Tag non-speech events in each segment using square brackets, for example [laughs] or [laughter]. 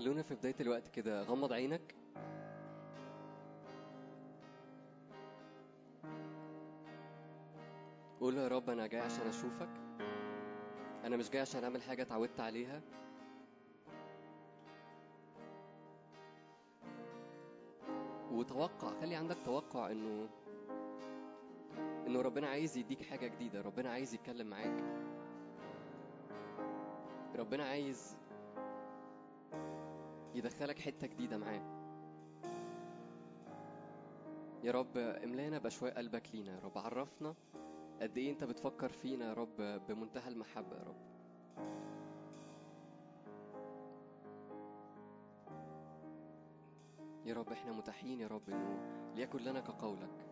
خلونا في بداية الوقت كده. غمض عينك. قول يا رب أنا جاي عشان أشوفك. أنا مش جاي عشان أعمل حاجة اتعودت عليها. وتوقع خلي عندك توقع إنه إنه ربنا عايز يديك حاجة جديدة. ربنا عايز يتكلم معاك. ربنا عايز يدخلك حتة جديدة معاه. يا رب املانا بأشواق قلبك لينا. يا رب عرفنا قد إيه أنت بتفكر فينا يا رب بمنتهى المحبة يا رب. يا رب إحنا متاحين يا رب إنه ليكن لنا كقولك.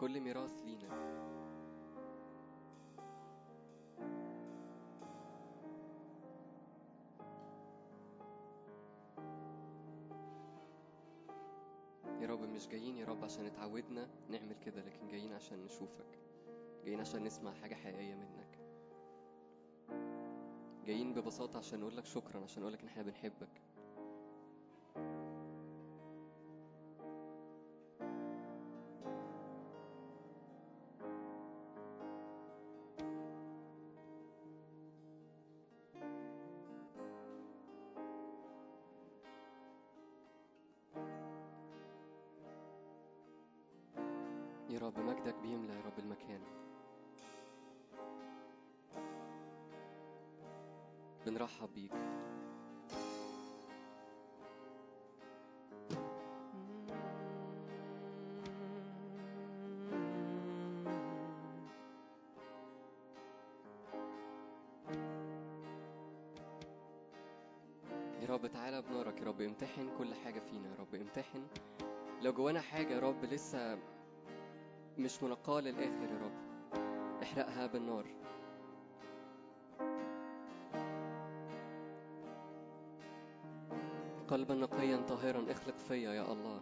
كل ميراث لينا. مش جايين يا رب عشان اتعودنا نعمل كده لكن جايين عشان نشوفك. جايين عشان نسمع حاجة حقيقية منك. جايين ببساطة عشان نقول لك شكرا عشان نقول لك إن إحنا بنحبك. بيك يا رب تعالى بنارك يا رب امتحن كل حاجة فينا يا رب امتحن. لو جوانا حاجة يا رب لسه مش منقاة للآخر يا رب احرقها بالنار. قلبا نقيا طاهرا. اخلق فيا يا الله.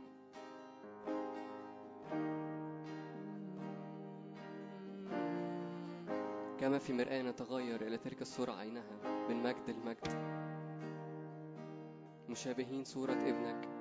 كما في مرآة نتغير إلى تلك الصورة عينها من مجد المجد مشابهين صورة ابنك.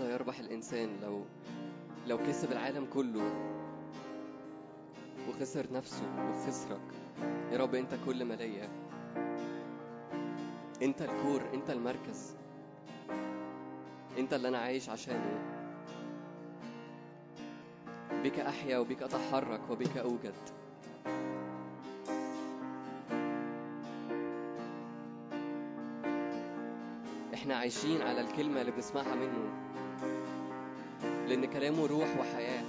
ماذا يربح الإنسان لو لو كسب العالم كله وخسر نفسه وخسرك. يا رب أنت كل ما ليا أنت الكور أنت المركز. أنت اللي أنا عايش عشانه. بك أحيا وبك أتحرك وبك أوجد. إحنا عايشين على الكلمة اللي بنسمعها منه. لأن كلامه روح وحياة.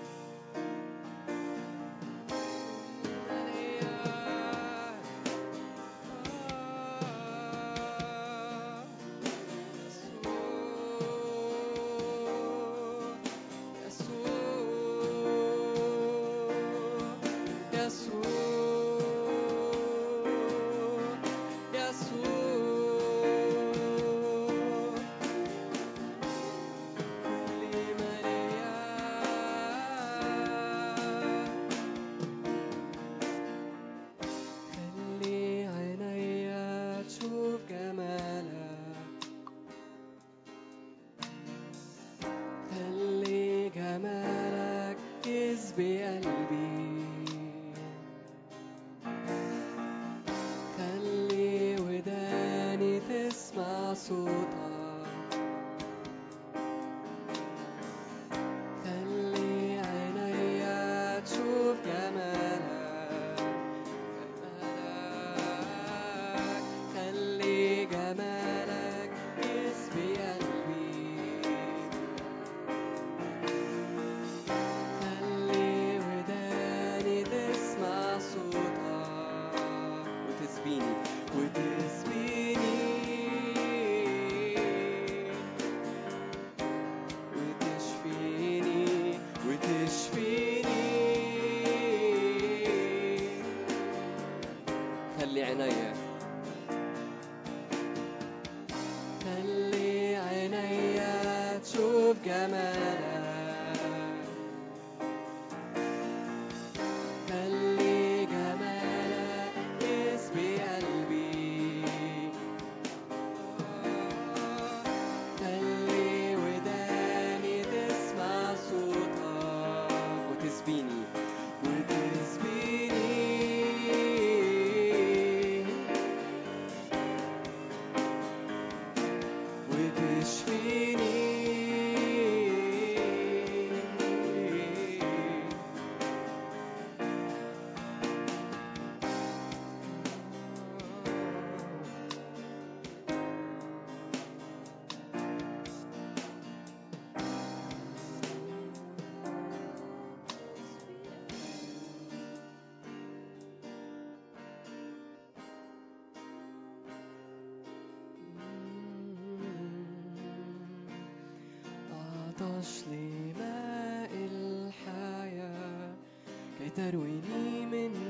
ترويني من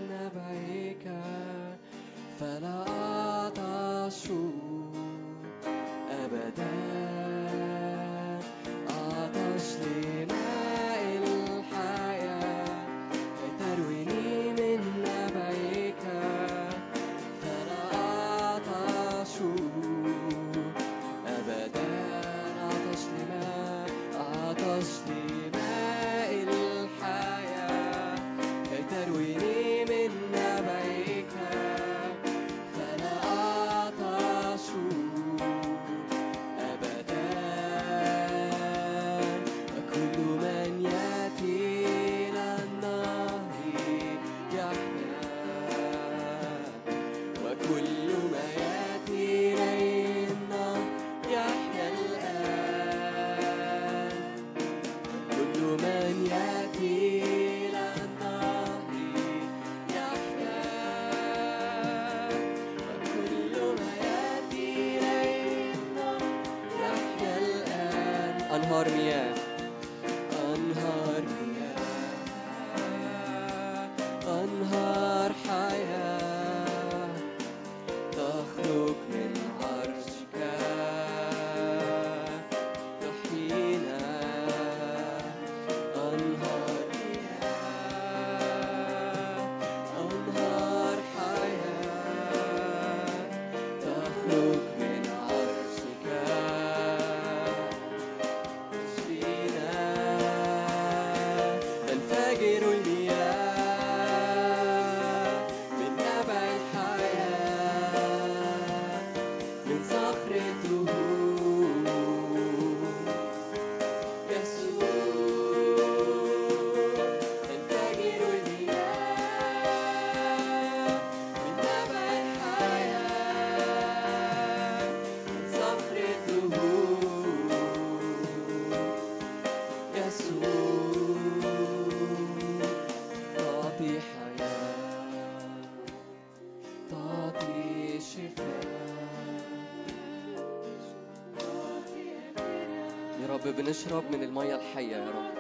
بنشرب من المية الحية يا رب.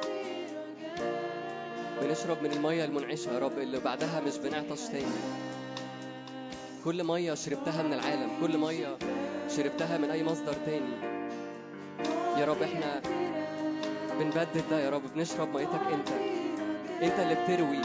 بنشرب من المية المنعشة يا رب اللي بعدها مش بنعطش تاني. كل مية شربتها من العالم كل مية شربتها من أي مصدر تاني. يا رب إحنا بنبدد ده يا رب بنشرب ميتك أنت. أنت اللي بتروي.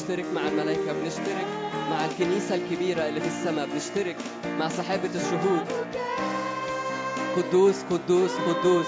بنشترك مع الملائكة بنشترك مع الكنيسة الكبيرة اللي في السماء بنشترك مع سحابة الشهود. قدوس قدوس قدوس.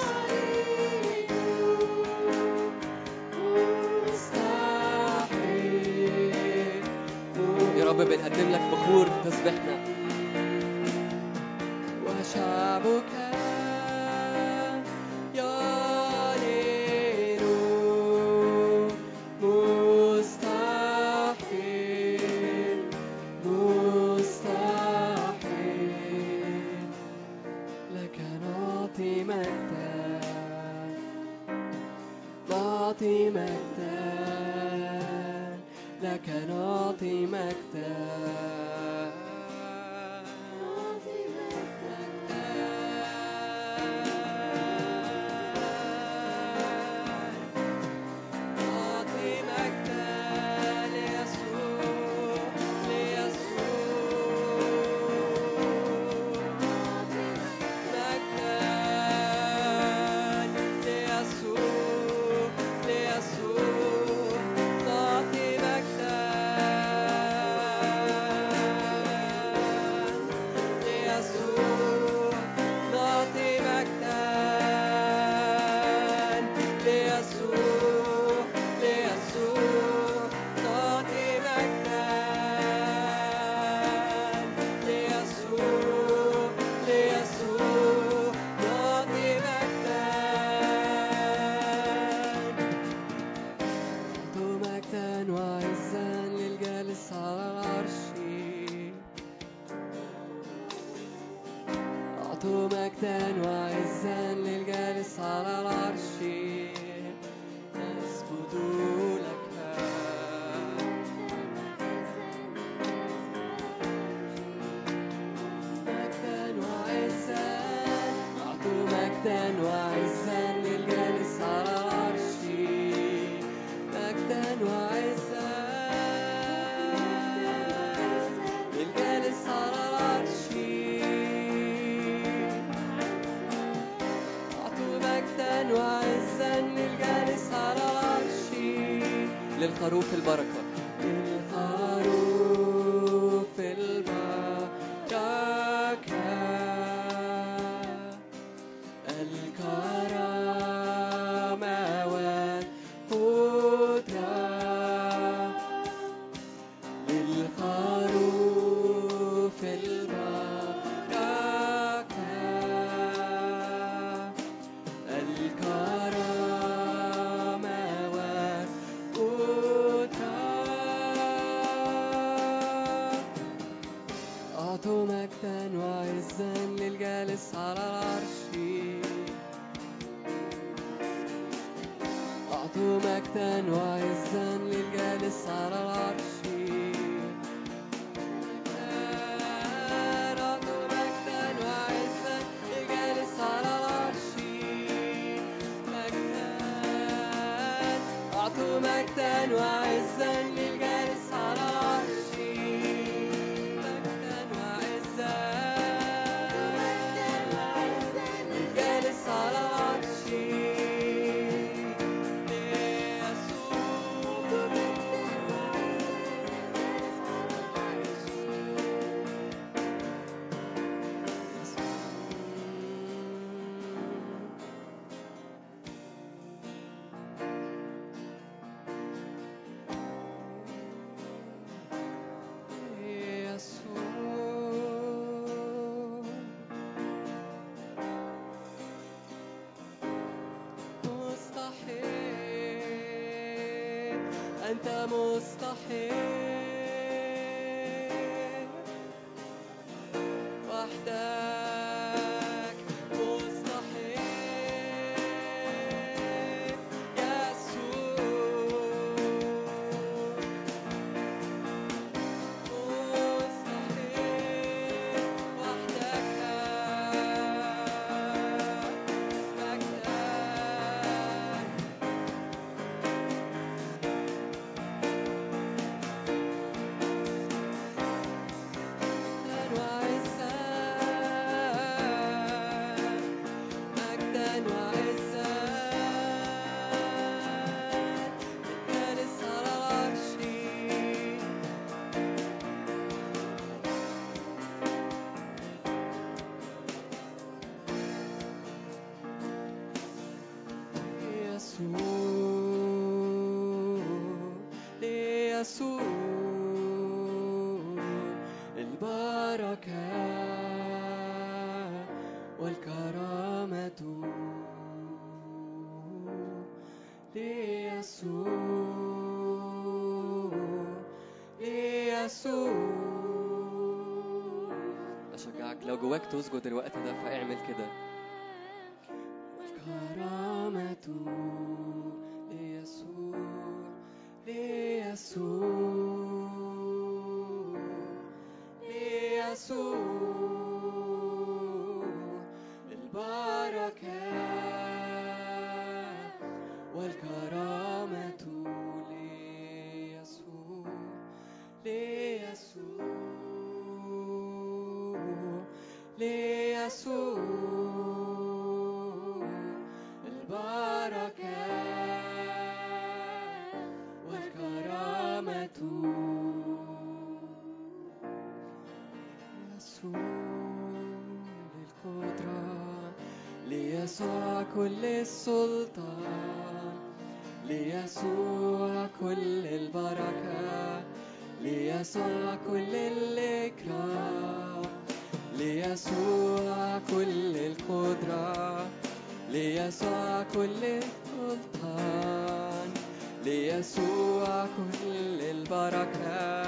لو جواك تسجد الوقت ده فاعمل كده. كل السلطان. ليسوع كل البركة. ليسوع كل الإكرام. ليسوع كل القدرة. ليسوع كل السلطان. ليسوع كل البركة.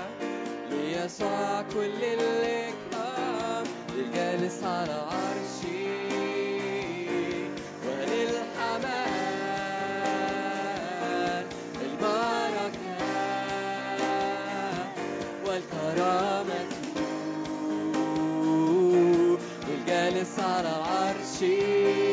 ليسوع كل الإكرام. للجالس على عرش see.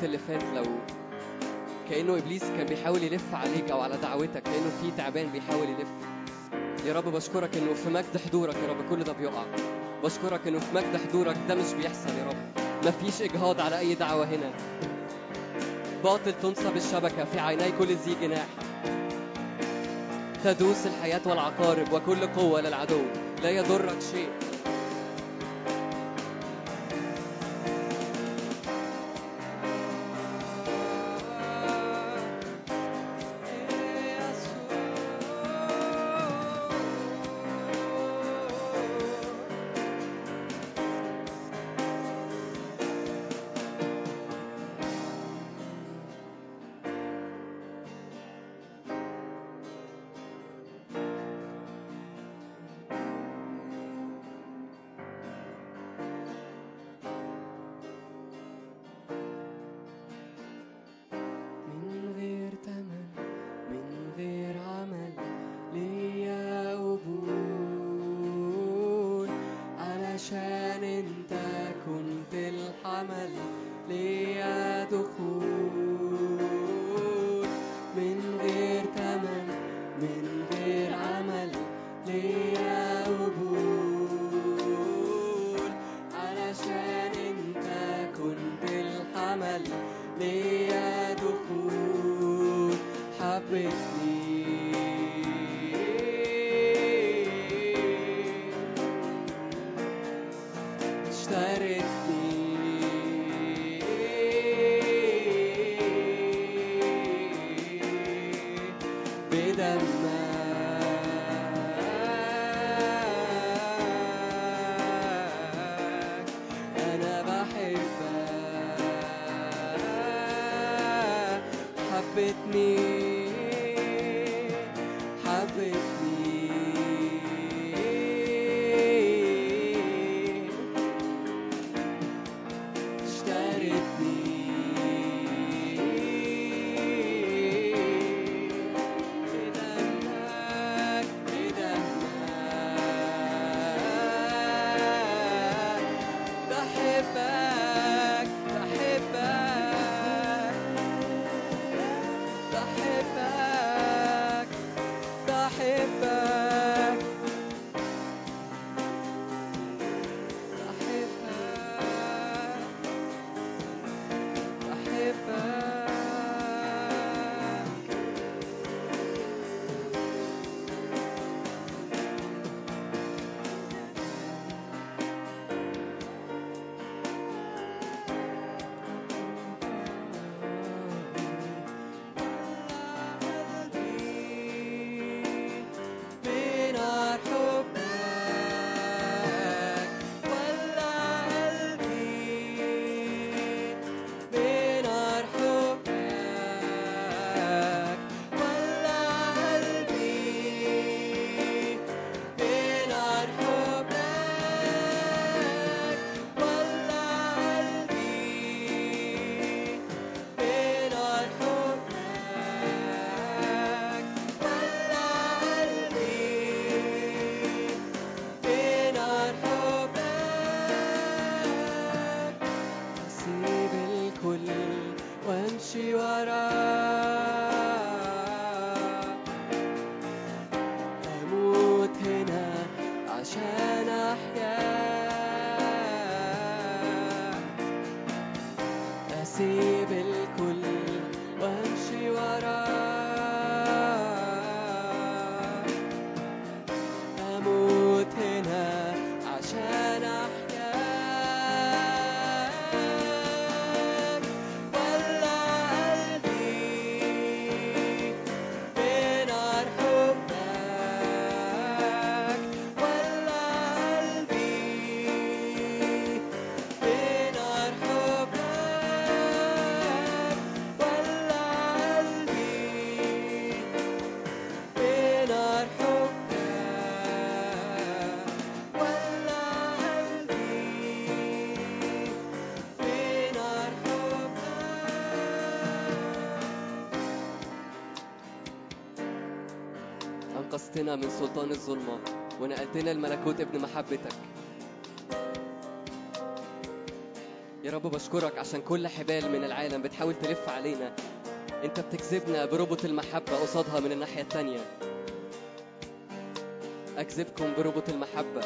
الوقت اللي فات لو كأنه إبليس كان بيحاول يلف عليك أو على دعوتك كأنه في تعبان بيحاول يلف. يا رب بشكرك إنه في مجد حضورك يا رب كل ده بيقع. بشكرك إنه في مجد حضورك ده مش بيحصل يا رب. مفيش إجهاض على أي دعوة هنا. باطل تنصب الشبكة في عيني كل ذي جناح تدوس الحياة والعقارب وكل قوة للعدو. لا يضرك شيء. أنقذتنا من سلطان الظلمة ونقلتنا الملكوت ابن محبتك. يا رب بشكرك عشان كل حبال من العالم بتحاول تلف علينا. أنت بتجذبنا بربط المحبة قصادها من الناحية التانية. أجذبكم بربط المحبة.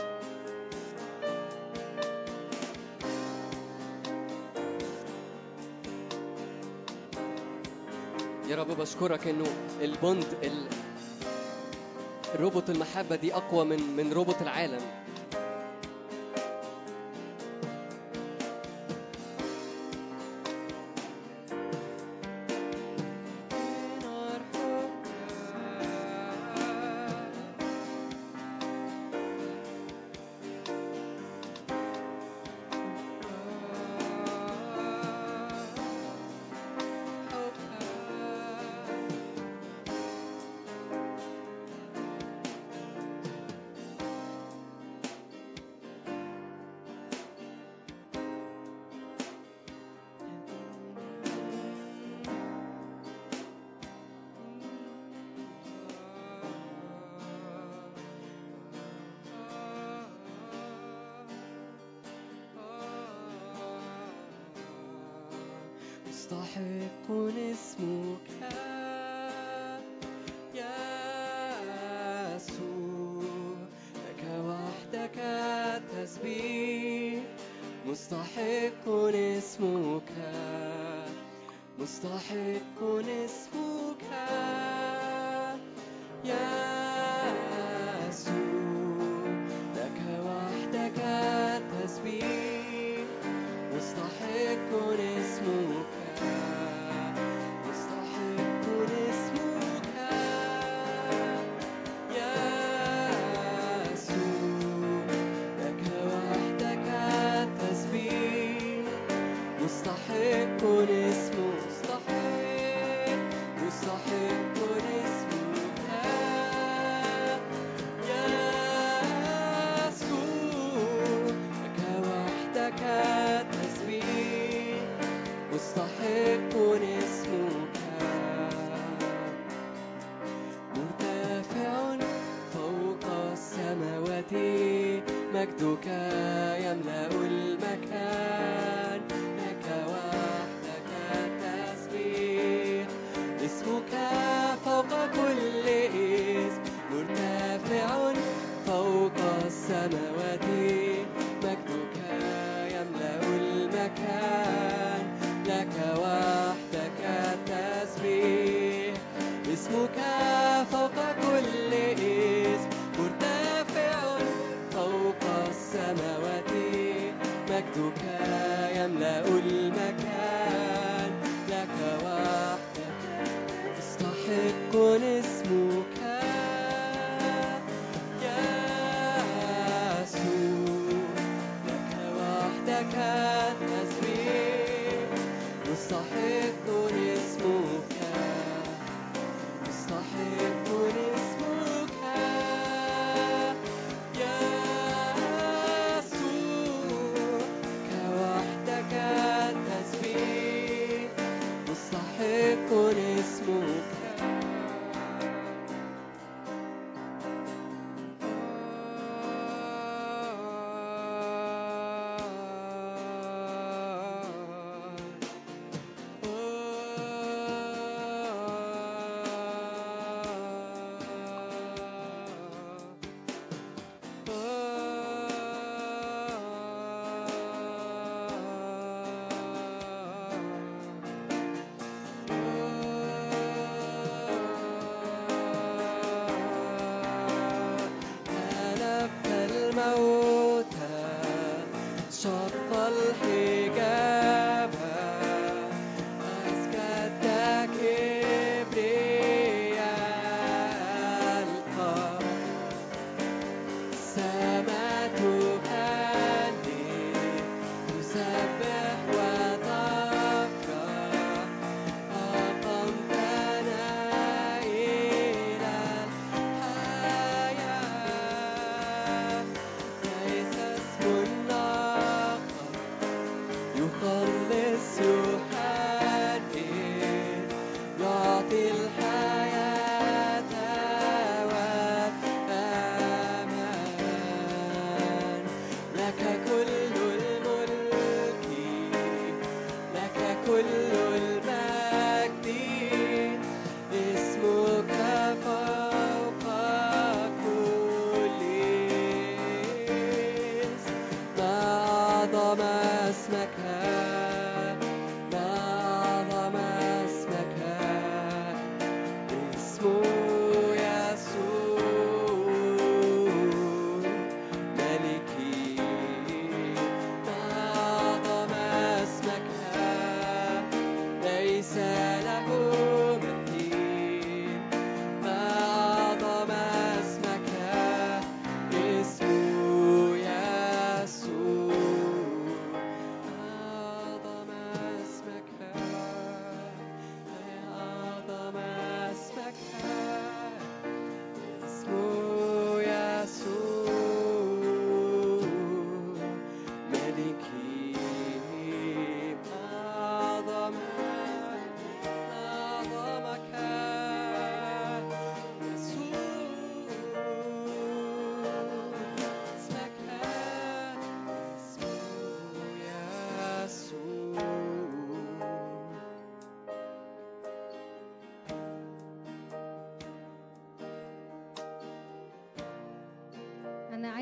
يا رب بشكرك إنه البوند ال... ربط المحبة دي أقوى من من ربط العالم.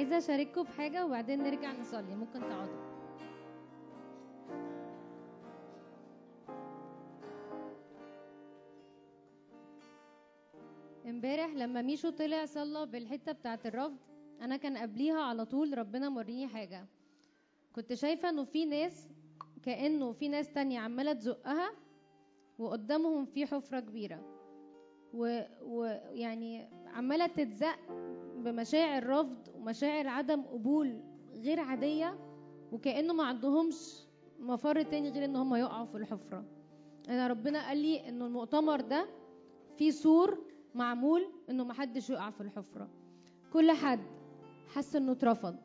عايزة أشارككم بحاجة وبعدين نرجع نصلي. ممكن تقعدوا. امبارح لما ميشو طلع صلى بالحتة بتاعة الرفض أنا كان قبليها على طول ربنا موريني حاجة. كنت شايفة إنه في ناس كأنه في ناس تانية عمالة تزقها وقدامهم في حفرة كبيرة. ويعني عمالة تتزق بمشاعر رفض ومشاعر عدم قبول غير عادية وكأنه ما عندهمش مفر تاني غير إن هم يقعوا في الحفرة. انا ربنا قال لي إنه المؤتمر ده فيه سور معمول إنه محدش يقع في الحفرة. كل حد حس إنه اترفض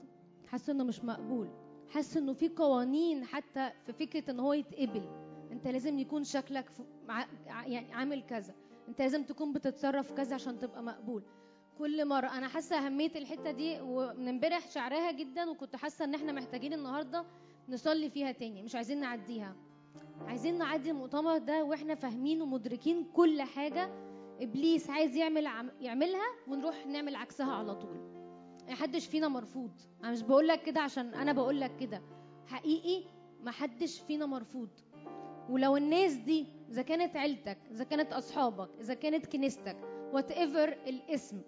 حس إنه مش مقبول حس إنه في قوانين حتى في فكرة إن هو يتقبل. أنت لازم يكون شكلك يعني عامل كذا. أنت لازم تكون بتتصرف كذا عشان تبقى مقبول. كل مرة. أنا حاسة أهمية الحتة دي ومن امبارح شعرها جدا وكنت حاسة إن إحنا محتاجين النهاردة نصلي فيها تاني. مش عايزين نعديها. عايزين نعدي المؤتمر ده وإحنا فاهمين ومدركين كل حاجة. إبليس عايز يعمل عم... يعملها ونروح نعمل عكسها على طول. محدش فينا مرفوض. أنا مش بقول لك كده عشان أنا بقول لك كده. حقيقي محدش فينا مرفوض. ولو الناس دي إذا كانت عيلتك إذا كانت أصحابك إذا كانت كنيستك whatever الاسم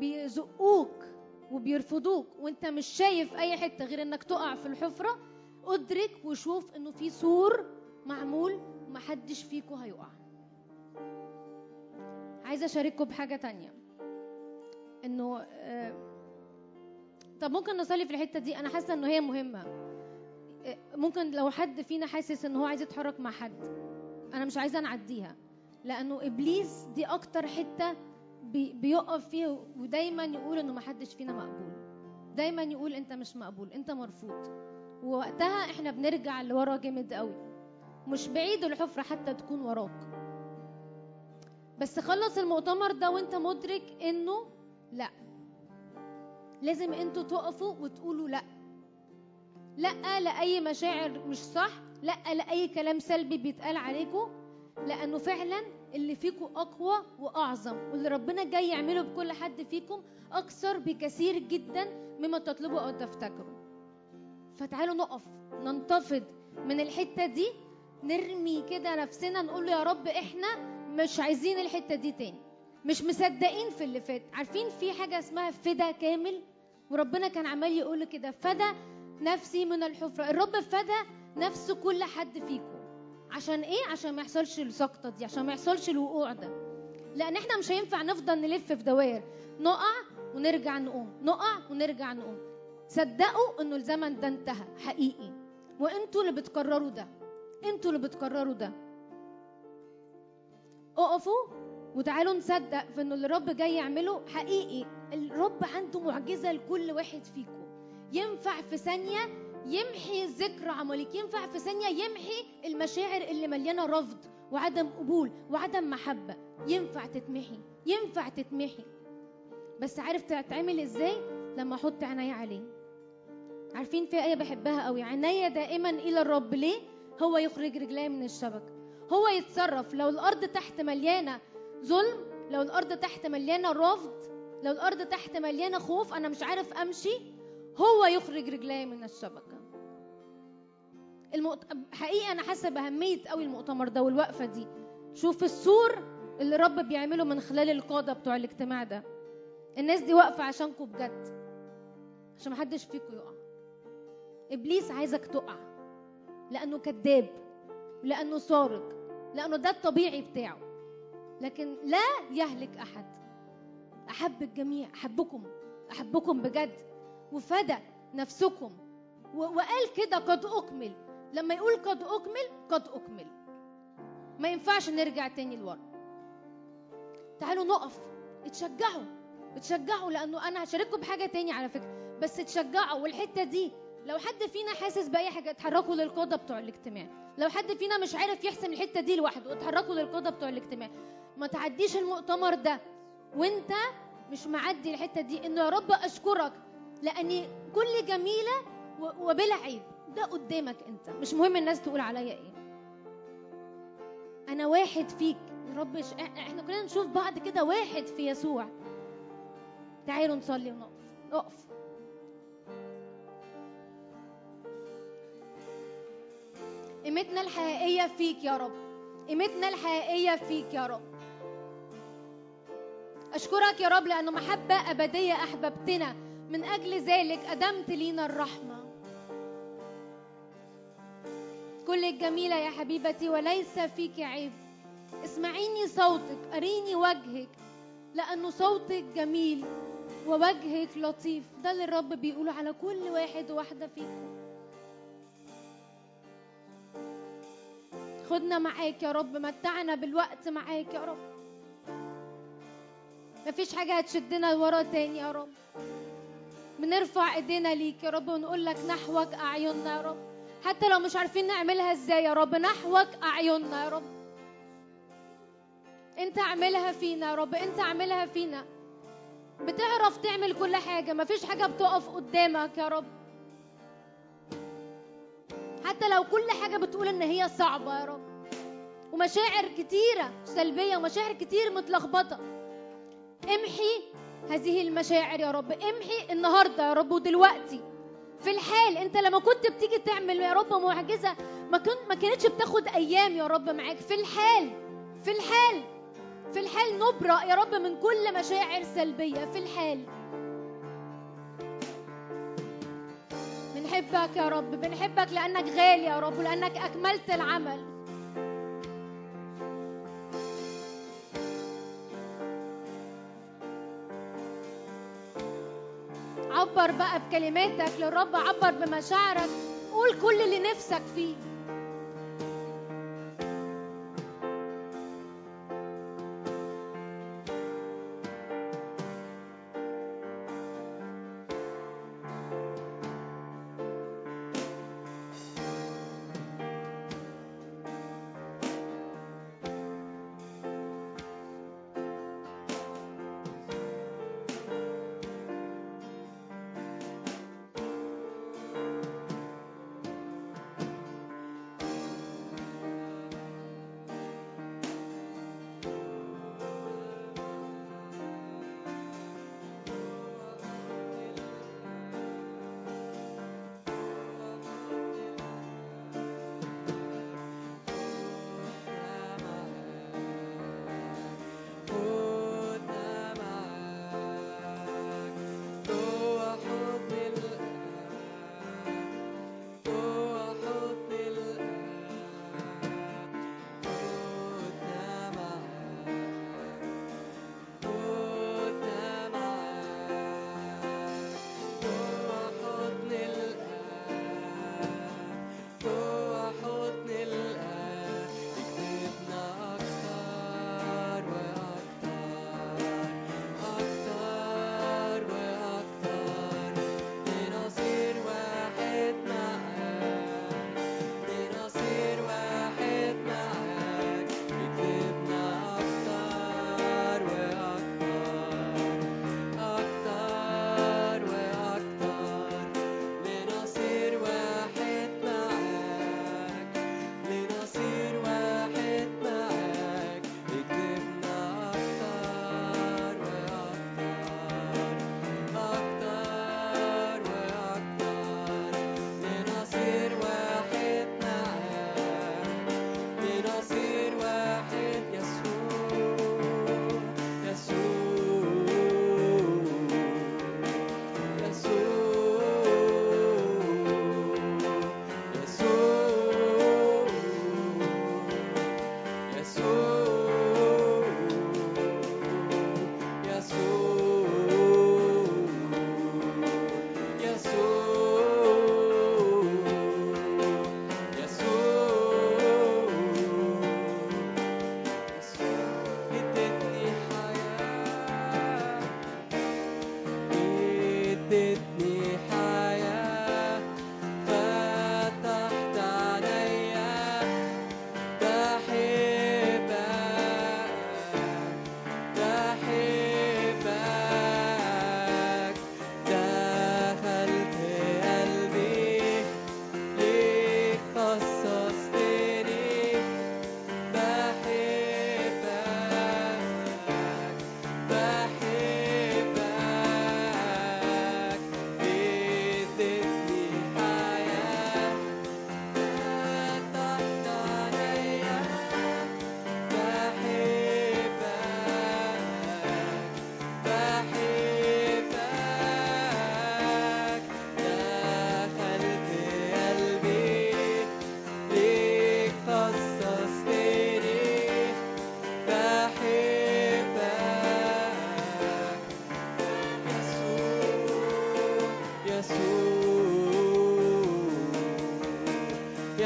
بيزقوك وبيرفضوك وانت مش شايف اي حتة غير انك تقع في الحفرة ادرك وشوف انه في سور معمول ومحدش فيكو هيقع. عايزة أشارككم بحاجة تانية. انه آه، طب ممكن نصلي في الحتة دي؟ أنا حاسة إنه هي مهمة. آه، ممكن لو حد فينا حاسس ان هو عايز يتحرك مع حد أنا مش عايزة نعديها لأنه إبليس دي أكتر حتة بيقف فيه ودايما يقول إنه ما حدش فينا مقبول. دايما يقول أنت مش مقبول أنت مرفوض. ووقتها إحنا بنرجع لورا جامد قوي. مش بعيد الحفرة حتى تكون وراك. بس خلص المؤتمر ده وأنت مدرك إنه لأ. لازم أنتوا تقفوا وتقولوا لأ. لأ لأي مشاعر مش صح لأ لأي كلام سلبي بيتقال عليكم لأنه فعلا اللي فيكم أقوى وأعظم واللي ربنا جاي يعمله بكل حد فيكم أكثر بكثير جدا مما تطلبوا أو تفتكروا فتعالوا نقف ننتفض من الحتة دي نرمي كده نفسنا نقول يا رب إحنا مش عايزين الحتة دي تاني. مش مصدقين في اللي فات. عارفين في حاجة اسمها فدا كامل؟ وربنا كان عمال يقول كده فدا نفسي من الحفرة. الرب فدا نفس كل حد فيكم. عشان إيه؟ عشان ما يحصلش السقطة دي عشان ما يحصلش الوقوع ده. لأن إحنا مش هينفع نفضل نلف في دوائر. نقع ونرجع نقوم. نقع ونرجع نقوم. صدقوا إنه الزمن ده انتهى حقيقي. وإنتوا اللي بتقرروا ده. إنتوا اللي بتقرروا ده. اقفوا وتعالوا نصدق في إنه اللي الرب جاي يعمله حقيقي. الرب عنده معجزة لكل واحد فيكم. ينفع في ثانية يمحي ذكر عملك ينفع في ثانية يمحي المشاعر اللي مليانة رفض وعدم قبول وعدم محبة. ينفع تتمحي ينفع تتمحي. بس عارف تتعمل إزاي؟ لما أحط عيني عليه. عارفين في آية بحبها قوي؟ عيني دائما إلى الرب. ليه؟ هو يخرج رجلي من الشبكة هو يتصرف. لو الأرض تحت مليانة ظلم لو الأرض تحت مليانة رفض لو الأرض تحت مليانة خوف أنا مش عارف أمشي. هو يخرج رجلي من الشبكة. المؤت... حقيقة أنا حاسة بأهمية قوي المؤتمر ده والوقفة دي. شوف السور اللي الرب بيعمله من خلال القادة بتوع الاجتماع ده. الناس دي واقفة عشانكم بجد. عشان محدش فيكم يقع. إبليس عايزك تقع. لأنه كذاب. لأنه سارق لأنه ده الطبيعي بتاعه. لكن لا يهلك أحد. أحب الجميع. أحبكم. أحبكم بجد. وفدى نفسكم. وقال كده قد أكمل. لما يقول قد أكمل قد أكمل. ما ينفعش نرجع تاني لورا. تعالوا نقف. اتشجعوا. اتشجعوا لأنه أنا هشارككم بحاجة تاني على فكرة. بس اتشجعوا. والحتة دي لو حد فينا حاسس بأي حاجة اتحركوا للقادة بتوع الاجتماع. لو حد فينا مش عارف يحسم الحتة دي لوحده اتحركوا للقادة بتوع الاجتماع. ما تعديش المؤتمر ده وانت مش معدي الحتة دي. إنه يا رب أشكرك لأني كل جميلة و- وبلا عيب. ده قدامك أنت. مش مهم الناس تقول عليا إيه. أنا واحد فيك. يا رب إحنا كلنا نشوف بعض كده واحد في يسوع. تعالوا نصلي ونقف. نقف. قيمتنا الحقيقية فيك يا رب. قيمتنا الحقيقية فيك يا رب. أشكرك يا رب لأنه محبة أبدية أحببتنا. من أجل ذلك أدمت لينا الرحمة. كل الجميلة يا حبيبتي وليس فيك عيب. اسمعيني صوتك أريني وجهك لأنه صوتك جميل ووجهك لطيف. ده اللي الرب بيقوله على كل واحد وواحدة فيكم. خدنا معاك يا رب متعنا بالوقت معاك يا رب. مفيش حاجة هتشدنا لورا تاني يا رب. بنرفع ايدينا ليك يا رب ونقول لك نحوك أعيننا يا رب. حتى لو مش عارفين نعملها إزاي يا رب نحوك أعيننا يا رب. انت اعملها فينا يا رب انت اعملها فينا. بتعرف تعمل كل حاجة مفيش حاجة بتقف قدامك يا رب. حتى لو كل حاجة بتقول إن هي صعبة يا رب. ومشاعر كتيرة سلبية ومشاعر كتير متلخبطة. امحي هذه المشاعر يا رب. امحي النهاردة يا رب ودلوقتي. في الحال انت لما كنت بتيجي تعمل يا رب معجزة ما كنت ما كانتش بتاخد أيام يا رب معاك. في الحال في الحال في الحال نبرأ يا رب من كل مشاعر سلبية. في الحال. بنحبك يا رب بنحبك لأنك غالي يا رب ولأنك أكملت العمل. عبر بقى بكلماتك للرب عبر بمشاعرك. قول كل اللي نفسك فيه.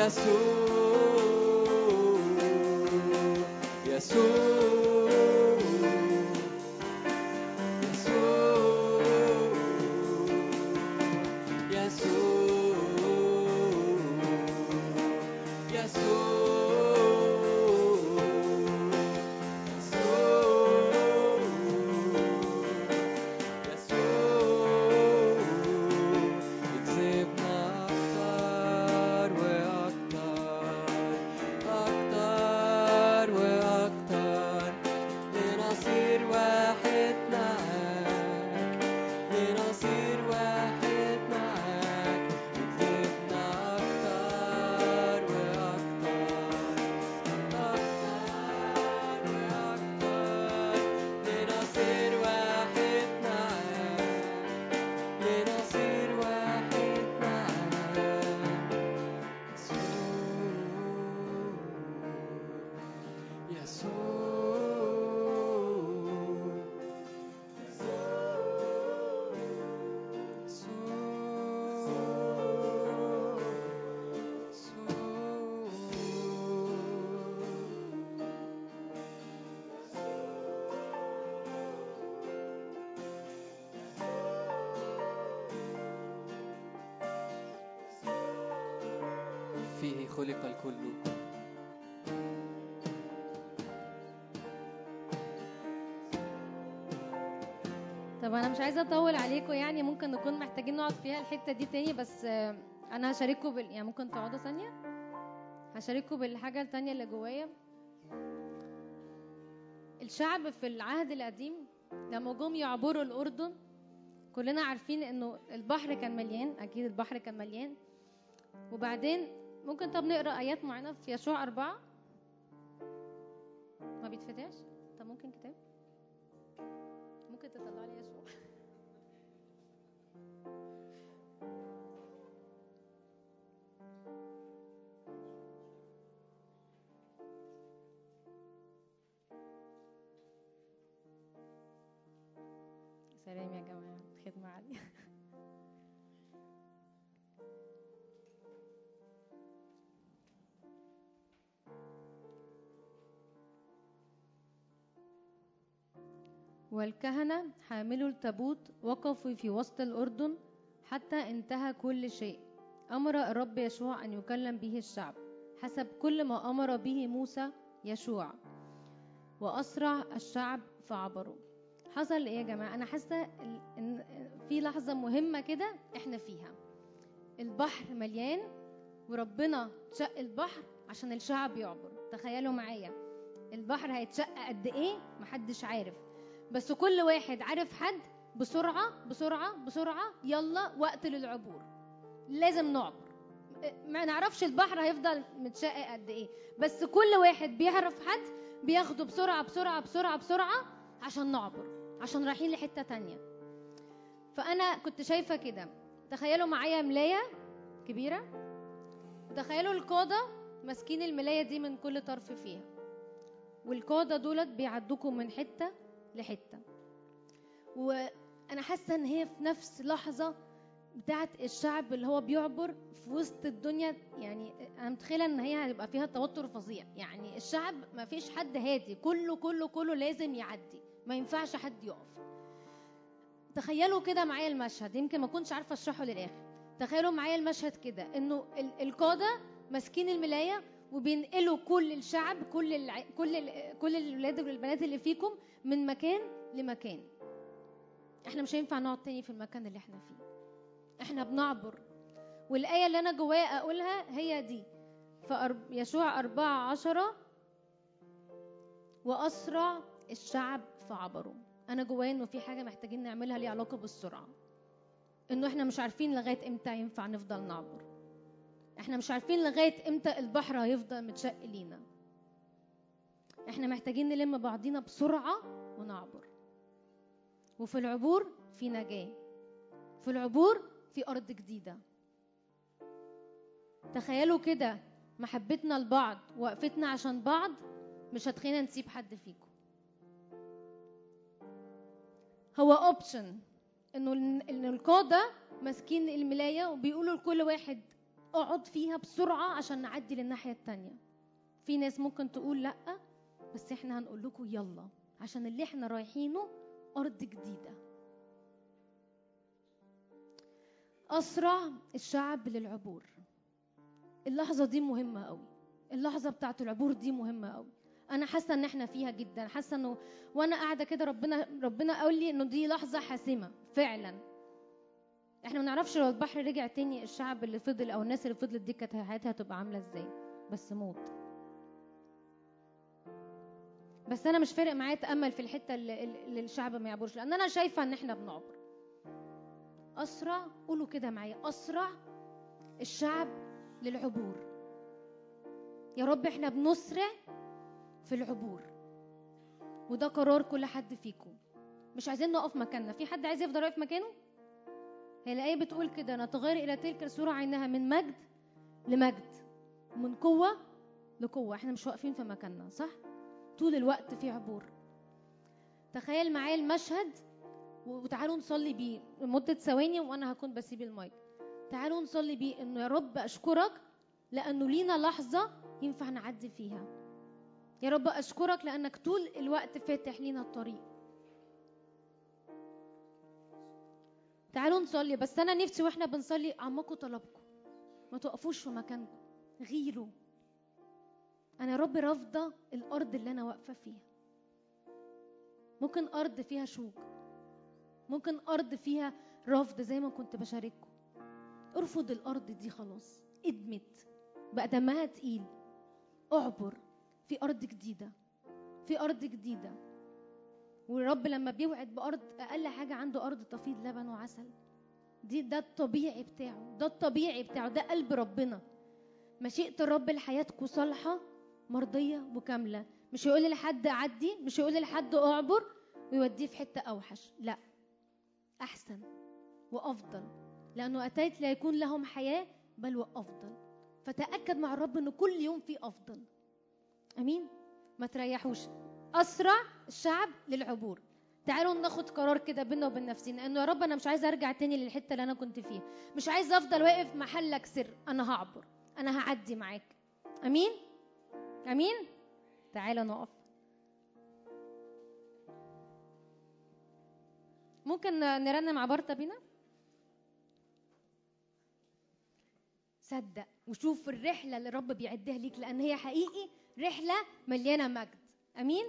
يسوع خلق الكل. طب أنا مش عايزة أطول عليكم يعني ممكن نكون محتاجين نقعد فيها الحتة دي تاني بس آه، أنا هشارككم بال... يعني ممكن تقعدوا ثانية؟ هشارككم بالحاجة التانية اللي جوايا. الشعب في العهد القديم لما جم يعبروا الأردن كلنا عارفين إنه البحر كان مليان أكيد البحر كان مليان. وبعدين ممكن طب نقرأ آيات معينة في يشوع أربعة؟ ما بيتفتحش؟ طب ممكن كتاب؟ ممكن تطلع لي يشوع والكهنة حاملوا التابوت وقفوا في وسط الأردن حتى انتهى كل شيء. أمر الرب يشوع أن يكلم به الشعب حسب كل ما أمر به موسى يشوع. وأسرع الشعب فعبروا. حصل إيه يا جماعة؟ أنا حاسة إن في لحظة مهمة كده إحنا فيها. البحر مليان وربنا شق البحر عشان الشعب يعبر. تخيلوا معايا. البحر هيتشق قد إيه؟ محدش عارف. بس كل واحد عارف حد بسرعة بسرعة بسرعة يلا وقت للعبور. لازم نعبر. ما نعرفش البحر هيفضل متشقق قد إيه. بس كل واحد بيعرف حد بياخده بسرعة بسرعة بسرعة بسرعة عشان نعبر عشان رايحين لحتة تانية. فأنا كنت شايفة كده. تخيلوا معايا ملاية كبيرة. وتخيلوا القادة ماسكين الملاية دي من كل طرف فيها. والقادة دولت بيعدوكم من حتة لحتة. وأنا حاسة إن هي في نفس لحظة بتاعت الشعب اللي هو بيعبر في وسط الدنيا. يعني أنا متخيلة إن هي هيبقى فيها توتر فظيع. يعني الشعب ما فيش حد هادي. كله كله كله لازم يعدي. ما ينفعش حد يقف. تخيلوا كده معايا المشهد. يمكن ما كنتش عارفة أشرحه للآخر. تخيلوا معايا المشهد كده. إنه ال- القادة ماسكين الملاية وبينقلوا كل الشعب كل الع... كل ال... كل الولاد والبنات اللي فيكم من مكان لمكان. إحنا مش هينفع نقعد تاني في المكان اللي إحنا فيه. إحنا بنعبر. والآية اللي أنا جوايا أقولها هي دي. في. يشوع أربعة عشرة وأسرع الشعب فعبروا أنا جوايا إنه في حاجة محتاجين نعملها ليها علاقة بالسرعة. إنه إحنا مش عارفين لغاية إمتى ينفع نفضل نعبر. إحنا مش عارفين لغاية إمتى البحر هيفضل متشق لينا. إحنا محتاجين نلم بعضينا بسرعة ونعبر. وفي العبور في نجاة. في العبور في أرض جديدة. تخيلوا كده محبتنا لبعض وقفتنا عشان بعض مش هتخلينا نسيب حد فيكم. هو اوبشن إنه إن القاده ماسكين الملاية وبيقولوا لكل واحد اقعد فيها بسرعة عشان نعدي للناحية التانية. في ناس ممكن تقول لأ بس إحنا هنقول لكم يلا عشان اللي إحنا رايحينه أرض جديدة. أسرع الشعب للعبور. اللحظة دي مهمة قوي. اللحظة بتاعت العبور دي مهمة قوي. أنا حاسة إن إحنا فيها جدا. حاسة إنه وأنا قاعدة كده ربنا ربنا قال لي إنه دي لحظة حاسمة فعلا. إحنا ما نعرفش لو البحر رجع تاني الشعب اللي فضل أو الناس اللي فضلت دي كانت حياتها هتبقى عاملة إزاي. بس موت. بس أنا مش فارق معايا أتأمل في الحتة اللي, الشعب ما يعبرش لأن أنا شايفة إن إحنا بنعبر. اسرع قولوا كده معايا اسرع الشعب للعبور. يا رب إحنا بنسرع في العبور. وده قرار كل حد فيكم. مش عايزين نقف مكاننا. في حد عايز يفضل واقف مكانه؟ هي الآية بتقول كده نتغير إلى تلك الصورة عينها من مجد لمجد من قوة لقوة. إحنا مش واقفين في مكاننا صح؟ طول الوقت في عبور. تخيل معايا المشهد وتعالوا نصلي بيه لمدة ثواني وأنا هكون بسيب المايك. تعالوا نصلي بيه إنه يا رب أشكرك لأنه لينا لحظة ينفع نعدي فيها. يا رب أشكرك لأنك طول الوقت فاتح لينا الطريق. تعالوا نصلي بس أنا نفسي وإحنا بنصلي عمكوا طلبكم ما تقفوش في مكانكم غيروا. أنا يا رب رافضة الأرض اللي أنا واقفة فيها. ممكن أرض فيها شوك. ممكن أرض فيها رفض زي ما كنت بشارككم. ارفض الأرض دي خلاص. ادمت. بقى دمها تقيل. اعبر. في أرض جديدة. في أرض جديدة. والرب لما بيوعد بأرض أقل حاجة عنده أرض تفيض لبن وعسل. دي ده الطبيعي بتاعه. ده الطبيعي بتاعه. ده قلب ربنا. مشيئة الرب لحياتكم صالحة. مرضية وكاملة مش يقول لحد عدي مش يقول لحد اعبر ويوديه في حتة أوحش. لا أحسن وأفضل. لأنه أتيت ليكون لهم حياة بل وأفضل. فتأكد مع الرب أنه كل يوم في أفضل. أمين؟ ما تريحوش. أسرع الشعب للعبور. تعالوا ناخد قرار كده بينا وبين نفسنا. إنه يا رب أنا مش عايزة أرجع تاني للحتة اللي أنا كنت فيها. مش عايزة أفضل واقف محلك سر. أنا هعبر. أنا هعدي معاك. آمين؟ آمين؟ تعالى نقف. ممكن نرنم عبارة بينا؟ صدق. وشوف الرحلة اللي الرب بيعدها ليك لأن هي حقيقي رحلة مليانة مجد. أمين؟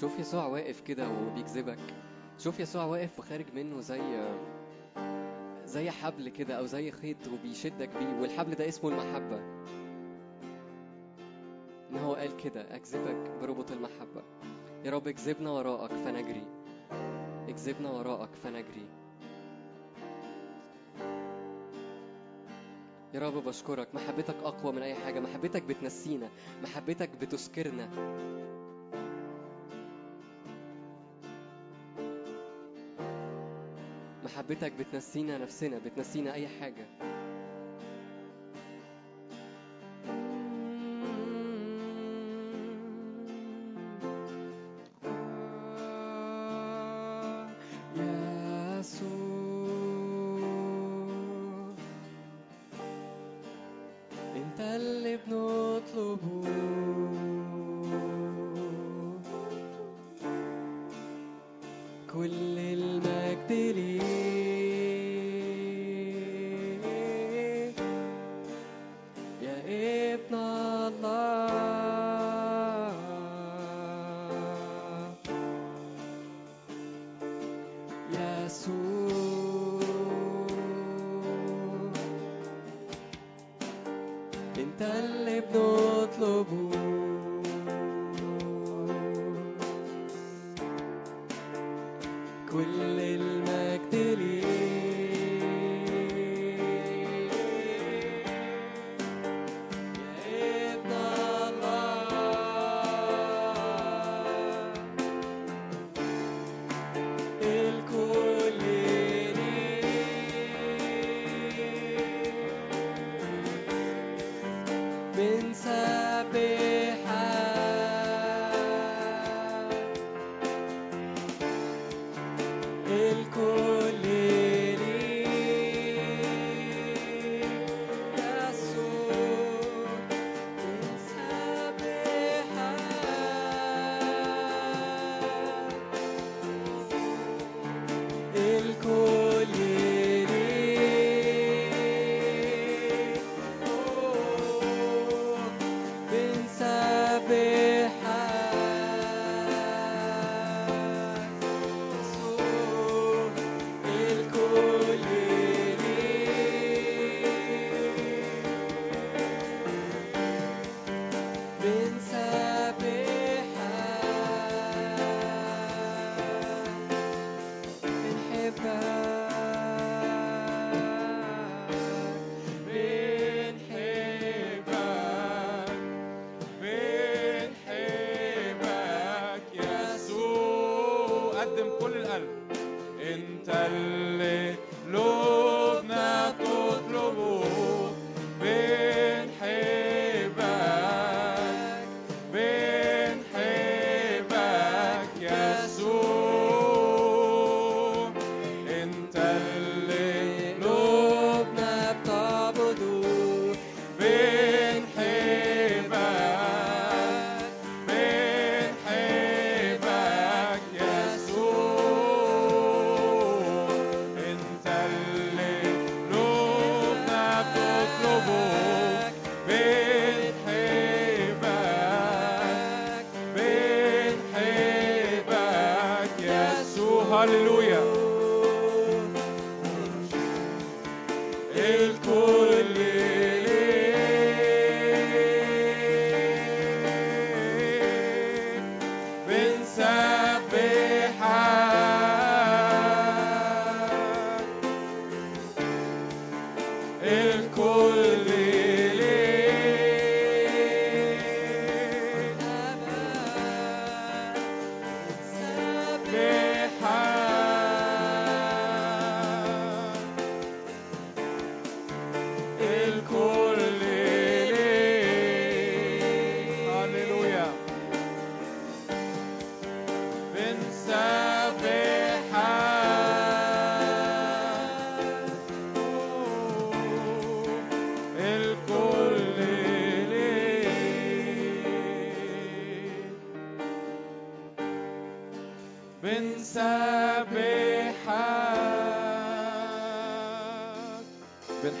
شوف يسوع واقف كده وبيجذبك شوف يسوع واقف وخارج منه زي زي حبل كده أو زي خيط وبيشدك بيه والحبل ده اسمه المحبة. إن هو قال كده اجذبك بربط المحبة. يا رب اجذبنا وراءك فنجري. اجذبنا وراءك فنجري. يا رب بشكرك. محبتك أقوى من أي حاجة. محبتك بتنسينا. محبتك بتسكرنا محبتك بتنسينا نفسنا بتنسينا أي حاجة.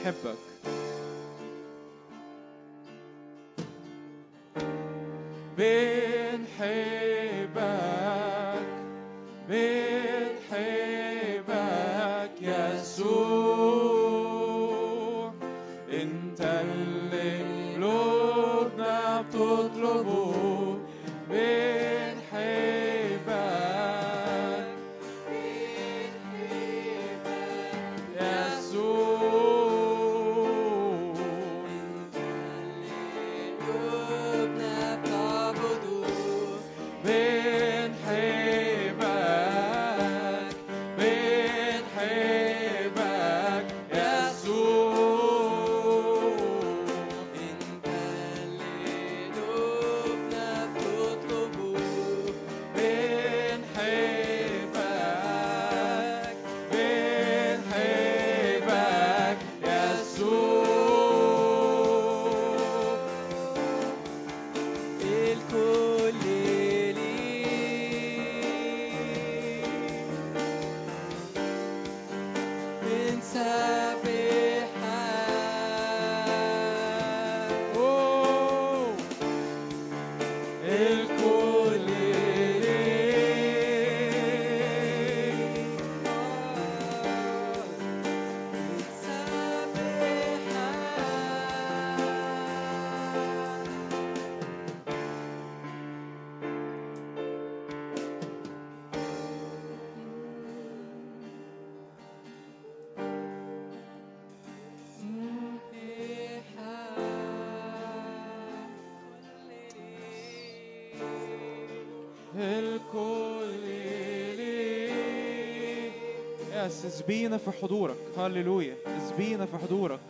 Hamburg اسبينا في حضورك. هللويا. اسبينا في حضورك.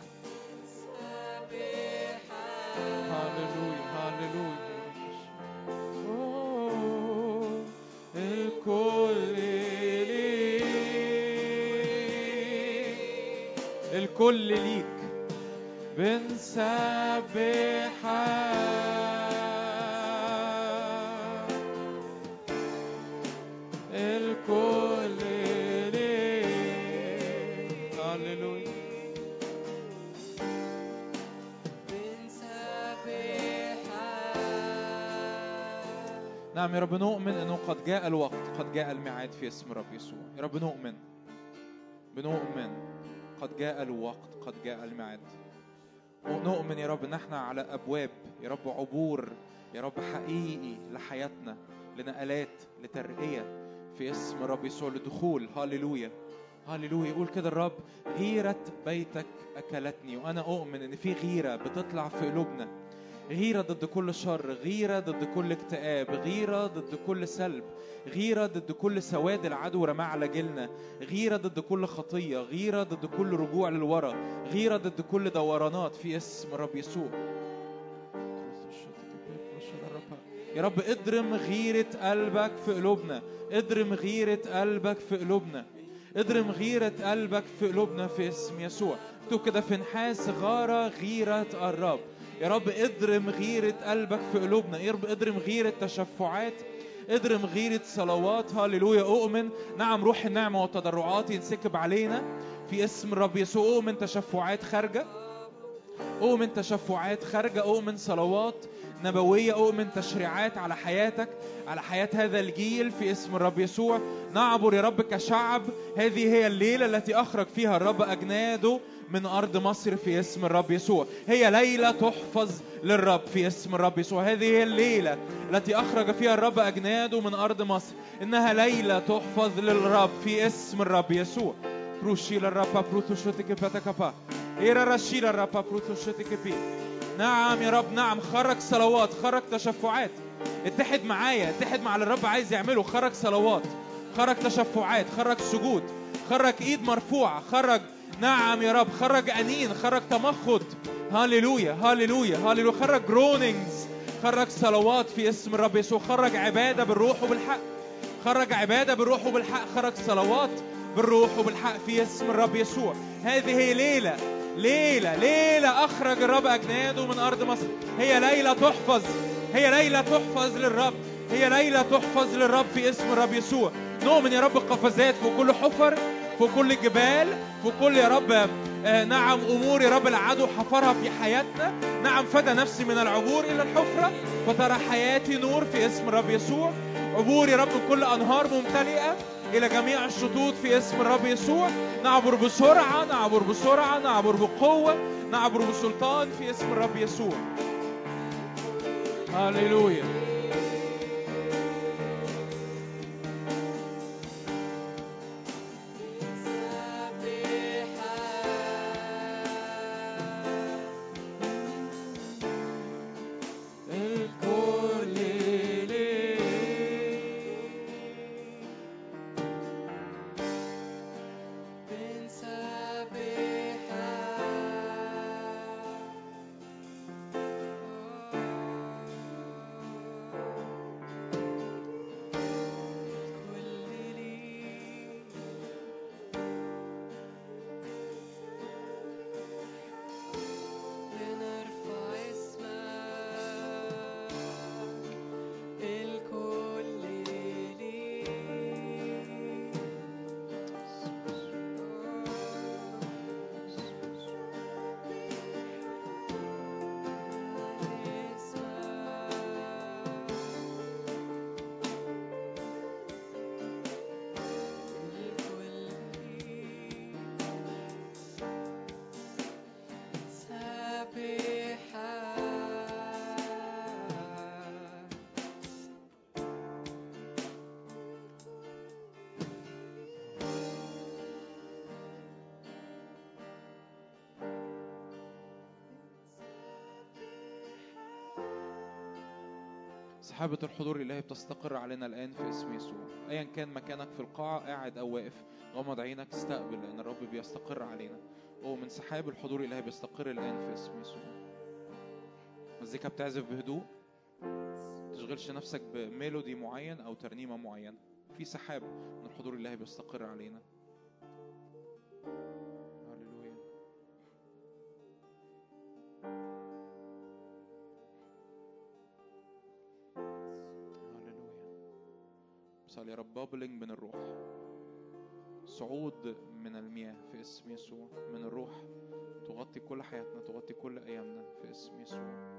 قد جاء الوقت قد جاء الميعاد في اسم رب يسوع. يا رب نؤمن. بنؤمن. قد جاء الوقت قد جاء الميعاد. ونؤمن يا رب ان إحنا على أبواب. يا رب عبور. يا رب حقيقي لحياتنا لنقلات لترقية في اسم رب يسوع لدخول. هاليلويا. هاليلويا. يقول كده الرب غيرة بيتك أكلتني. وأنا أؤمن إن في غيرة بتطلع في قلوبنا. غيرة ضد كل شر غيرة ضد كل اكتئاب غيرة ضد كل سلب غيرة ضد كل سواد العدو رماه على جيلنا غيرة ضد كل خطية غيرة ضد كل رجوع للورا غيرة ضد كل دورانات في اسم رب يسوع. يا رب اضرم غيرة قلبك في قلوبنا اضرم غيرة قلبك في قلوبنا اضرم غيرة قلبك في قلوبنا في اسم يسوع. اكتب كده في نحاس غارة غيرة الرب يا رب اضرم غيرة قلبك في قلوبنا. يا رب اضرم غيرة تشفعات اضرم غيرة صلوات. هاليلويا اؤمن. نعم روح النعمة والتضرعات ينسكب علينا. في اسم الرب يسوع اؤمن تشفعات خارجة. اؤمن تشفعات خارجة. اؤمن صلوات نبوية. أؤمن تشريعات على حياتك على حياة هذا الجيل. في اسم الرب يسوع. نعبر يا رب كشعب. هذه هي الليلة التي أخرج فيها الرب أجناده. من أرض مصر في اسم الرب يسوع. هي ليلة تحفظ للرب في اسم الرب يسوع. هذه هي الليلة التي أخرج فيها الرب أجناده من أرض مصر. إنها ليلة تحفظ للرب في اسم الرب يسوع. بروشيلا الرب بروتو إيرا الرب نعم يا رب نعم. خرج صلوات خرج تشفعات. اتحد معايا اتحد مع اللي الرب عايز يعمله. خرج صلوات خرج تشفعات خرج سجود خرج إيد مرفوعة خرج نعم يا رب خرج أنين خرج تمخض. هاليلويا هاليلويا هاليلويا. خرج جرونينجز خرج صلوات في اسم الرب يسوع. خرج عبادة بالروح وبالحق. خرج عبادة بالروح وبالحق. خرج صلوات بالروح وبالحق في اسم الرب يسوع. هذه هي ليلة ليلة ليلة أخرج الرب أجناده من أرض مصر. هي ليلة تحفظ هي ليلة تحفظ للرب. هي ليلة تحفظ للرب في اسم الرب يسوع. نؤمن يا رب قفزات في كل حفر. في كل جبال في كل يا رب آه نعم أمور يا رب العدو حفرها في حياتنا. نعم فدى نفسي من العبور إلى الحفرة. فترى حياتي نور في اسم الرب يسوع. عبور يا رب كل أنهار ممتلئة إلى جميع الشطوط في اسم الرب يسوع. نعبر بسرعة نعبر بسرعة نعبر بقوة نعبر بسلطان في اسم الرب يسوع. هللويا. سحابة الحضور الإلهي بتستقر علينا الآن في اسم يسوع. أيا كان مكانك في القاعة قاعد أو واقف غمض عينك استقبل لأن الرب بيستقر علينا. أو من سحاب الحضور الإلهي بيستقر الآن في اسم يسوع. مزيكا بتعزف بهدوء. تشغلش نفسك بميلودي معين أو ترنيمة معينة. في سحاب من الحضور الإلهي بيستقر علينا. يا رب bubbling من الروح. صعود من المياه في اسم يسوع. من الروح. تغطي كل حياتنا تغطي كل أيامنا في اسم يسوع.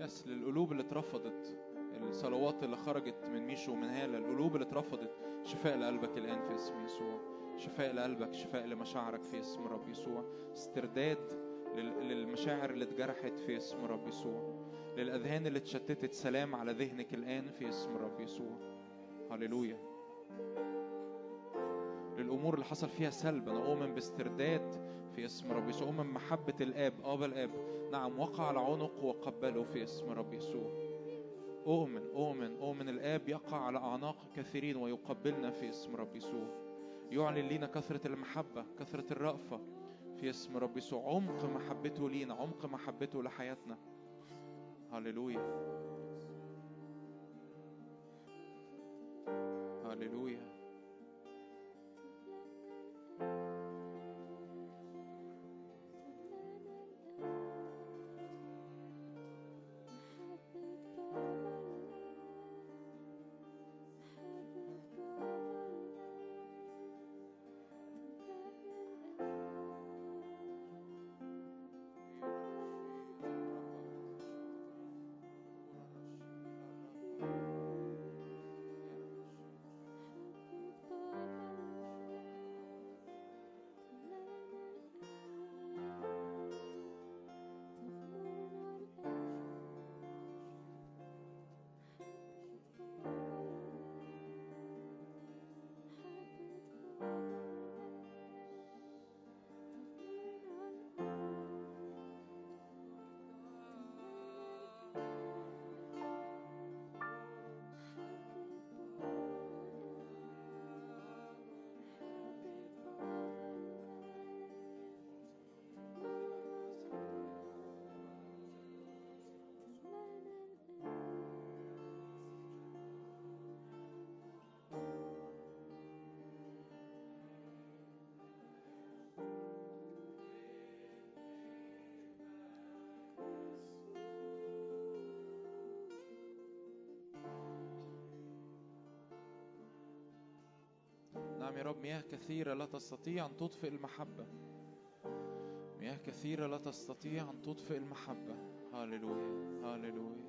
يس للقلوب اللي اترفضت. الصلوات اللي خرجت من ميشو ومن هالة. القلوب اللي اترفضت. شفاء لقلبك الآن في اسم يسوع. شفاء لقلبك شفاء لمشاعرك في اسم رب يسوع. استرداد لل- للمشاعر اللي اتجرحت في اسم رب يسوع. للأذهان اللي اتشتتت سلام على ذهنك الآن في اسم رب يسوع. هللويا. للأمور اللي حصل فيها سلب أنا أؤمن باسترداد في اسم رب يسوع. أؤمن محبة الآب أبا الآب. نعم وقع على عنق وقبله في اسم رب يسوع. أؤمن أؤمن أؤمن. الآب يقع على أعناق كثيرين ويقبلنا في اسم رب يسوع. يعلن لينا كثرة المحبة كثرة الرأفة في اسم رب يسوع. عمق محبته لينا عمق محبته لحياتنا. هللويا هللويا. نعم يا رب مياه كثيرة لا تستطيع أن تطفئ المحبة. مياه كثيرة لا تستطيع أن تطفئ المحبة. هاللويا هاللويا.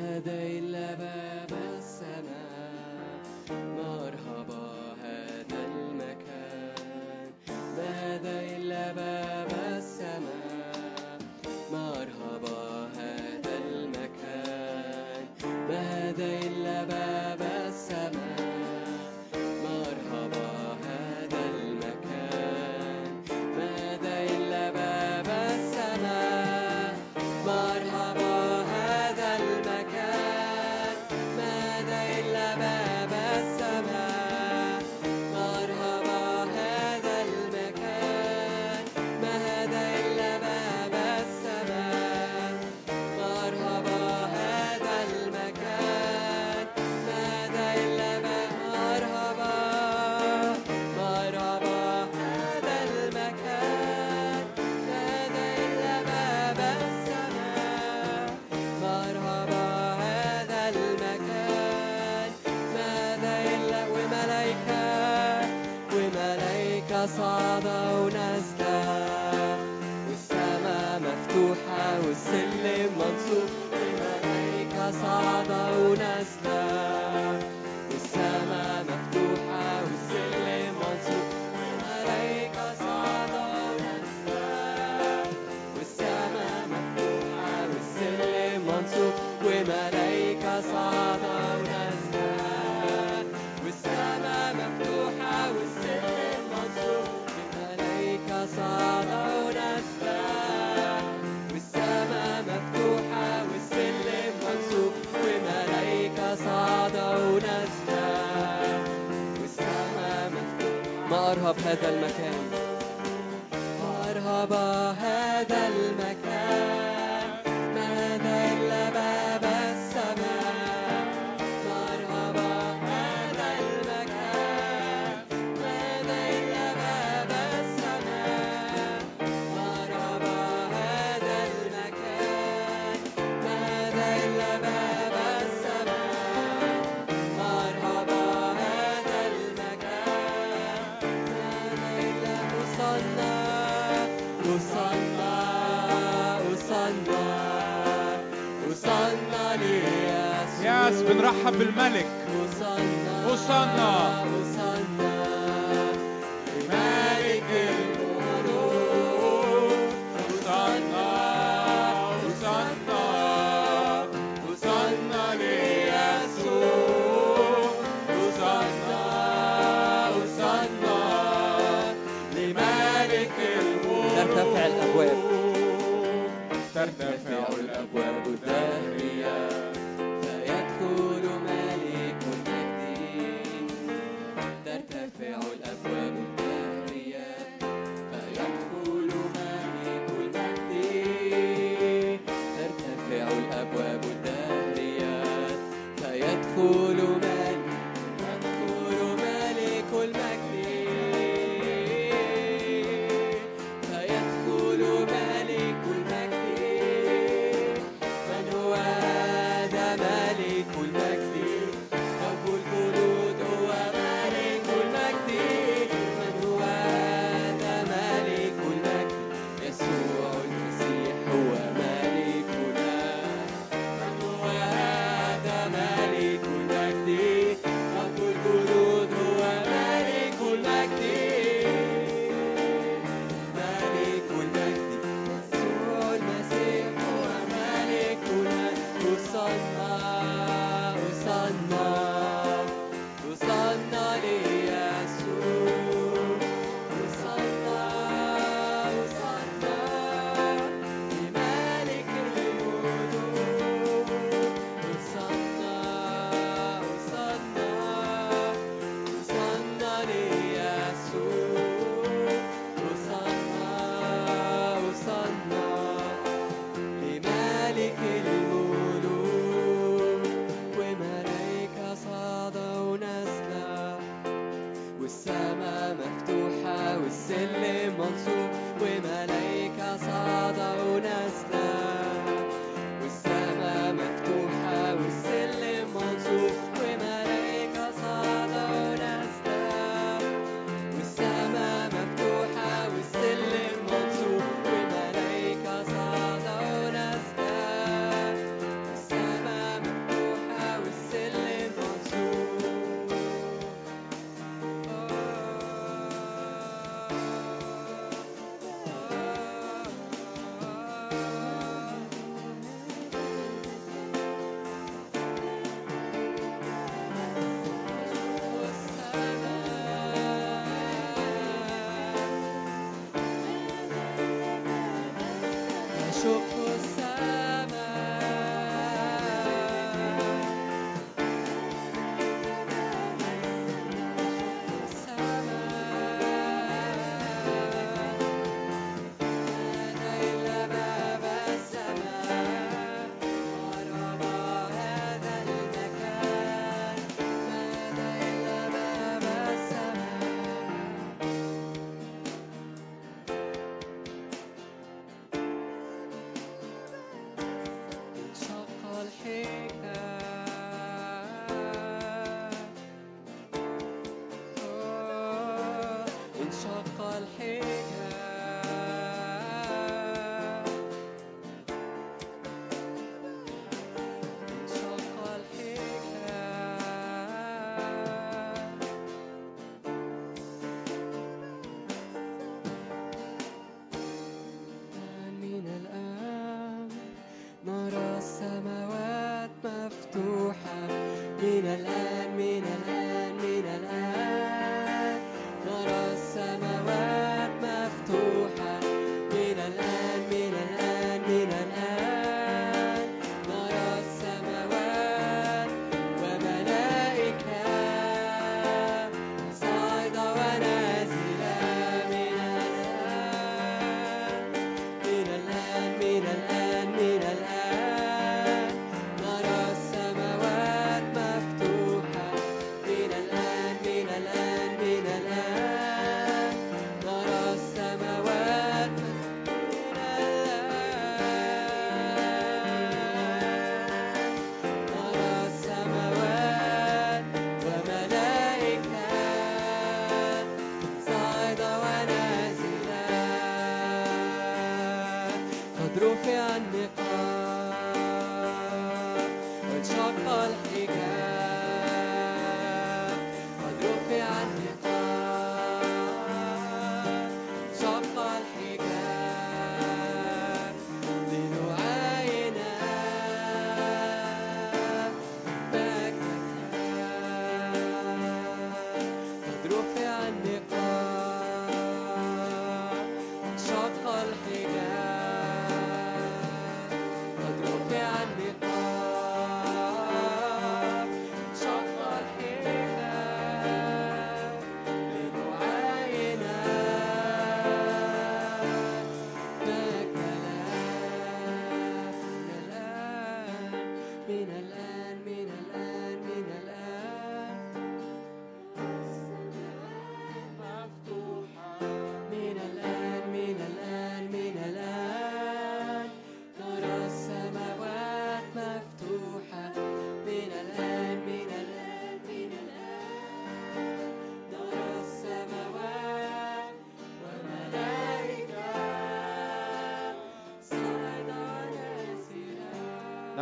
هدى إلا باب. هذا المكان.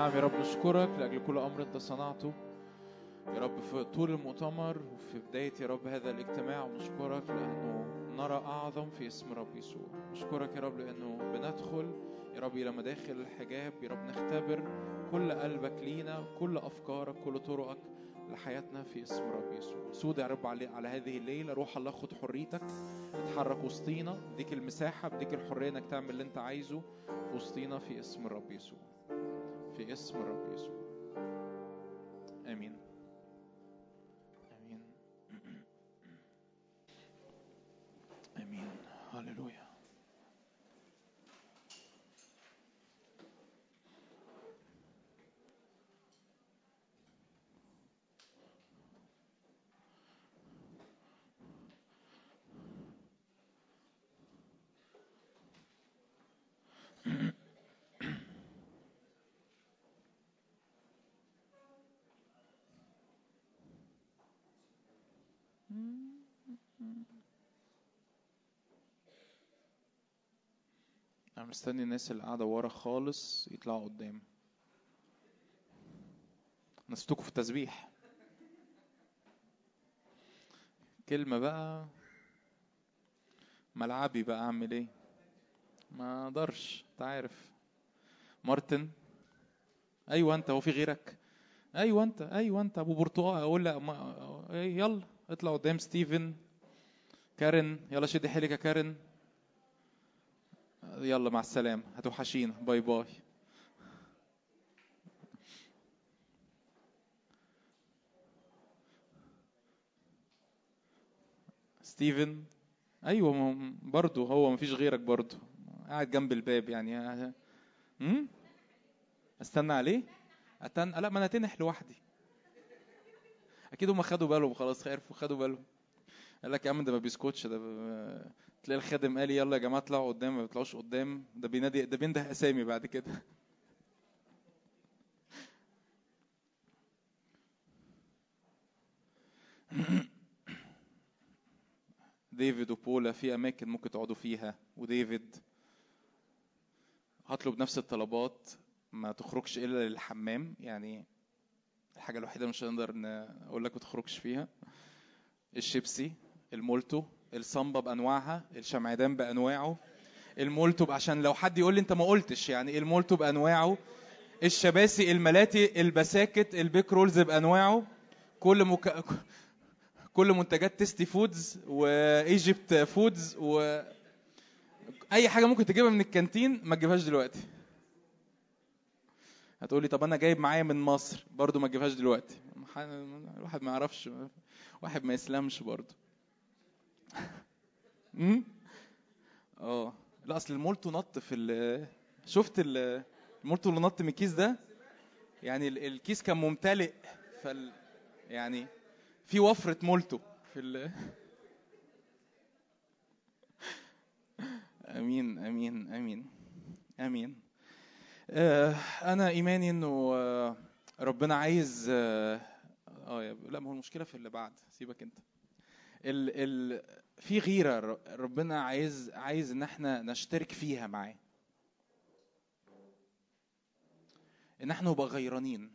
نعم يا رب نشكرك لأجل كل أمر أنت صنعته. يا رب في طول المؤتمر وفي بداية يا رب هذا الاجتماع ونشكرك لأنه نرى أعظم في اسم رب يسوع. نشكرك يا رب لأنه بندخل يا رب إلى مداخل الحجاب. يا رب نختبر كل قلبك لينا كل أفكارك كل طرقك لحياتنا في اسم رب يسوع. سود يا رب على, هذه الليلة. روح الله خد حريتك. اتحرك وسطينا. اديك المساحة اديك الحرية إنك تعمل اللي أنت عايزه في وسطينا في اسم الرب يسوع. في اسم الرب يسوع أنا مستني الناس اللي قاعدة ورا خالص يطلعوا قدام. نسيتكم في التسبيح. كلمة بقى. ملعبي بقى أعمل إيه؟ ما أقدرش أنت عارف. مارتن. أيوه أنت هو في غيرك. أيوه أنت أيوه أنت. أبو برتقال أقول لا ما... إيه، يلا. اطلع قدام ستيفن. كارن. يلا شدي حيلك يا كارن. يلا مع السلامة. هتوحشينا. bye bye. ستيفن؟ أيوه برضه هو مفيش غيرك برضه قاعد جنب الباب يعني. امم استنى عليه؟ استنى لا ما أنا تنح لوحدي. أكيد هم خدوا بالهم. خلاص عرفوا خدوا بالهم. قال لك يا عم ده ما بيسكتش ده. تلاقي الخادم قال يلا يا جماعة اطلعوا قدام ما بيطلعوش قدام. ده بينادي ده بينده أسامي بعد كده. ديفيد وبولا في أماكن ممكن تقعدوا فيها. وديفيد هطلب نفس الطلبات ما تخرجش إلا للحمام. يعني الحاجة الوحيدة مش هنقدر أقول لك ما تخرجش فيها. الشيبسي المولتو. الصمبا بأنواعها الشمعدان بأنواعه المولتو عشان لو حد يقول لي انت ما قلتش يعني المولتو بأنواعه الشباسي الملاتي البساكت ال Bake Rolz بأنواعه كل مك... كل منتجات Tasty Foods و Egypt Foods و أي حاجة ممكن تجيبها من الكانتين ما تجيبهاش دلوقتي. هتقولي طب أنا جايب معايا من مصر برضو ما تجيبهاش دلوقتي. الواحد ما يعرفش واحد ما يسلمش برضو. آه. لا أصل المولتو نط في ال شفت ال- المولتو اللي نط من الكيس ده؟ يعني ال- الكيس كان ممتلئ فال يعني في وفرة مولتو في ال [laughs] آمين آمين آمين آمين. آه، أنا إيماني إنه آه، ربنا عايز آه آه، لا ما هو المشكلة في اللي بعد. سيبك أنت. ال ال في غيرة ربنا عايز عايز إن إحنا نشترك فيها معاه. إن إحنا نبقى غيرانين.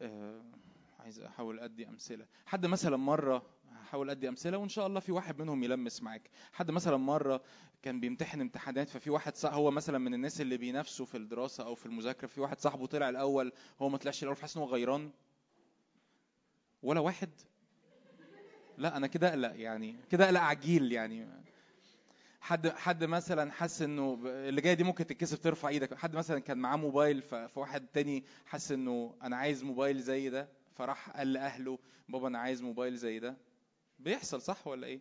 آه، عايز أحاول أدي أمثلة. حد مثلا مرة هحاول أدي أمثلة وإن شاء الله في واحد منهم يلمس معاك. حد مثلا مرة كان بيمتحن امتحانات ففي واحد صح هو مثلا من الناس اللي بينافسوا في الدراسة أو في المذاكرة في واحد صاحبه طلع الأول هو ما طلعش الأول فحس إن هو غيران. ولا واحد. لا أنا كده أقلق يعني كده أقلق عجيل يعني. حد حد مثلا حس إنه اللي جاية دي ممكن تتكسف ترفع إيدك. حد مثلا كان معاه موبايل فواحد تاني حس إنه أنا عايز موبايل زي ده فراح قال لأهله بابا أنا عايز موبايل زي ده. بيحصل صح ولا إيه؟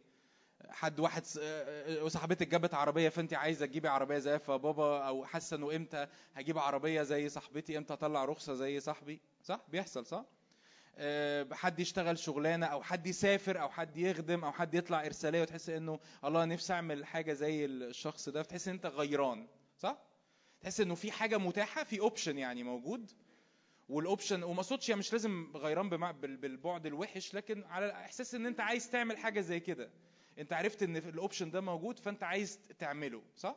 حد واحد آه، صاحبتك جابت عربية فأنت عايزة تجيبي عربية زيها فبابا أو حاسة إنه إمتى هجيب عربية زي صاحبتي إمتى أطلع رخصة زي صاحبي؟ صح؟ بيحصل صح؟ حد يشتغل شغلانة أو حد يسافر أو حد يخدم أو حد يطلع إرسالية وتحس إنه الله نفسي أعمل حاجة زي الشخص ده فتحس إن أنت غيران صح؟ تحس إنه في حاجة متاحة في اوبشن يعني موجود وال option وما أقصدش يعني مش لازم غيران بالبعد الوحش لكن على إحساس إن أنت عايز تعمل حاجة زي كده. أنت عرفت إن ال option ده موجود فأنت عايز تعمله صح؟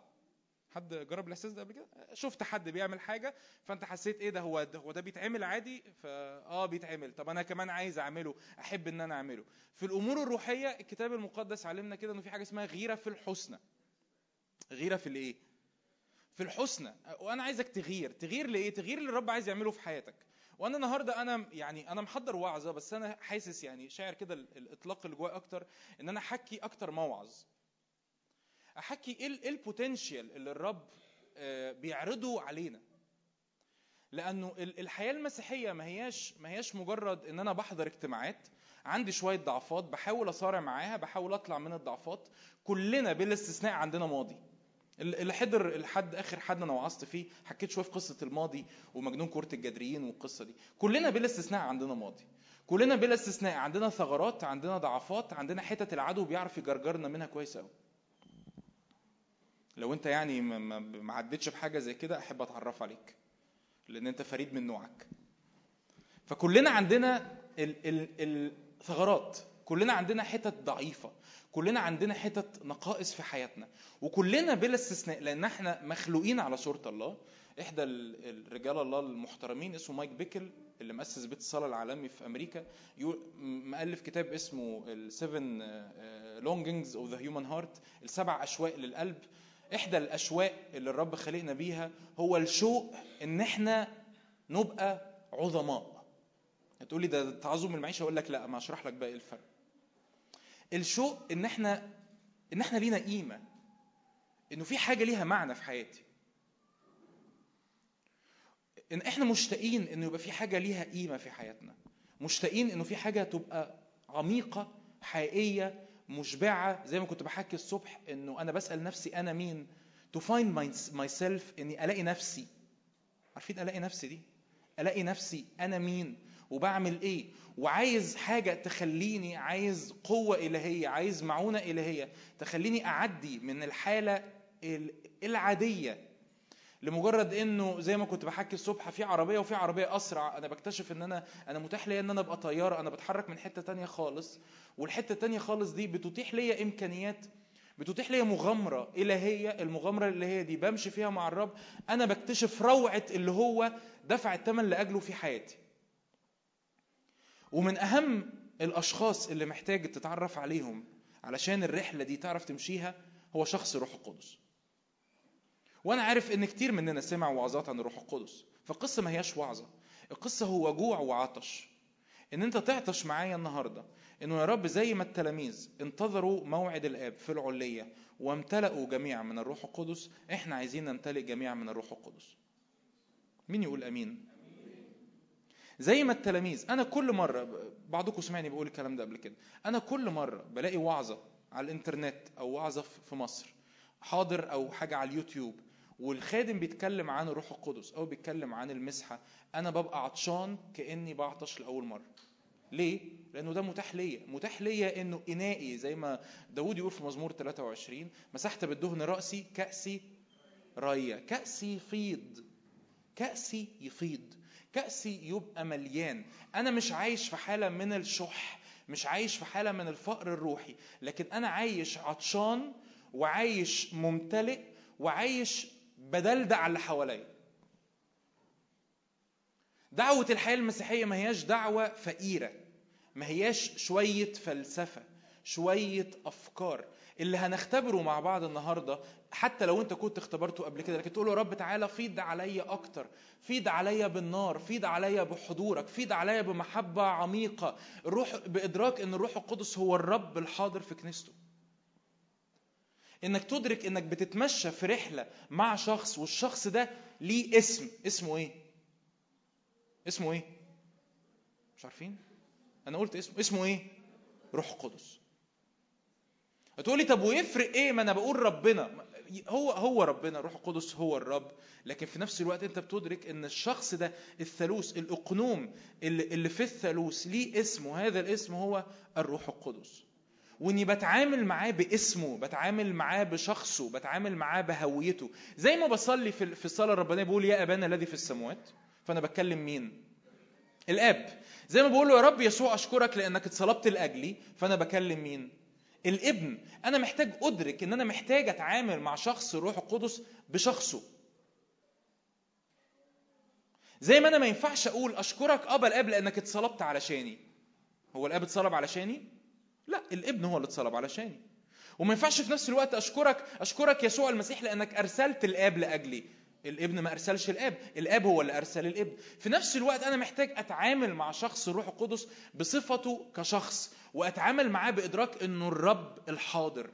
حد جرب الإحساس ده قبل كده؟ شفت حد بيعمل حاجة فأنت حسيت إيه ده هو ده هو ده بيتعمل عادي؟ فا آه بيتعمل. طب أنا كمان عايز أعمله أحب إن أنا أعمله. في الأمور الروحية الكتاب المقدس علمنا كده إنه في حاجة اسمها غيرة في الحسنى. غيرة في الإيه؟ في الحسنى. وأنا عايزك تغير. تغير لإيه؟ تغير اللي الرب عايز يعمله في حياتك. وأنا النهارده أنا يعني أنا محضر وعظة بس أنا حاسس يعني شاعر كده ال- الإطلاق اللي جواي أكتر إن أنا أحكي أكتر موعظ. أحكي إيه ال- البوتنشال اللي الرب آه، بيعرضه علينا. لأنه ال- الحياة المسيحية ما هياش ما هياش مجرد إن أنا بحضر اجتماعات. عندي شوية ضعفات بحاول أصارع معاها بحاول أطلع من الضعفات. كلنا بلا استثناء عندنا ماضي. ال- اللي حضر الحد آخر حد أنا وعظت فيه حكيت شوية في قصة الماضي ومجنون كره الجدريين والقصة دي. كلنا بلا استثناء عندنا ماضي. كلنا بلا استثناء عندنا ثغرات عندنا ضعفات عندنا حتت العدو بيعرف يجرجرنا منها كويس قوي لو انت يعني ما- عدتش بحاجة زي كده أحب أتعرف عليك لأن أنت فريد من نوعك. فكلنا عندنا ال- ال- الثغرات كلنا عندنا حتت ضعيفة كلنا عندنا حتت نقائص في حياتنا وكلنا بلا استثناء لأن إحنا مخلوقين على صورة الله. إحدى ال- الرجال الله المحترمين اسمه مايك بيكل اللي مؤسس بيت الصلاة العالمي في م- مؤلف كتاب اسمه ال Seven Longings of the Human Heart السبع أشواق للقلب. إحدى الاشواق اللي الرب خلقنا بيها هو الشوق إن إحنا نبقى عظماء. هتقولي ده تعظم المعيشة؟ أقول لك لا ما أشرح لك بقى إيه الفرق. الشوق إن إحنا إن إحنا لينا قيمة إنه في حاجة ليها معنى في حياتي. إن إحنا مشتاقين إنه يبقى في حاجة ليها قيمة في حياتنا. مشتاقين إنه في حاجة تبقى عميقة حقيقية مشبعة زي ما كنت بحكي الصبح إنه أنا بسأل نفسي أنا مين to find my- myself إني ألاقي نفسي. عارفين ألاقي نفسي دي؟ ألاقي نفسي أنا مين؟ وبعمل إيه؟ وعايز حاجة تخليني عايز قوة إلهية عايز معونة إلهية تخليني أعدي من الحالة ال- العادية. لمجرد إنه زي ما كنت بحكي الصبح في عربية وفي عربية أسرع أنا بكتشف إن أنا أنا متاح ليا إن أنا أبقى طيارة أنا بتحرك من حتة تانية خالص والحتة التانية خالص دي بتتيح ليا إمكانيات بتتيح ليا مغامرة إلهية المغامرة الإلهية دي بمشي فيها مع الرب أنا بكتشف روعة اللي هو دفع الثمن لأجله في حياتي. ومن أهم الأشخاص اللي محتاج تتعرف عليهم علشان الرحلة دي تعرف تمشيها هو شخص روح القدس. وأنا عارف إن كتير مننا سمع وعظات عن الروح القدس. فالقصة ما هياش وعظة. القصة هو جوع وعطش. إن أنت تعطش معايا النهارده إنه يا رب زي ما التلاميذ انتظروا موعد الآب في العليه وامتلأوا جميعا من الروح القدس إحنا عايزين نمتلئ جميعا من الروح القدس. مين يقول آمين؟ زي ما التلاميذ أنا كل مرة بعضكم سمعني بقول الكلام ده قبل كده أنا كل مرة بلاقي وعظة على الإنترنت أو وعظة في مصر حاضر أو حاجة على اليوتيوب والخادم بيتكلم عن الروح القدس أو بيتكلم عن المسحة أنا ببقى عطشان كأني بعطش لأول مرة. ليه؟ لأنه ده متاح ليا. متاح ليا إنه إنائي زي ما داود يقول في مزمور 23 مسحت بالدهن رأسي كأسي ريا كأسي يفيض. كأسي يفيض. كأسي يبقى مليان. أنا مش عايش في حالة من الشح مش عايش في حالة من الفقر الروحي لكن أنا عايش عطشان وعايش ممتلئ وعايش بدلدع على اللي حواليا. دعوة الحياة المسيحية ما هياش دعوة فقيرة ما هياش شوية فلسفة شوية أفكار. اللي هنختبره مع بعض النهاردة حتى لو أنت كنت اختبرته قبل كده لكن تقول له رب تعالى فيض عليا أكتر فيض عليا بالنار فيض عليا بحضورك فيض عليا بمحبة عميقة. الروح بإدراك إن الروح القدس هو الرب الحاضر في كنيسته. إنك تدرك إنك بتتمشى في رحلة مع شخص والشخص ده ليه اسم. اسمه إيه؟ اسمه إيه؟ مش عارفين؟ أنا قلت اسمه. اسمه إيه؟ روح قدس هتقولي طب ويفرق إيه؟ ما أنا بقول ربنا. هو هو ربنا. روح القدس هو الرب. لكن في نفس الوقت أنت بتدرك إن الشخص ده الثالوث الأقنوم اللي, اللي في الثالوث ليه اسم وهذا الاسم هو الروح القدس. وإني بتعامل معاه باسمه بتعامل معاه بشخصه بتعامل معاه بهويته. زي ما بصلي في الصلاة الربانية بقول يا أبانا الذي في السماوات فأنا بتكلم مين؟ الآب. زي ما بقول له يا رب يسوع أشكرك لأنك اتصلبت لأجلي. فأنا بكلم مين؟ الابن. أنا محتاج أدرك إن أنا محتاج أتعامل مع شخص الروح القدس بشخصه. زي ما أنا ما ينفعش أقول أشكرك أبا الآب لأنك اتصلبت علشاني. هو الآب اتصلب علشاني؟ لا الابن هو اللي اتصلب علشاني. وما ينفعش في نفس الوقت أشكرك أشكرك يسوع المسيح لأنك أرسلت الآب لأجلي. الابن ما أرسلش الآب الآب هو اللي أرسل الابن. في نفس الوقت أنا محتاج أتعامل مع شخص الروح القدس بصفته كشخص وأتعامل معاه بإدراك إنه الرب الحاضر.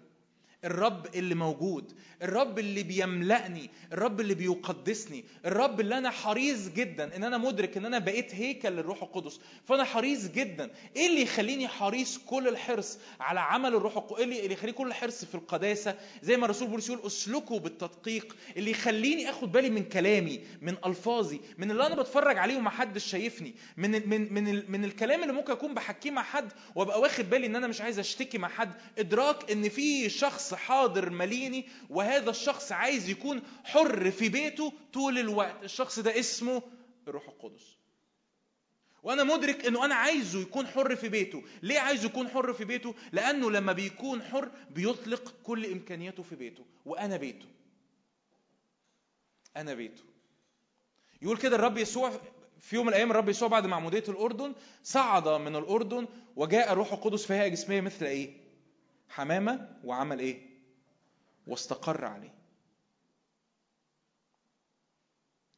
الرب اللي موجود الرب اللي بيملأني الرب اللي بيقدسني الرب اللي أنا حريص جدا إن أنا مدرك إن أنا بقيت هيكل للروح القدس. فأنا حريص جدا. إيه اللي يخليني حريص كل الحرص على عمل الروح القدس إيه اللي يخليني كل الحرص في القداسة؟ زي ما الرسول بولس يقول أسلكوا بالتدقيق. اللي يخليني آخد بالي من كلامي من ألفاظي من اللي أنا بتفرج عليه وما حدش شايفني من من من من الكلام اللي ممكن أكون بحكيه مع حد وأبقى واخد بالي إن أنا مش عايز أشتكي مع حد. إدراك إن في شخص حاضر مليني وهذا الشخص عايز يكون حر في بيته طول الوقت. الشخص ده اسمه الروح القدس. وأنا مدرك إنه أنا عايزه يكون حر في بيته. ليه عايزه يكون حر في بيته؟ لأنه لما بيكون حر بيطلق كل إمكانياته في بيته. وأنا بيته. أنا بيته. يقول كده الرب يسوع في يوم من الأيام الرب يسوع بعد معمودية الأردن صعد من الأردن وجاء الروح القدس في هيئة جسمية مثل إيه؟ حمامة وعمل إيه؟ واستقر عليه.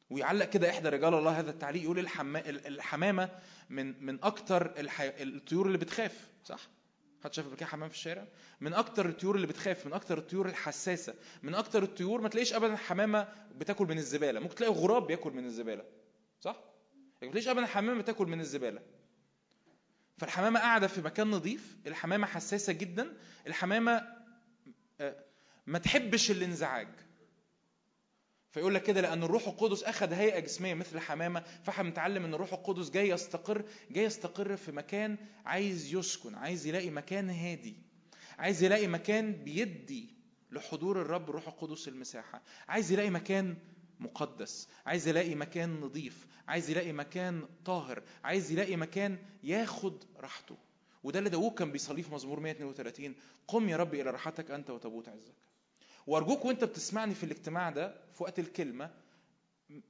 ويعلق كده إحدى رجال الله هذا التعليق يقول الحما... الحمامة من من الح... الطيور اللي بتخاف صح؟ حد شاف كده حمام في الشارع؟ من أكتر الطيور اللي بتخاف من أكتر الطيور الحساسة من أكتر الطيور ما تلاقيش ابدا حمامة بتاكل من الزبالة. ممكن تلاقي غراب بياكل من الزبالة صح؟ ما تلاقيش ابدا حمامة بتاكل من الزبالة. فالحمامة قاعدة في مكان نظيف الحمامة حساسة جدا الحمامة ما تحبش الانزعاج. فيقول لك كده لأن الروح القدس أخذ هيئة جسمية مثل حمامة فاحنا بنتعلم إن الروح القدس جاي يستقر جاي يستقر في مكان عايز يسكن عايز يلاقي مكان هادي عايز يلاقي مكان بيدي لحضور الرب الروح القدس المساحة عايز يلاقي مكان مقدس عايز يلاقي مكان نظيف عايز يلاقي مكان طاهر عايز يلاقي مكان ياخد راحته. وده اللي داوود كان بيصليه في مزمور 132 قم يا رب إلى راحتك أنت وتابوت عزك. وأرجوك وأنت بتسمعني في الاجتماع ده في وقت الكلمة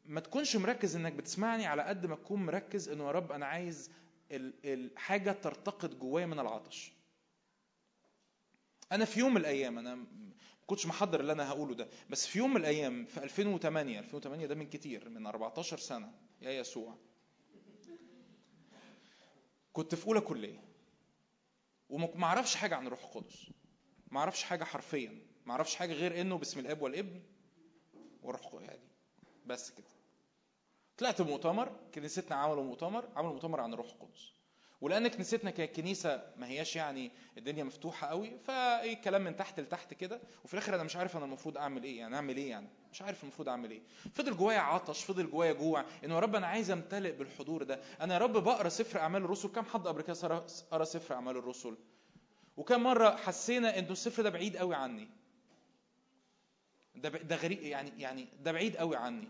ما تكونش مركز إنك بتسمعني على قد ما تكون مركز إنه يا رب أنا عايز الحاجة ترتقد جوايا من العطش. أنا في يوم من الأيام أنا كنتش محضر اللي أنا هقوله ده. بس في يوم من الأيام في 2008 2008 ده من كتير من 14 سنة يا يسوع. كنت في أولى كلية وما أعرفش حاجة عن الروح القدس. ما أعرفش حاجة حرفيا. ما أعرفش حاجة غير إنه باسم الأب والابن والروح يعني بس كده. طلعت مؤتمر كنيستنا عملوا مؤتمر عملوا مؤتمر عن الروح القدس. ولان كنيستنا كانت كنيسه ما هياش يعني الدنيا مفتوحة قوي فايه كلام من تحت لتحت كده وفي الآخر أنا مش عارف أنا المفروض أعمل إيه يعني أعمل إيه يعني؟ مش عارف المفروض أعمل إيه. فضل جوايا عطش فضل جوايا جوع إنه يا رب أنا عايز أمتلئ بالحضور ده. أنا يا رب بقرأ سفر أعمال الرسل. كم حد قبل كده قرأ سفر أعمال الرسل؟ وكم مرة حسينا إنه السفر ده بعيد قوي عني. ده ده غريب يعني يعني ده بعيد قوي عني.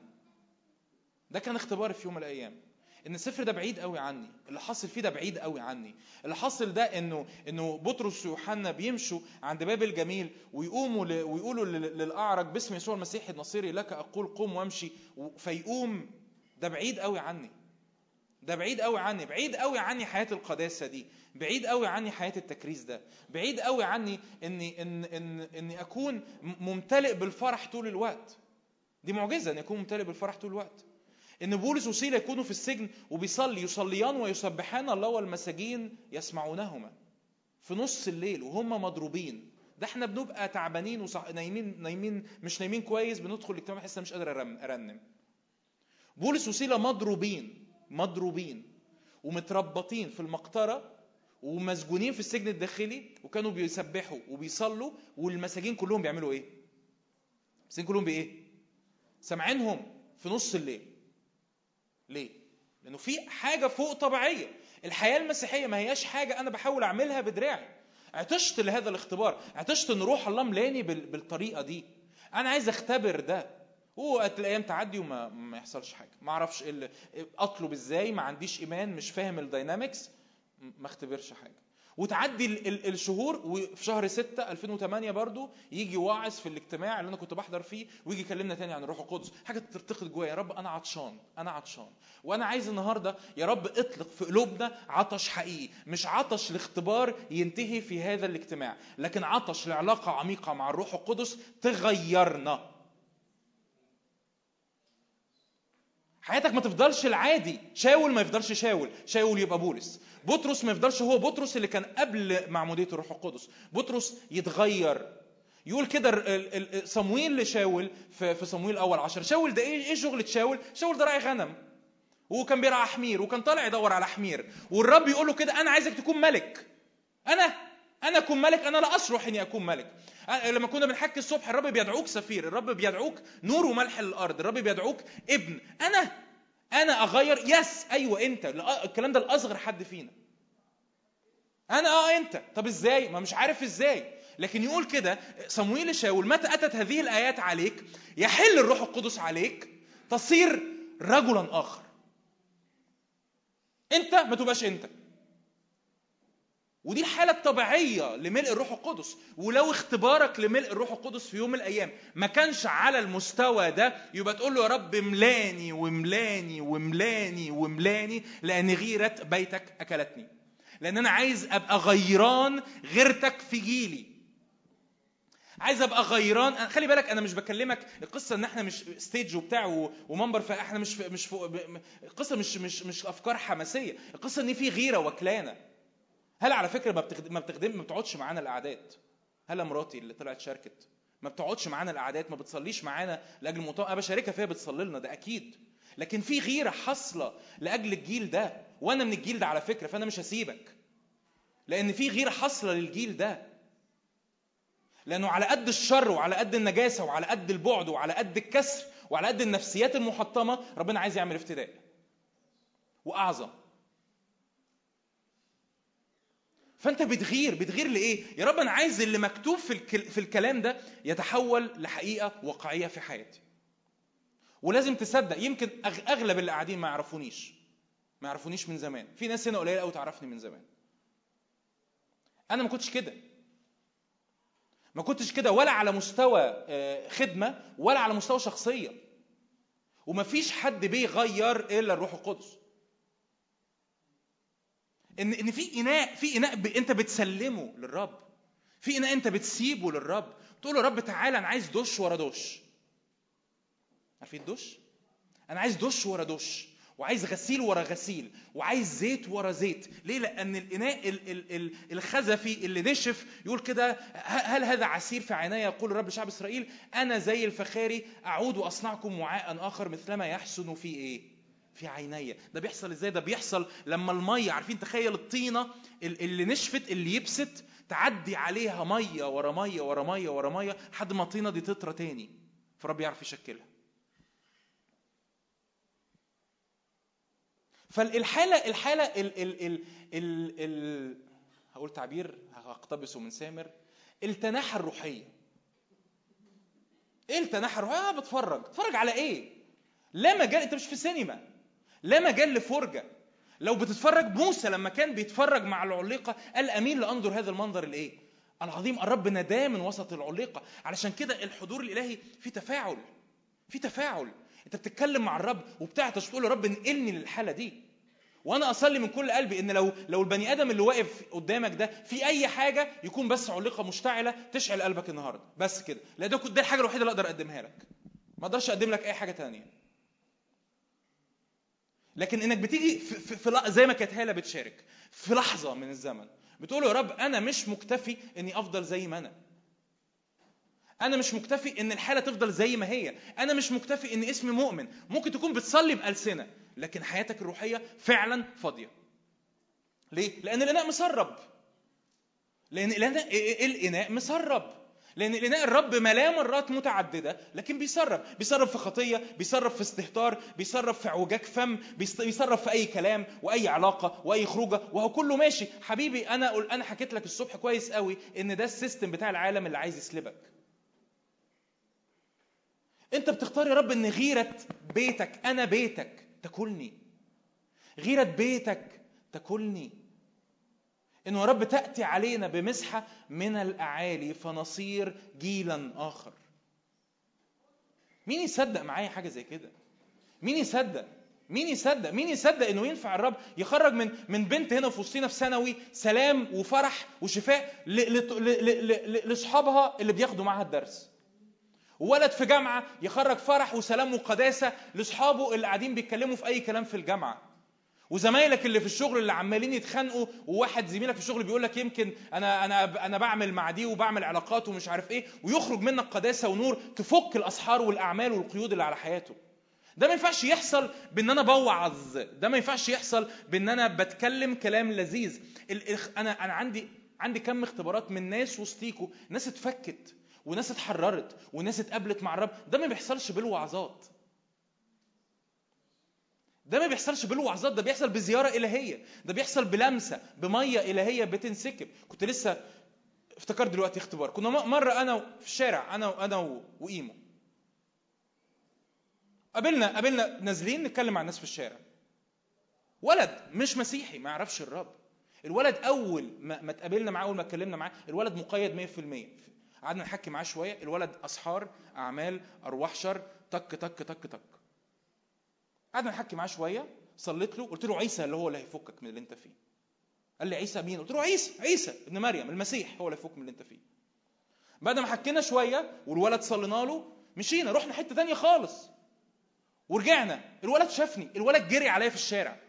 ده كان اختباري في يوم من الأيام. إن السفر ده بعيد قوي عني اللي حاصل فيه ده بعيد قوي عني. اللي حاصل ده إنه إنه بطرس ويوحنا بيمشوا عند باب الجميل ويقوموا ل... ويقولوا للأعرج باسم يسوع المسيح النصيري لك أقول قم وامشي. فيقوم. ده بعيد قوي عني. ده بعيد قوي عني. بعيد قوي عني حياة القداسة دي. بعيد قوي عني حياة التكريس ده. بعيد قوي عني إني ان ان إني أكون ممتلئ بالفرح طول الوقت. دي معجزة إن يكون ممتلئ بالفرح طول الوقت. إن بولس وسيلة يكونوا في السجن وبيصلي يصليان ويسبحان الله والمساجين يسمعونهما في نص الليل وهم مضروبين ده إحنا بنبقى تعبانين وصح... نايمين نايمين مش نايمين كويس بندخل الاجتماع احس مش قادر أرنم بولس وسيلة مضروبين مضروبين ومتربطين في المقطرة ومسجونين في السجن الداخلي وكانوا بيسبحوا وبيصلوا والمساجين كلهم بيعملوا إيه؟ المساجين كلهم بإيه؟ سامعينهم في نص الليل. ليه؟ لأنه في حاجة فوق طبيعية. الحياة المسيحية ما هياش حاجة أنا بحاول أعملها بدراعي. عطشت لهذا الاختبار، عطشت إن روح الله ملاني بالطريقة دي. أنا عايز أختبر ده. وقت الأيام تعدي وما ما يحصلش حاجة ما أعرفش إيه أطلب إزاي ما عنديش إيمان مش فاهم الداينامكس ما أختبرش حاجة وتعدي ال- ال- الشهور وفي شهر 6 2008 برضو يجي واعظ في الاجتماع اللي أنا كنت بحضر فيه ويجي يكلمنا تاني عن الروح القدس. حاجة ترتقد جوايا يا رب أنا عطشان أنا عطشان. وأنا عايز النهارده يا رب اطلق في قلوبنا عطش حقيقي مش عطش لاختبار ينتهي في هذا الاجتماع لكن عطش لعلاقة عميقة مع الروح القدس تغيرنا. حياتك ما تفضلش العادي شاول ما يفضلش شاول شاول يبقى بولس. بطرس ما يفضلش هو بطرس اللي كان قبل معمودية الروح القدس. بطرس يتغير. يقول كده صمويل لشاول في صمويل أول عشر. شاول ده إيه إيه شغلة شاول؟ شاول ده راعي غنم. وكان بيرعى حمير وكان طالع يدور على حمير والرب يقول له كده أنا عايزك تكون ملك. أنا أنا أكون ملك أنا لا أصلح إني أكون ملك. لما كنا بنحكي الصبح الرب بيدعوك سفير الرب بيدعوك نور وملح للأرض الرب بيدعوك ابن. أنا أنا أغير. يس أيوه أنت. لا- الكلام ده الاصغر حد فينا. أنا آه أنت. طب إزاي؟ ما مش عارف إزاي. لكن يقول كده صمويل شاول متى أتت هذه الآيات عليك؟ يحل الروح القدس عليك تصير رجلا آخر. أنت ما تبقاش أنت. ودي الحالة الطبيعية لملء الروح القدس. ولو اختبارك لملء الروح القدس في يوم من الأيام ما كانش على المستوى ده يبقى تقول له يا رب ملاني وملاني وملاني وملاني لأن غيرة بيتك أكلتني. لأن أنا عايز أبقى غيران غيرتك في جيلي. عايز أبقى غيران. خلي بالك أنا مش بكلمك القصة إن إحنا مش ستيج وبتاع ومنبر فإحنا مش مش القصة مش مش مش أفكار حماسية. القصة إن في غيرة وكلانة. هل على فكرة ما بتخدم ما بتخدم ما بتقعدش معانا الأعداد؟ هلا مراتي اللي طلعت شاركت. ما بتقعدش معانا الأعداد ما بتصليش معانا لأجل الموضوع أنا بشاركها فيها بتصلي لنا ده أكيد. لكن في غيرة حاصلة لأجل الجيل ده وأنا من الجيل ده على فكرة فأنا مش هسيبك. لأن في غيرة حاصلة للجيل ده. لأنه على قد الشر وعلى قد النجاسة وعلى قد البعد وعلى قد الكسر وعلى قد النفسيات المحطمة ربنا عايز يعمل افتداء. وأعظم فانت بتغير بتغير لإيه؟ يا رب أنا عايز اللي مكتوب في في الكلام ده يتحول لحقيقة واقعية في حياتي. ولازم تصدق يمكن أغلب اللي قاعدين ما يعرفونيش ما يعرفونيش من زمان. في ناس هنا قليلة قوي تعرفني من زمان. أنا ما كنتش كده. ما كنتش كده ولا على مستوى آه، خدمة ولا على مستوى شخصية. وما فيش حد بيغير إلا الروح القدس. ان إن في اناء في إناء ب... أنت بتسلمه للرب. في إناء أنت بتسيبه للرب. تقول له رب تعالى أنا عايز دش ورا دش. عارفين الدش؟ أنا عايز دش ورا دش وعايز غسيل ورا غسيل وعايز زيت ورا زيت. ليه؟ لأن الإناء ال- ال- ال- الخزفي اللي نشف يقول كده هل هذا عسير في عيني؟ يقول رب شعب إسرائيل أنا زي الفخاري أعود وأصنعكم وعاء آخر مثلما يحسن في إيه؟ في عيني ده بيحصل إزاي؟ ده بيحصل لما المية عارفين تخيل الطينة ال- اللي نشفت اللي يبست تعدي عليها مية ورا مية ورا مية ورا مية لحد ما الطينة دي تطرى تاني. فرب يعرف يشكلها. فالحالة الحالة ال ال ال ال ال هقول تعبير هقتبسه من سامر. التناحة الروحية. إيه التناحة الروحية؟ آه بتفرج، بتفرج على إيه؟ لا مجال أنت مش في سينما لا مجال لفرجة لو بتتفرج موسى لما كان بيتفرج مع العليقة قال أمين لأنظر هذا المنظر الايه؟ العظيم الرب نداه من وسط العليقة. علشان كده الحضور الإلهي في تفاعل في تفاعل. أنت بتتكلم مع الرب وبتعطش تقول يا رب إنقلني للحالة دي. وأنا أصلي من كل قلبي إن لو لو البني آدم اللي واقف قدامك ده في أي حاجة يكون بس علقه مشتعلة تشعل قلبك النهارده. بس كده. لا ده ده الحاجة الوحيدة اللي أقدر أقدمها لك. ما أقدرش أقدم لك أي حاجة تانية. لكن إنك بتيجي في, في, في زي ما كانت هالة بتشارك في لحظة من الزمن. بتقول يا رب أنا مش مكتفي إني أفضل زي ما أنا. أنا مش مكتفي إن الحالة تفضل زي ما هي. أنا مش مكتفي إن اسمي مؤمن. ممكن تكون بتصلي بألسنة لكن حياتك الروحية فعلا فاضية. ليه؟ لأن الإناء مسرب. لأن الإناء الإناء مسرب. لأن الاناء الرب ملاه مرات متعددة لكن بيسرب بيسرب في خطية بيسرب في استهتار بيسرب في اعوجاج فم بيسرب في أي كلام وأي علاقة وأي خروجة وهو كله ماشي. حبيبي أنا قل أنا حكيت لك الصبح كويس قوي إن ده ال system بتاع العالم اللي عايز يسلبك. أنت بتختار يا رب إن غيرة بيتك أنا بيتك تاكلني. غيرة بيتك تاكلني. انه يا رب تأتي علينا بمسحة من الأعالي فنصير جيلا آخر. مين يصدق معايا حاجة زي كده؟ مين يصدق؟ مين يصدق؟ مين يصدق إنه ينفع الرب يخرج من من بنت هنا في وسطينا في ثانوي سلام وفرح وشفاء لاصحابها اللي بياخدوا معاها الدرس. وولد في جامعة يخرج فرح وسلام وقداسة لاصحابه اللي قاعدين بيتكلموا في أي كلام في الجامعة. وزمايلك اللي في الشغل اللي عمالين يتخانقوا وواحد زميلك في الشغل بيقول لك يمكن أنا أنا أنا بعمل مع دي وبعمل علاقات ومش عارف إيه ويخرج منك قداسة ونور تفك الأسحار والأعمال والقيود اللي على حياته. ده ما ينفعش يحصل بإن أنا بوعظ. ده ما ينفعش يحصل بإن أنا بتكلم كلام لذيذ. أنا أنا عندي عندي كم اختبارات من ناس وسطيكوا ناس اتفكت وناس اتحررت وناس اتقابلت مع الرب. ده ما بيحصلش بالوعظات. ده ما بيحصلش بالوعظات ده بيحصل بزيارة إلهية ده بيحصل بلمسة بمية إلهية بتنسكب. كنت لسه افتكرت دلوقتي اختبار. كنا مرة أنا في الشارع أنا وأنا و- وإيمو. قابلنا قابلنا نازلين نتكلم مع الناس في الشارع. ولد مش مسيحي ما يعرفش الرب. الولد أول ما, ما اتقابلنا معاه أول ما اتكلمنا معاه الولد مقيد 100% قعدنا نحكي معاه شوية الولد أسحار أعمال أرواح شر تك تك تك تك. قعدنا نحكي معاه شوية صليت له قلت له عيسى اللي هو اللي هيفكك من اللي انت فيه. قال لي عيسى مين؟ قلت له عيسى عيسى ابن مريم المسيح هو اللي هيفك من اللي انت فيه. بعد ما حكينا شوية والولد صلينا له مشينا رحنا حتة تانية خالص. ورجعنا الولد شافني الولد جري عليا في الشارع.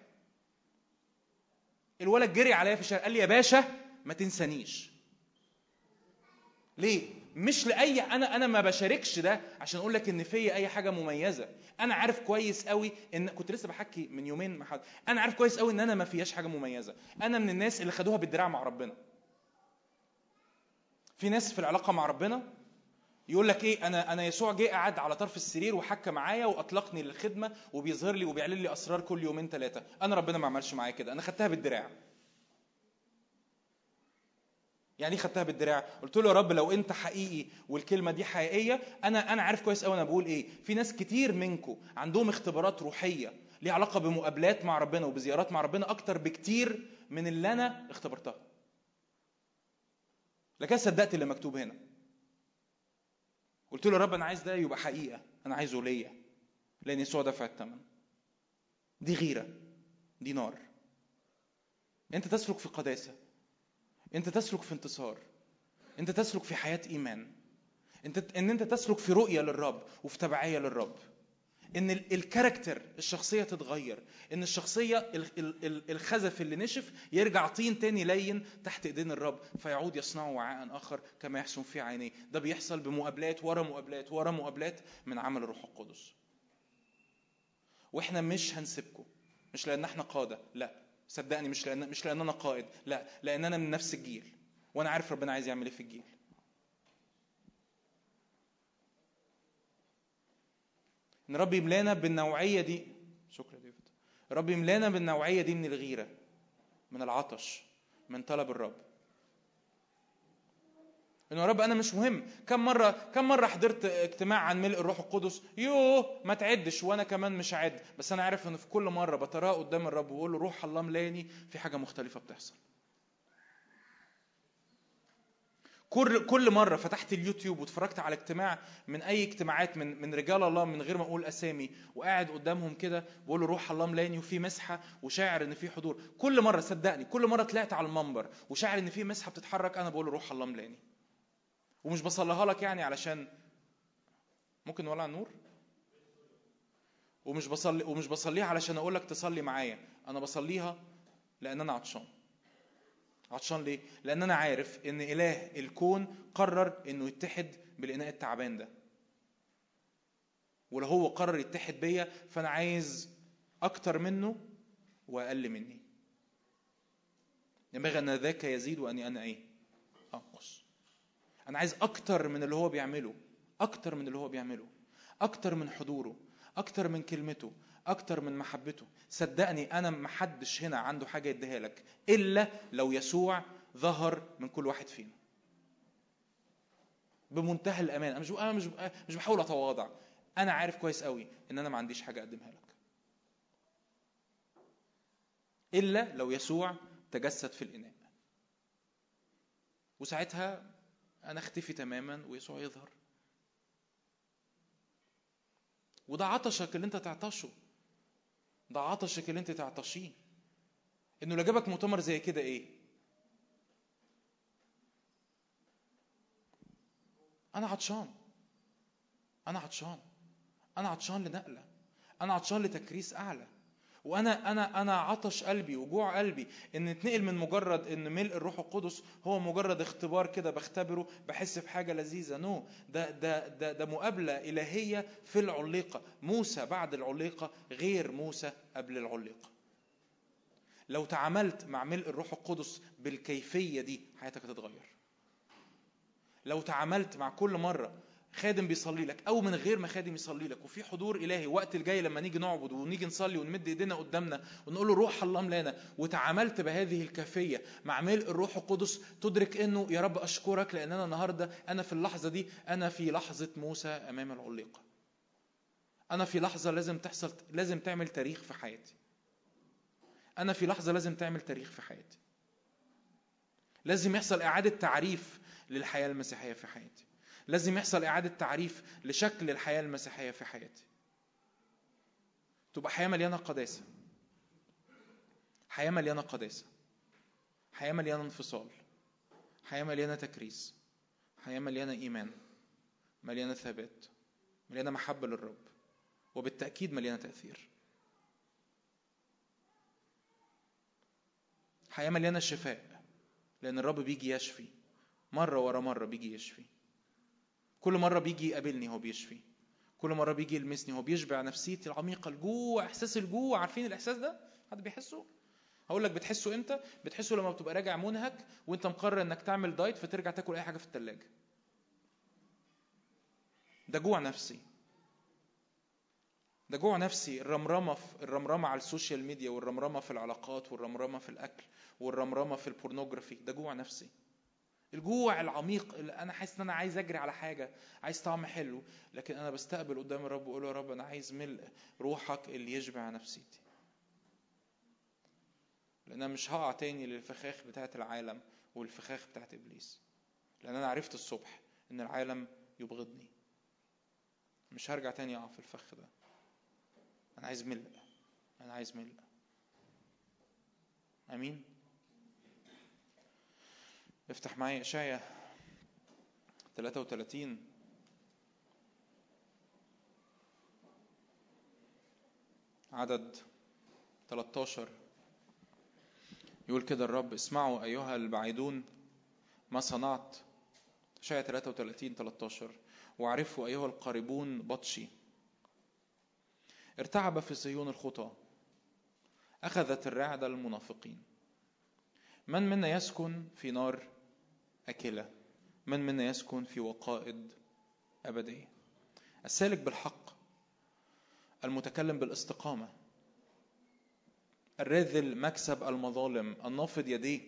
الولد جري عليا في الشارع قال لي يا باشا ما تنسانيش. ليه؟ مش لأي أنا أنا ما بشاركش ده عشان أقول لك إن فيا أي حاجة مميزة. أنا عارف كويس قوي إن كنت لسه بحكي من يومين مع حد. أنا عارف كويس قوي إن أنا ما فياش حاجة مميزة. أنا من الناس اللي خدوها بالدراع مع ربنا. في ناس في العلاقة مع ربنا يقول لك إيه أنا أنا يسوع جه قعد على طرف السرير وحكى معايا وأطلقني للخدمة وبيظهر لي وبيعلن لي أسرار كل يومين ثلاثة أنا ربنا ما عملش معايا كده. أنا خدتها بالدراع. يعني إيه خدتها بالدراع؟ قلت له يا رب لو أنت حقيقي والكلمة دي حقيقية أنا أنا عارف كويس قوي أنا بقول إيه. في ناس كتير منكم عندهم اختبارات روحية ليها علاقة بمقابلات مع ربنا وبزيارات مع ربنا أكتر بكتير من اللي أنا اختبرتها. لكن صدقت اللي مكتوب هنا. قلت له يا رب أنا عايز ده يبقى حقيقة أنا عايزه ليا. لأن يسوع دفع الثمن دي غيرة دي نار. أنت تسلك في قداسة. انت تسلك في انتصار انت تسلك في حياة إيمان انت ان انت تسلك في رؤية للرب وفي تبعية للرب إن ال- الكاركتر الشخصية تتغير إن الشخصية ال- ال- ال- الخزف اللي نشف يرجع طين تاني لين تحت إيدين الرب فيعود يصنعه وعاء آخر كما يحسن في عينيه. ده بيحصل بمقابلات ورا مقابلات ورا مقابلات من عمل الروح القدس. وإحنا مش هنسيبكم مش لأن إحنا قادة لأ. صدقني مش لأن مش لأن أنا قائد لا لأن أنا من نفس الجيل وأنا عارف ربنا عايز يعمل إيه في الجيل. إن رب يملانا بالنوعية دي شكرا ديفيد رب يملانا بالنوعية دي من الغيرة من العطش من طلب الرب. انه يا رب أنا مش مهم. كم مره كم مرة حضرت اجتماع عن ملء الروح القدس؟ يوه ما تعدش وأنا كمان مش هعد بس أنا عارف ان في كل مرة بتراه قدام الرب وبقول له روح الله ملاني في حاجة مختلفة بتحصل. كل كل مرة فتحت اليوتيوب واتفرجت على اجتماع من أي اجتماعات من من رجال الله من غير ما أقول أسامي وقاعد قدامهم كده بقول له روح الله ملاني وفي مسحة وشاعر إن في حضور. كل مرة صدقني كل مرة طلعت على المنبر وشاعر إن في مسحة بتتحرك أنا بقول له روح الله ملاني ومش بصليها لك يعني علشان ممكن نولع النور؟ ومش بصلي ومش بصليها علشان أقول لك تصلي معايا. أنا بصليها لأن أنا عطشان. عطشان ليه؟ لأن أنا عارف إن إله الكون قرر إنه يتحد بالإناء التعبان ده. ولو هو قرر يتحد بيا فأنا عايز أكتر منه وأقل مني. ينبغي أن ذاك يزيد واني أنا إيه؟ أنقص. أنا عايز أكتر من اللي هو بيعمله أكتر من اللي هو بيعمله أكتر من حضوره أكتر من كلمته أكتر من محبته. صدقني أنا محدش هنا عنده حاجة يديها لك إلا لو يسوع ظهر من كل واحد فينا. بمنتهى الأمان. أنا مش أنا مش مش بحاول أتواضع. أنا عارف كويس قوي إن أنا ما عنديش حاجة أقدمها لك. إلا لو يسوع تجسد في الإناء. وساعتها أنا اختفي تماما ويسوع يظهر. وده عطشك اللي أنت تعطشه. ده عطشك اللي أنت تعطشيه إنه لو جابك مؤتمر زي كده إيه؟ أنا عطشان. أنا عطشان. أنا عطشان لنقلة. أنا عطشان لتكريس أعلى. وأنا أنا أنا عطش قلبي وجوع قلبي إن نتنقل من مجرد إن ملء الروح القدس هو مجرد اختبار كده بختبره بحس بحاجة لذيذة. نو no. ده ده ده ده مقابلة إلهية في العليقة. موسى بعد العليقة غير موسى قبل العليقة. لو تعاملت مع ملء الروح القدس بالكيفية دي حياتك هتتغير. لو تعاملت مع كل مرة خادم بيصلي لك أو من غير ما خادم يصلي لك. وفي حضور إلهي وقت الجاي لما نيجي نعبد ونيجي نصلي ونمد إيدينا قدامنا ونقول له روح الله ملانا وتعاملت بهذه الكيفيه مع ملء الروح القدس تدرك إنه يا رب أشكرك لأن أنا النهارده أنا في اللحظة دي أنا في لحظة موسى أمام العليقه أنا في لحظة لازم تحصل لازم تعمل تاريخ في حياتي. أنا في لحظة لازم تعمل تاريخ في حياتي. لازم يحصل إعادة تعريف للحياة المسيحية في حياتي. لازم يحصل إعادة تعريف لشكل الحياة المسيحية في حياتي. تبقى حياة مليانة قداسة. حياة مليانة قداسة. حياة مليانة انفصال. حياة مليانة تكريس. حياة مليانة إيمان. مليانة ثبات. مليانة محبة للرب. وبالتأكيد مليانة تأثير. حياة مليانة شفاء. لأن الرب بيجي يشفي. مرة ورا مرة بيجي يشفي. كل مرة بيجي يقابلني هو بيشفي كل مرة بيجي يلمسني هو بيشبع نفسيتي العميقة الجوع إحساس الجوع عارفين الإحساس ده؟ حد بيحسه؟ هقول لك بتحسه إمتى؟ بتحسه لما بتبقى راجع منهك وأنت مقرر إنك تعمل diet فترجع تاكل أي حاجة في التلاجة. ده جوع نفسي. ده جوع نفسي الرمرمة في الرمرمة على ال social media والرمرمة في العلاقات والرمرمة في الأكل والرمرمة في ال pornography ده جوع نفسي. الجوع العميق اللي أنا حاسس إن أنا عايز أجري على حاجة عايز طعم حلو لكن أنا بستقبل قدام الرب وأقول يا رب أنا عايز ملء روحك اللي يشبع نفسيتي. لأن أنا مش هقع تاني للفخاخ بتاعه العالم والفخاخ بتاعه إبليس. لأن أنا عرفت الصبح إن العالم يبغضني. مش هرجع تاني أقع في الفخ ده. أنا عايز ملء. أنا عايز ملء. آمين؟ افتح معايا اشعيا 33 عدد 13 يقول كده الرب اسمعوا أيها البعيدون ما صنعت. اشعيا 33 13 واعرفوا أيها القريبون بطشي. ارتعب في صهيون الخطى. أخذت الرعد المنافقين. من منا يسكن في نار أكلة. من منا يسكن في وقائد أبدية السالك بالحق المتكلم بالاستقامة الراذل مكسب المظالم النافض يديه.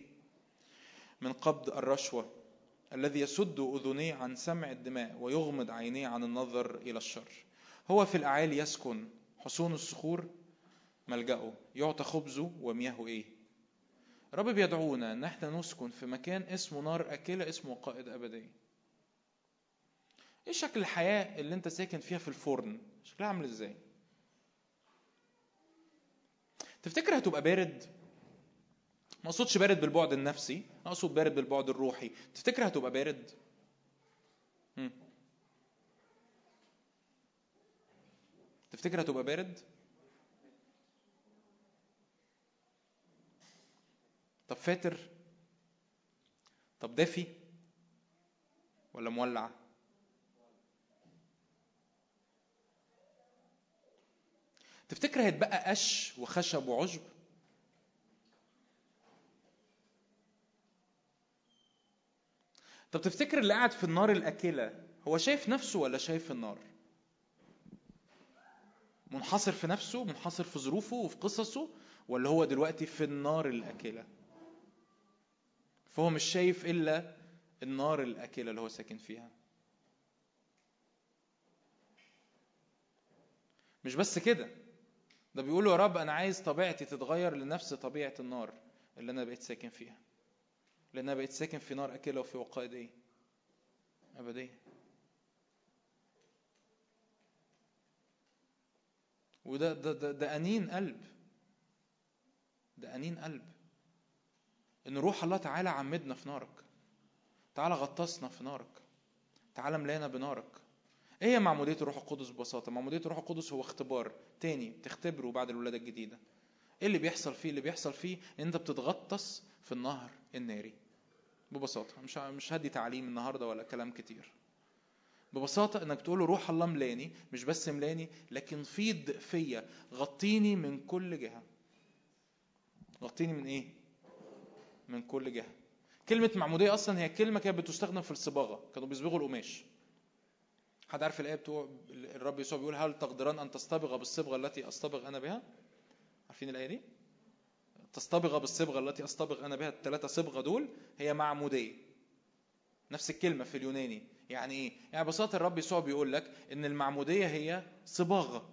من قبض الرشوة الذي يسد أذنيه عن سمع الدماء ويغمض عينيه عن النظر إلى الشر. هو في الأعالي يسكن حصون الصخور ملجأه يعطى خبزه ومياهه إيه؟ الرب بيدعونا إن إحنا نسكن في مكان اسمه نار أكلة اسمه قائد ابديه إيه شكل الحياة اللي أنت ساكن فيها في الفرن؟ شكلها عامل إزاي؟ تفتكر هتبقى بارد؟ ما أقصدش بارد بالبعد النفسي أقصد بارد بالبعد الروحي. تفتكر هتبقى بارد. تفتكر هتبقى بارد؟ طب فاتر؟ طب دافي؟ ولا مولع؟ تفتكر هيتبقى قش وخشب وعشب؟ طب تفتكر اللي قاعد في النار الأكلة هو شايف نفسه ولا شايف النار؟ منحصر في نفسه منحصر في ظروفه وفي قصصه ولا هو دلوقتي في النار الأكلة؟ فهو مش شايف إلا النار الأكلة اللي هو ساكن فيها. مش بس كده. ده بيقول يا رب أنا عايز طبيعتي تتغير لنفس طبيعة النار اللي أنا بقيت ساكن فيها. لأن أنا بقيت ساكن في نار أكلة وفي وقائد إيه؟ أبدية. وده ده ده, ده أنين قلب. ده أنين قلب. إن روح الله تعالى عمدنا في نارك. تعالى غطسنا في نارك. تعالى ملانا بنارك. إيه هي معمودية الروح القدس ببساطة؟ معمودية الروح القدس هو اختبار تاني بتختبره بعد الولادة الجديدة. إيه اللي بيحصل فيه؟ اللي بيحصل فيه إن أنت بتتغطس في النهر الناري. ببساطة مش مش هدي تعليم النهارده ولا كلام كتير. ببساطة إنك تقول له روح الله ملاني مش بس ملاني لكن فيض فيا غطيني من كل جهة. غطيني من إيه؟ من كل جهة. كلمة معمودية أصلا هي كلمة كانت بتستخدم في الصباغة. كانوا بيصبغوا القماش. حد عارف الآية بتوع الرب يسوع بيقول هل تقدران أن تصطبغ بالصبغة التي أصطبغ أنا بها? عارفين الآية دي؟ تصطبغ بالصبغة التي أصطبغ أنا بها. الثلاثة صبغة دول هي معمودية. نفس الكلمة في اليوناني. يعني إيه؟ يعني ببساطة الرب يسوع بيقول لك إن المعمودية هي صباغة.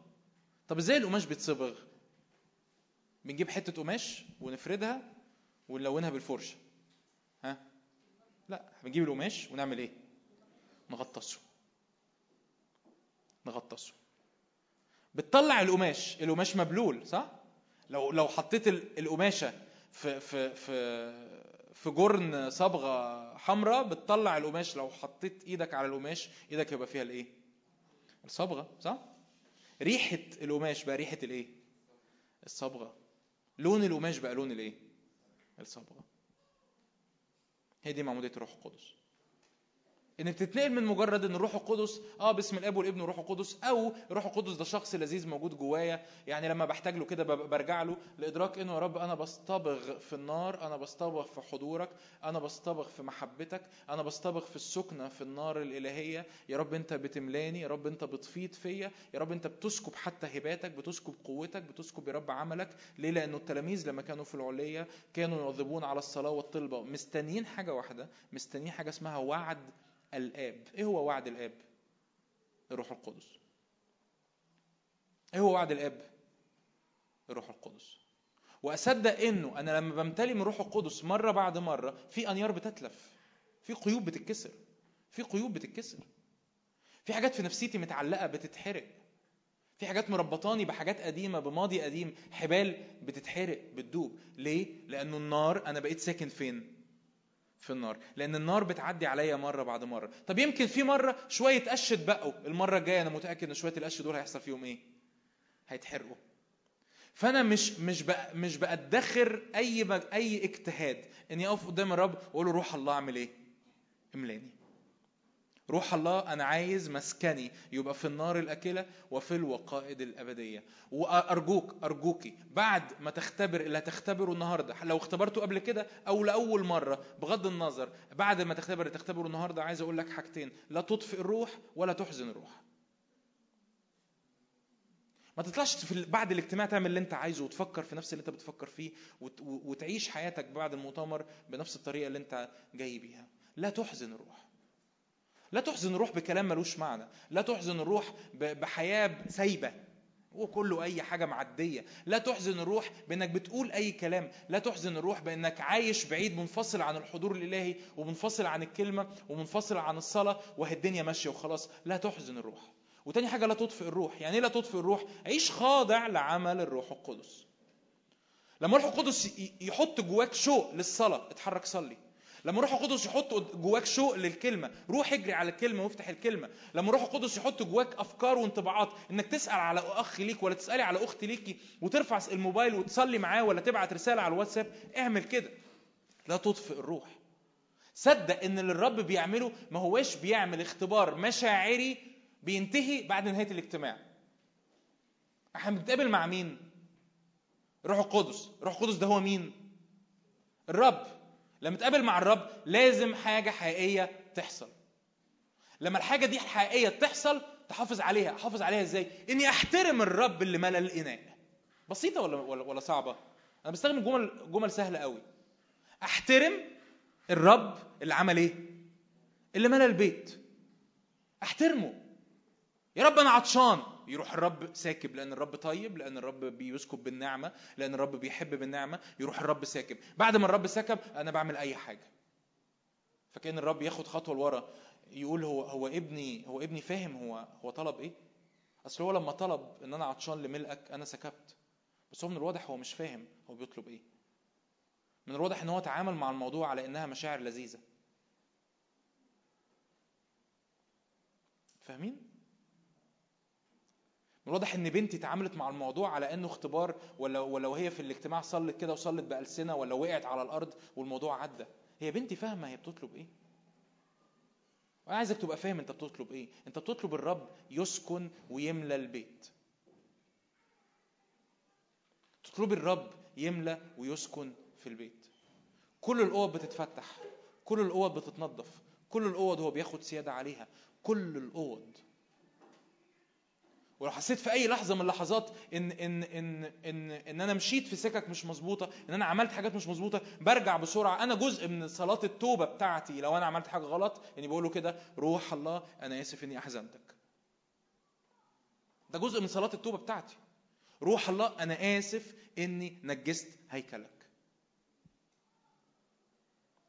طب إزاي القماش بيتصبغ؟ بنجيب حتة قماش ونفردها ونلونها بالفرشة. ها؟ لا بنجيب القماش ونعمل إيه؟ نغطسه. نغطسه. بتطلع القماش القماش مبلول صح؟ لو لو حطيت القماشة في في في في جرن صبغة حمراء بتطلع القماش. لو حطيت إيدك على القماش إيدك هيبقى فيها الإيه؟ الصبغة صح؟ ريحة القماش بقى ريحة الإيه؟ الصبغة. لون القماش بقى لون الإيه؟ الصبغة. هي دي معمودية الروح القدس. إن بتتنقل من مجرد إن الروح القدس آه باسم الآب والابن والروح القدس أو الروح القدس ده شخص لذيذ موجود جوايا يعني لما بحتاج له كده برجع له لإدراك إنه يا رب أنا بصطبغ في النار أنا بصطبغ في حضورك أنا بصطبغ في محبتك أنا بصطبغ في السكنة في النار الإلهية. يا رب أنت بتملاني يا رب أنت بتفيض فيا يا رب أنت بتسكب حتى هباتك بتسكب قوتك بتسكب يا رب عملك. ليه؟ لأنه التلاميذ لما كانوا في العليه كانوا يواظبون على الصلاة والطلبة مستنيين حاجة واحدة مستنيين حاجة اسمها وعد الآب. إيه هو وعد الآب؟ الروح القدس. إيه هو وعد الآب؟ الروح القدس. وأصدق إنه أنا لما بمتلي من روح القدس مرة بعد مرة في أنيار بتتلف في قيود بتتكسر في قيود بتتكسر في حاجات في نفسيتي متعلقة بتتحرق في حاجات مربطاني بحاجات قديمة بماضي قديم حبال بتتحرق بتدوب. ليه؟ لأنه النار أنا بقيت ساكن فين؟ في النار لأن النار بتعدي عليا مرة بعد مرة. طب يمكن في مرة شوية قش اتبقوا المرة الجاية أنا متأكد إن شوية القش دول هيحصل فيهم إيه؟ هيتحرقوا. فأنا مش مش مش بأدخر أي. أي اجتهاد إني أقف قدام الرب وأقول له روح الله أعمل إيه؟ إملاني. روح الله أنا عايز مسكني يبقى في النار الأكلة وفي الوقائد الأبدية. وأرجوك أرجوكي بعد ما تختبر اللي هتختبره النهارده. لو اختبرته قبل كده أو لأول مرة بغض النظر بعد ما تختبر اللي تختبره النهارده عايز أقول لك حاجتين. لا تطفئ الروح ولا تحزن الروح. ما تطلعش في بعد الاجتماع تعمل اللي انت عايزه وتفكر في نفس اللي انت بتفكر فيه وت... وتعيش حياتك بعد المؤتمر بنفس الطريقة اللي انت جاي بيها. لا تحزن الروح. لا تحزن الروح بكلام ملوش معنى. لا تحزن الروح بحياة سايبة وكله أي حاجة معدية. لا تحزن الروح بأنك بتقول أي كلام. لا تحزن الروح بأنك عايش بعيد منفصل عن الحضور الإلهي ومنفصل عن الكلمة ومنفصل عن الصلاة وهي الدنيا ماشية وخلاص. لا تحزن الروح. وتاني حاجة لا تطفئ الروح. يعني إيه لا تطفئ الروح؟ عيش خاضع لعمل الروح القدس. لما الروح القدس يحط جواك شوق للصلاة اتحرك صلي. لما روح القدس يحط جواك شوق للكلمة روح اجري على الكلمة وافتح الكلمة. لما روح القدس يحط جواك أفكار وانطباعات إنك تسأل على أخ ليك ولا تسألي على أخت ليكي وترفع الموبايل وتصلي معاه ولا تبعت رسالة على الواتساب اعمل كده. لا تطفئ الروح. صدق إن اللي الرب بيعمله ما هواش بيعمل اختبار مشاعري بينتهي بعد نهاية الاجتماع. إحنا بنتقابل مع مين؟ روح القدس. روح القدس ده هو مين؟ الرب. لما تقابل مع الرب لازم حاجة حقيقية تحصل. لما الحاجة دي حقيقية تحصل تحافظ عليها. أحافظ عليها إزاي؟ إني أحترم الرب اللي ملى الإناء. بسيطة ولا ولا, صعبة؟ أنا بستخدم جمل جمل سهلة قوي. أحترم الرب اللي عمل إيه؟ اللي ملى البيت. أحترمه. يا رب أنا عطشان. يروح الرب ساكب لأن الرب طيب لأن الرب بيسكب بالنعمة لأن الرب بيحب بالنعمة يروح الرب ساكب. بعد ما الرب سكب أنا بعمل أي حاجة. فكأن الرب ياخد خطوة لورا يقول هو هو ابني هو ابني فاهم هو هو طلب إيه؟ أصل هو لما طلب إن أنا عطشان لملئك أنا سكبت. بس هو من الواضح هو مش فاهم هو بيطلب إيه. من الواضح إن هو تعامل مع الموضوع على إنها مشاعر لذيذة. فاهمين؟ الواضح إن بنتي تعاملت مع الموضوع على إنه اختبار ولا ولو هي في الاجتماع صلت كده وصلت بألسنة ولا وقعت على الأرض والموضوع عدى. هي بنتي فاهمة هي بتطلب إيه. وأنا عايزك تبقى فاهم أنت بتطلب إيه. أنت بتطلب الرب يسكن ويملى البيت. تطلب الرب يملى ويسكن في البيت. كل الأوض بتتفتح كل الأوض بتتنظف كل الأوض هو بياخد سيادة عليها كل الأوض ولو حسيت في أي لحظة من اللحظات إن إن إن إن إن أنا مشيت في سكك مش مظبوطة إن أنا عملت حاجات مش مظبوطة برجع بسرعة. أنا جزء من صلاة التوبة بتاعتي لو أنا عملت حاجة غلط اني بقول له كده روح الله أنا آسف إني أحزنتك. ده جزء من صلاة التوبة بتاعتي. روح الله أنا آسف إني نجست هيكلك.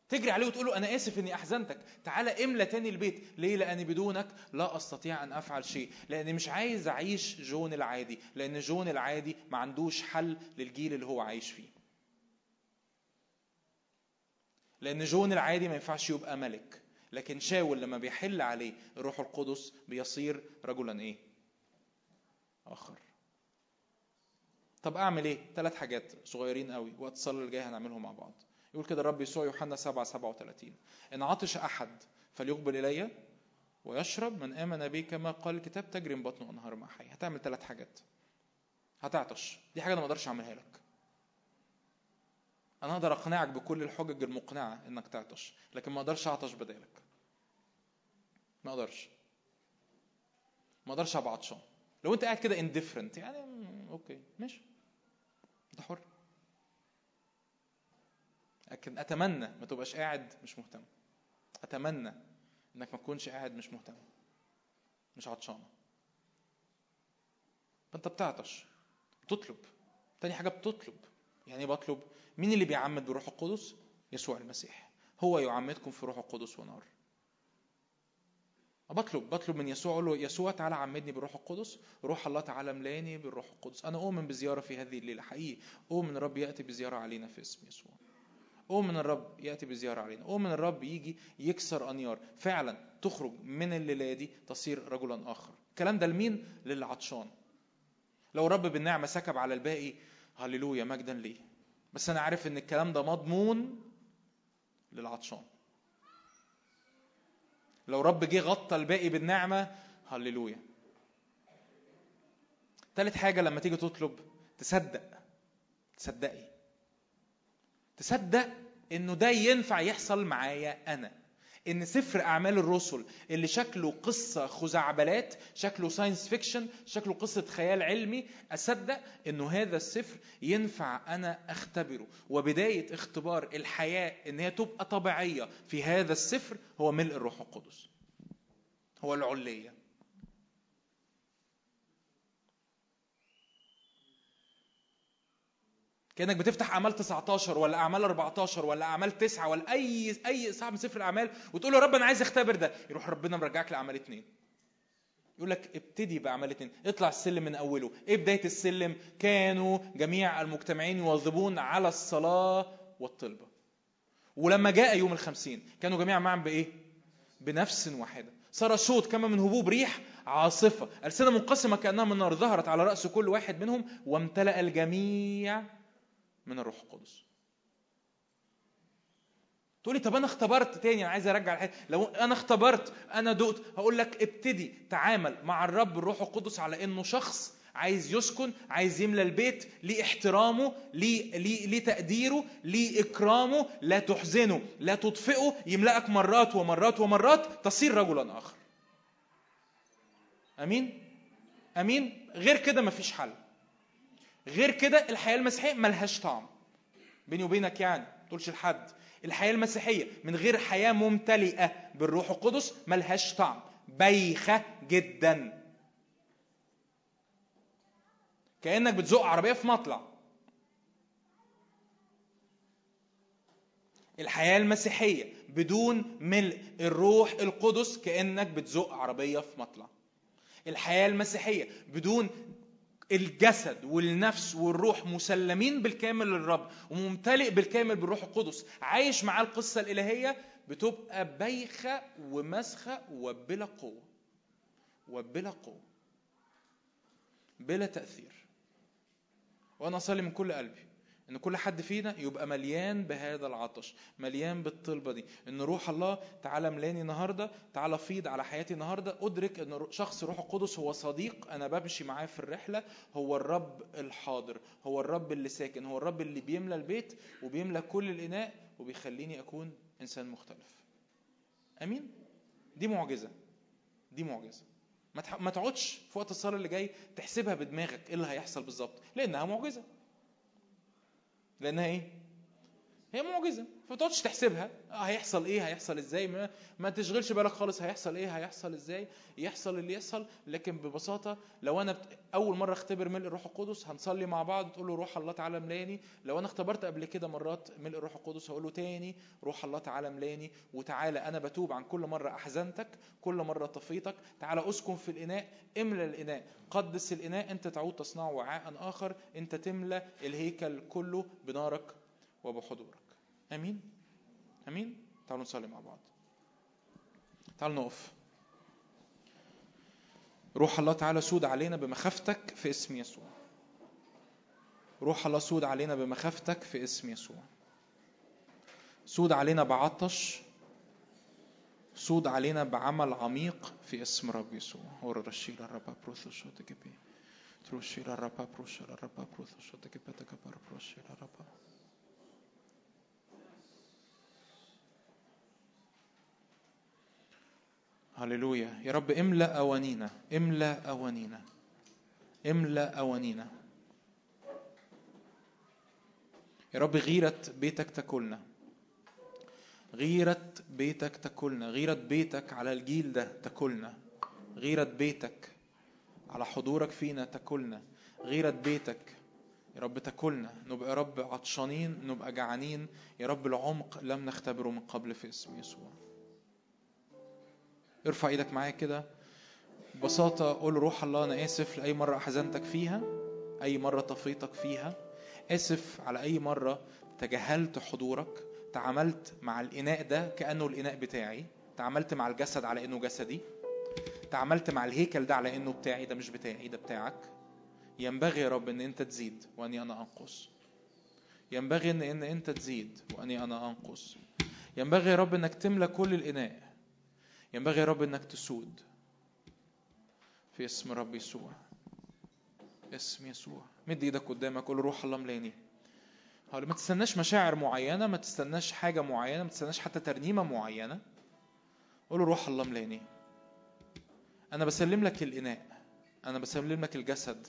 تجري عليه وتقول له أنا آسف إني أحزنتك. تعالى املى تاني البيت. ليه؟ لأني بدونك لا أستطيع أن أفعل شيء. لأني مش عايز أعيش جون العادي. لأن جون العادي ما عندوش حل للجيل اللي هو عايش فيه. لأن جون العادي ما ينفعش يبقى ملك. لكن شاول لما بيحل عليه الروح القدس بيصير رجلا إيه؟ آخر. طب أعمل إيه؟ ثلاث حاجات صغيرين قوي. وقت الصلاه اللي جاي هنعملهم مع بعض. يقول كده الرب يسوع يوحنا 7 37 إن عطش أحد فليقبل إلي ويشرب من آمن بي كما قال الكتاب تجري من بطنه أنهار ماء حي هتعمل ثلاث حاجات. هتعطش. دي حاجة أنا ما أقدرش أعملها لك. أنا أقدر أقنعك بكل الحجج المقنعة إنك تعطش لكن ما أقدرش أعطش بدالك. ما أقدرش. ما أقدرش أبقى عطشان لو أنت قاعد كده indifferent يعني أوكي ماشي. أنت حر. لكن أتمنى ما تبقاش قاعد مش مهتم. أتمنى إنك ما تكونش قاعد مش مهتم. مش عطشانة. فأنت بتعطش. بتطلب. تاني حاجة بتطلب. يعني بطلب؟ مين اللي بيعمد بروح القدس؟ يسوع المسيح. هو يعمدكم في روح القدس ونار. بطلب. بطلب من يسوع. أقول له يسوع تعالى عمدني بالروح القدس. روح الله تعالى ملاني بالروح القدس. أنا أؤمن بزيارة في هذه الليلة حقيقي. أؤمن الرب يأتي بزيارة علينا في اسم يسوع. أؤمن الرب يأتي بزيارة علينا. أؤمن الرب يجي يكسر أنيار. فعلا تخرج من الليلة دي تصير رجلا آخر. الكلام ده لمين؟ للعطشان. لو الرب بالنعمة سكب على الباقي هللويا مجدا ليه. بس أنا عارف إن الكلام ده مضمون للعطشان. لو رب جه غطى الباقي بالنعمة هللويا. تالت حاجة لما تيجي تطلب تصدق. تصدقي. تصدق إنه ده ينفع يحصل معايا أنا. إن سفر أعمال الرسل اللي شكله قصة خزعبلات شكله science fiction شكله قصة خيال علمي أصدق إنه هذا السفر ينفع أنا أختبره. وبداية اختبار الحياة إن هي تبقى طبيعية في هذا السفر هو ملء الروح القدس. هو العليه كأنك بتفتح أعمال 19 ولا أعمال 14 ولا أعمال 9 ولا أي أي صاحب سفر الأعمال وتقول له يا رب أنا عايز اختبر ده. يروح ربنا مرجعك لأعمال اثنين يقول لك ابتدي بأعمال اثنين اطلع السلم من أوله. إيه بداية السلم؟ كانوا جميع المجتمعين يواظبون على الصلاة والطلبة. ولما جاء يوم الخمسين كانوا جميعا معا بإيه؟ بنفس واحدة. صار صوت كما من هبوب ريح عاصفة. ألسنة منقسمة كأنها من نار ظهرت على رأس كل واحد منهم وامتلأ الجميع من الروح القدس. تقولي طب أنا اختبرت تاني أنا عايز أرجع الحياة. لو أنا اختبرت أنا دقت هقول لك ابتدي تعامل مع الرب الروح القدس على إنه شخص عايز يسكن عايز يملى البيت ليه احترامه ليه, ليه, ليه تقديره ليه إكرامه لا تحزنه لا تطفئه يملأك مرات ومرات ومرات تصير رجلا آخر. أمين؟ أمين؟ غير كده مفيش حل. غير كده الحياة المسيحية ملهاش طعم. بيني وبينك يعني تقولش لحد. الحياة المسيحية من غير حياة ممتلئة بالروح القدس ملهاش طعم. بايخة جدا. كأنك بتزق عربية في مطلع. الحياة المسيحية بدون ملء الروح القدس كأنك بتزق عربية في مطلع. الحياة المسيحية بدون الجسد والنفس والروح مسلمين بالكامل للرب وممتلئ بالكامل بالروح القدس عايش معاه القصة الإلهية بتبقى بايخة ومسخة وبلا قوة وبلا قوة بلا تأثير. وأنا أصلي من كل قلبي. إن كل حد فينا يبقى مليان بهذا العطش مليان بالطلبة دي. إن روح الله تعالى ملاني النهارده تعالى فيض على حياتي النهارده. أدرك إن شخص روح القدس هو صديق أنا بمشي معاه في الرحلة هو الرب الحاضر هو الرب اللي ساكن هو الرب اللي بيملى البيت وبيملى كل الإناء وبيخليني أكون إنسان مختلف. آمين؟ دي معجزة. دي معجزة. ما تقعدش في وقت الصلاة اللي جاي تحسبها بدماغك إيه اللي هيحصل بالظبط لأنها معجزة. لانها إيه هي معجزة. فما تقعدش تحسبها. آه هيحصل إيه؟ هيحصل إزاي؟ ما, ما تشغلش بالك خالص. هيحصل إيه؟ هيحصل إزاي؟ يحصل اللي يحصل. لكن ببساطة لو أنا بت... أول مرة أختبر ملء الروح القدس هنصلي مع بعض تقول له روح الله تعالى ملاني لو أنا اختبرت قبل كده مرات ملء الروح القدس هقول له تاني روح الله تعالى ملاني وتعالى أنا بتوب عن كل مرة أحزنتك كل مرة طفيتك. تعالى أسكن في الإناء. املى الإناء. قدس الإناء. أنت تعود تصنعه وعاء آخر. أنت تملى الهيكل كله بنارك وبحضورك. آمين؟ آمين؟ تعالوا نصلي مع بعض. تعالوا نقف. روح الله تعالى سود علينا بمخافتك في اسم يسوع. روح الله سود علينا بمخافتك في اسم يسوع. سود علينا بعطش. سود علينا بعمل عميق في اسم رب يسوع. رشيل الرب بروثو تروشيل الرب بروشيل الرب بروثو شوتك بي تكبر بروشيل الرب. هللويا. يا رب املأ أوانينا املأ أوانينا املأ أوانينا. يا رب غيرة بيتك تاكلنا. غيرة بيتك تاكلنا. غيرة بيتك على الجيل ده تاكلنا. غيرة بيتك على حضورك فينا تاكلنا. غيرة بيتك يا رب تاكلنا. نبقى يا رب عطشانين نبقى جعانين. يا رب العمق لم نختبره من قبل في اسم يسوع. ارفع إيدك معايا كده. ببساطة قول روح الله أنا آسف لأي مرة أحزنتك فيها أي مرة طفيتك فيها. آسف على أي مرة تجاهلت حضورك تعاملت مع الإناء ده كأنه الإناء بتاعي. تعاملت مع الجسد على إنه جسدي. تعاملت مع الهيكل ده على إنه بتاعي ده مش بتاعي ده بتاعك. ينبغي يا رب إن أنت تزيد وأني أنا أنقص. ينبغي إن إن أنت تزيد وأني أنا أنقص. ينبغي يا رب إنك تملى كل الإناء. ينبغي يا رب إنك تسود في اسم رب يسوع. اسم يسوع. مد إيدك قدامك قول روح الله ملاني هقول ما تستناش مشاعر معينة ما تستناش حاجة معينة ما تستناش حتى ترنيمة معينة. قول روح الله ملاني أنا بسلم لك الإناء. أنا بسلم لك الجسد.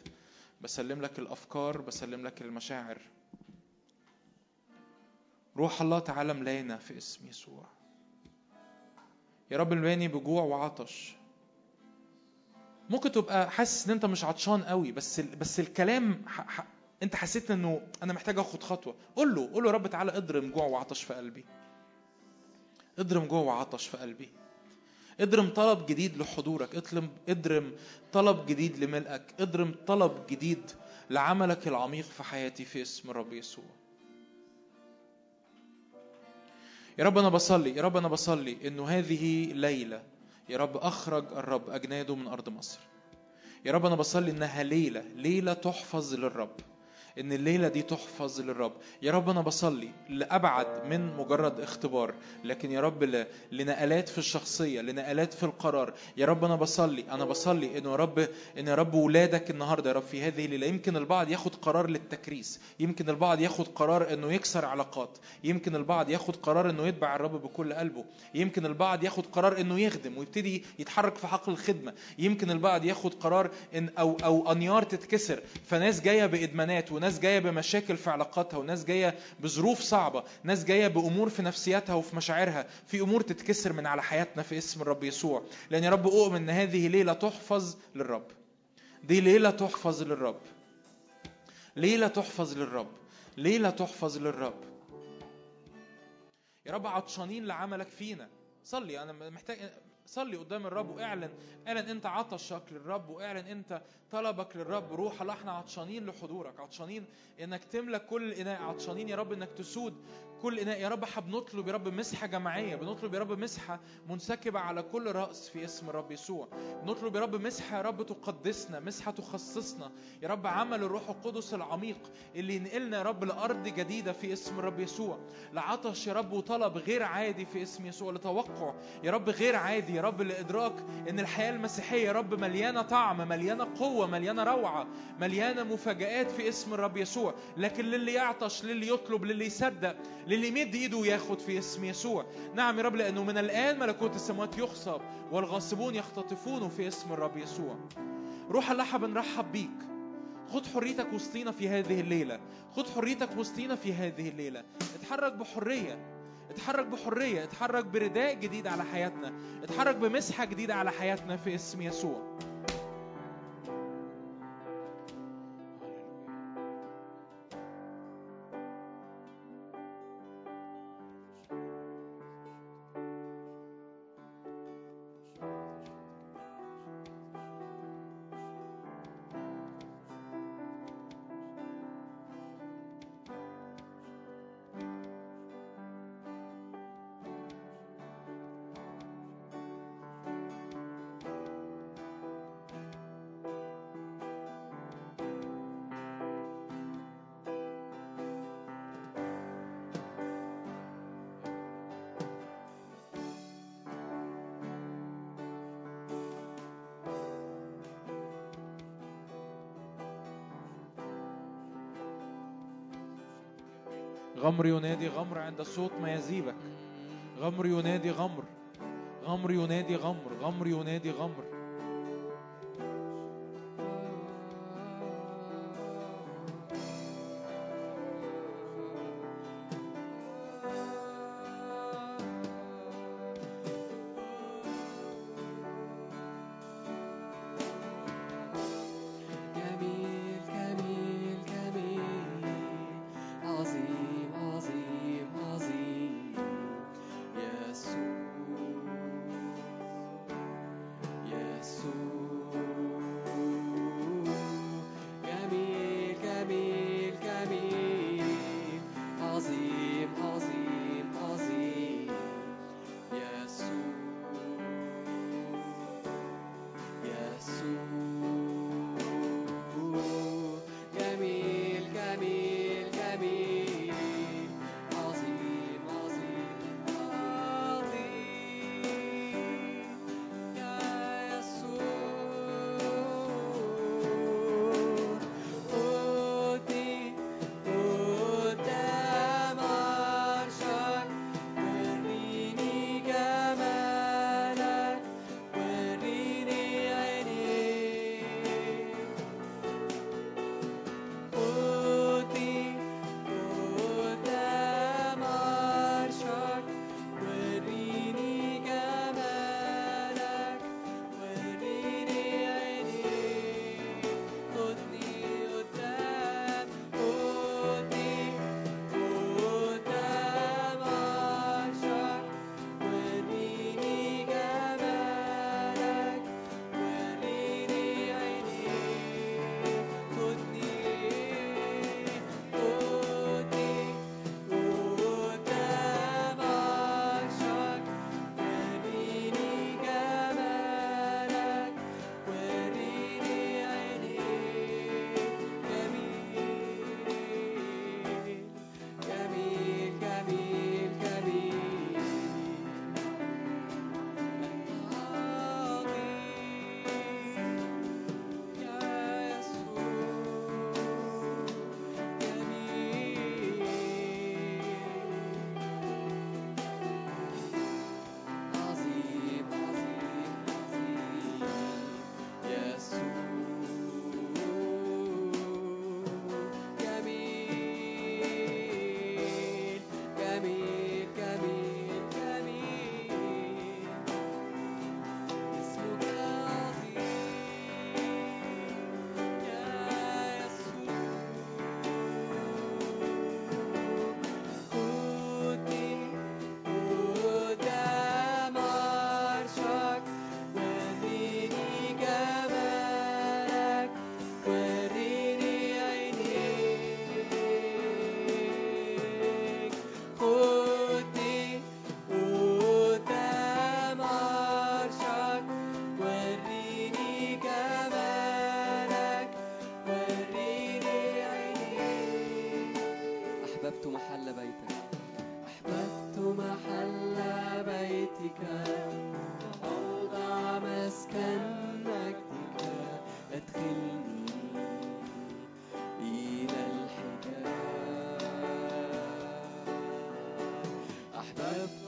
بسلم لك الأفكار بسلم لك المشاعر. روح الله تعالى ملانا في اسم يسوع. يا رب الماني بجوع وعطش. ممكن تبقى حاسس إن أنت مش عطشان قوي بس بس الكلام ح... ح... أنت حسيت إنه أنا محتاج آخد خطوة. قول له قول له يا رب تعالى اضرم جوع وعطش في قلبي. اضرم جوع وعطش في قلبي. اضرم طلب جديد لحضورك. اضرم اضرم طلب جديد لملئك. اضرم طلب جديد لعملك العميق في حياتي في اسم رب يسوع. يا رب أنا بصلي يا رب أنا بصلي إنه هذه ليلة يا رب أخرج الرب أجناده من أرض مصر. يا رب أنا بصلي إنها ليلة ليلة تحفظ للرب. إن الليلة دي تحفظ للرب. يا رب أنا بصلي لأبعد من مجرد اختبار لكن يا رب لنقلات في الشخصية لنقلات في القرار. يا رب أنا بصلي أنا بصلي انه يا رب إن يا رب ولادك النهارده. يا رب في هذه الليلة يمكن البعض ياخد قرار للتكريس يمكن البعض ياخد قرار إنه يكسر علاقات يمكن البعض ياخد قرار إنه يتبع الرب بكل قلبه يمكن البعض ياخد قرار إنه يخدم ويبتدي يتحرك في حقل الخدمة يمكن البعض ياخد قرار إن أو أو أنيار تتكسر. فناس جاية بإدمانات وناس جاية بمشاكل في علاقاتها وناس جاية بظروف صعبة ناس جاية بأمور في نفسياتها وفي مشاعرها في أمور تتكسر من على حياتنا في اسم الرب يسوع. لأن يا رب أؤمن إن هذه ليلة تحفظ للرب. دي ليلة تحفظ للرب. ليلة تحفظ للرب. ليلة تحفظ للرب. يا رب عطشانين لعملك فينا. صلي أنا محتاج صلي قدام الرب واعلن اعلن انت عطشك للرب واعلن انت طلبك للرب روح الله إحنا عطشانين لحضورك عطشانين انك تملى كل الاناء عطشانين يا رب انك تسود كل اناء يا رب إحنا بنطلب يا رب مسحه جماعيه بنطلب يا رب مسحه منسكبه على كل راس في اسم الرب يسوع بنطلب يا رب مسحه يا رب تقدسنا مسحه تخصصنا يا رب عمل الروح القدس العميق اللي ينقلنا يا رب لارض جديده في اسم الرب يسوع لعطش يا رب وطلب غير عادي في اسم يسوع لتوقع يا رب غير عادي يا رب لادراك ان الحياة المسيحيه يا رب مليانه طعم مليانه قوه مليانه روعه مليانه مفاجآت في اسم الرب يسوع لكن للي يعطش للي يطلب للي يصدق للي يمد ايده وياخد في اسم يسوع. نعم يا رب لأنه من الآن ملكوت السماوات يخصب والغاصبون يختطفونه في اسم الرب يسوع. روح الله بنرحب بيك. خد حريتك وسطينا في هذه الليلة. خد حريتك وسطينا في هذه الليلة. اتحرك بحرية. اتحرك بحرية. اتحرك برداء جديد على حياتنا. اتحرك بمسحة جديدة على حياتنا في اسم يسوع. غمر ينادي غمر عند صوت ما يزيبك غمر ينادي غمر. غمر ينادي غمر. غمر ينادي غمر.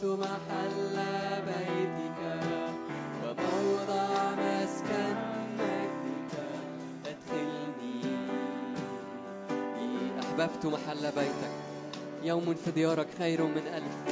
محل بيتك مسكن مجدك أدخلني. أحببت محل بيتك. يوم في ديارك خير من ألف.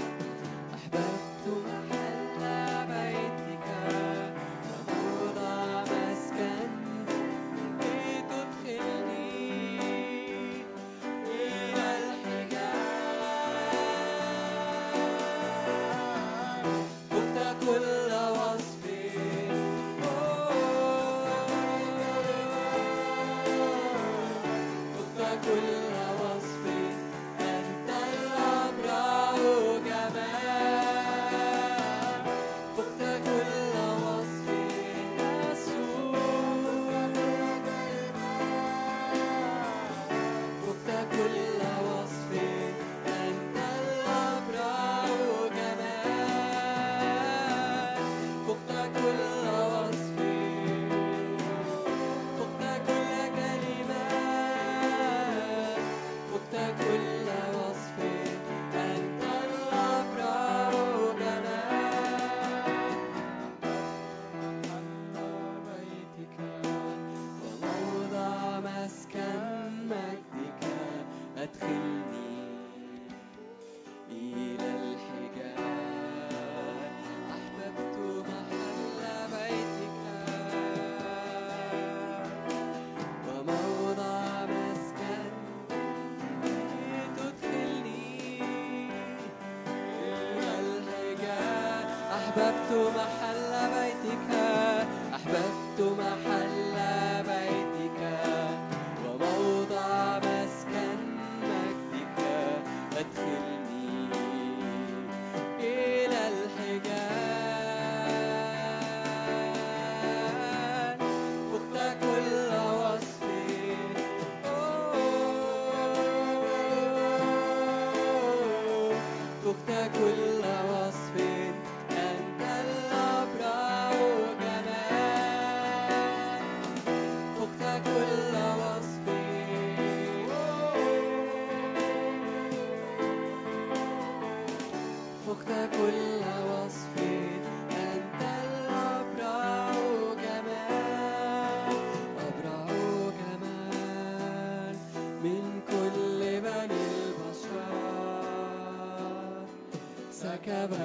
of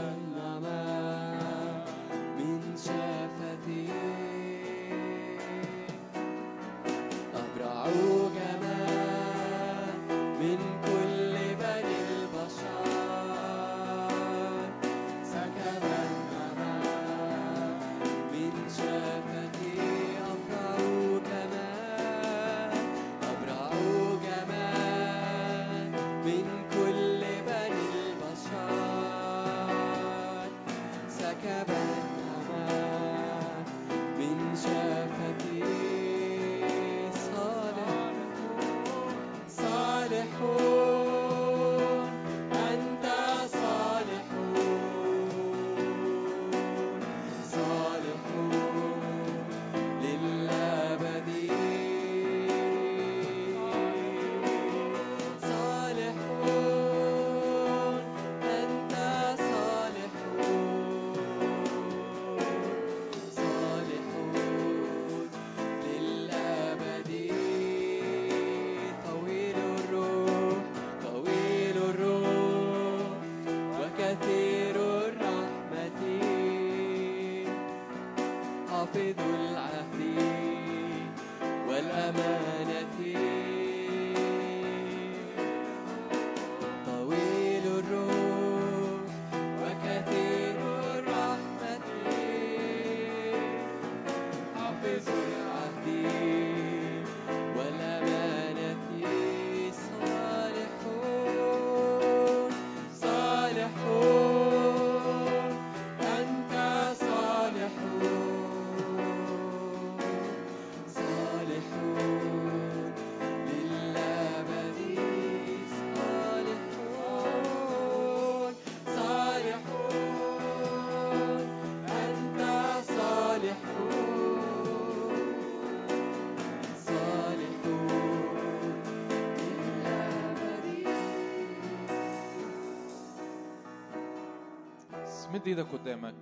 مد إيدك قدامك.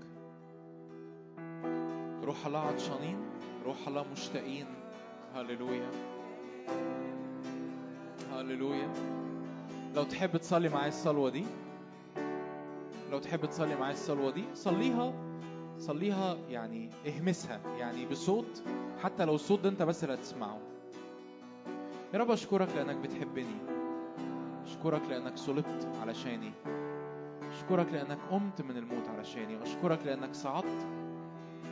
روح الله عطشانين روح الله مشتاقين. هللويا. هللويا. لو تحب تصلي معايا الصلوة دي لو تحب تصلي معايا الصلوة دي صليها صليها يعني اهمسها يعني بصوت حتى لو الصوت ده انت بس اللي هتسمعه. يا رب أشكرك لأنك بتحبني. أشكرك لأنك صلبت علشاني. أشكرك لأنك قمت من الموت علشاني اشكرك لأنك صعدت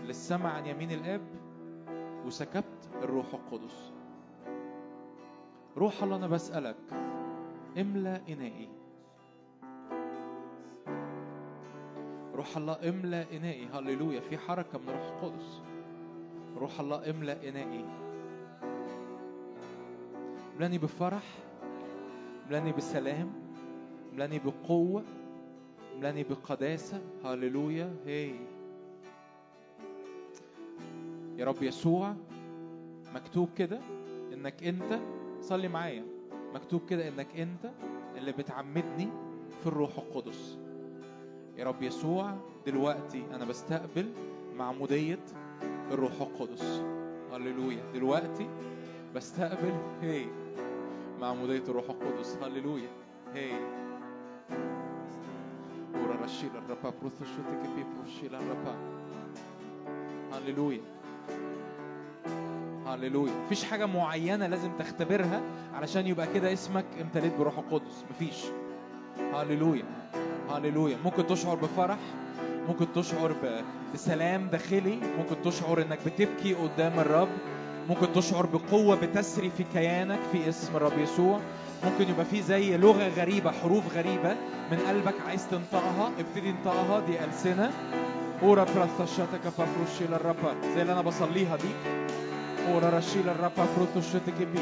للسماء عن يمين الآب وسكبت الروح القدس. روح الله أنا بسألك املأ إنائي. روح الله املأ إنائي. هللويا في حركة من روح القدس. روح الله املأ إنائي. املأني بفرح املأني بسلام املأني بقوة. املاني بقداسة. هللويا هي يا رب يسوع مكتوب كده إنك أنت صلي معايا. مكتوب كده إنك أنت اللي بتعمدني في الروح القدس. يا رب يسوع دلوقتي أنا بستقبل معمودية الروح القدس. هللويا دلوقتي بستقبل هي معمودية الروح القدس. هللويا هي ورا رشيل الربا بروثو شوتك بي بروشيل الربا هللويا هللويا مفيش حاجة معينة لازم تختبرها علشان يبقى كده اسمك امتليت بروح القدس مفيش هللويا هللويا ممكن تشعر بفرح ممكن تشعر بسلام داخلي ممكن تشعر انك بتبكي قدام الرب ممكن تشعر بقوة بتسري في كيانك في اسم الرب يسوع ممكن يبقى في زي لغة غريبة حروف غريبة من قلبك عايز تنطقها. ابتدي انطقها دي ألسنة. أورا براثشاتك بافروشيل الربا زي اللي أنا بصليها دي. أورا رشيل الربا بروثوشتك بي.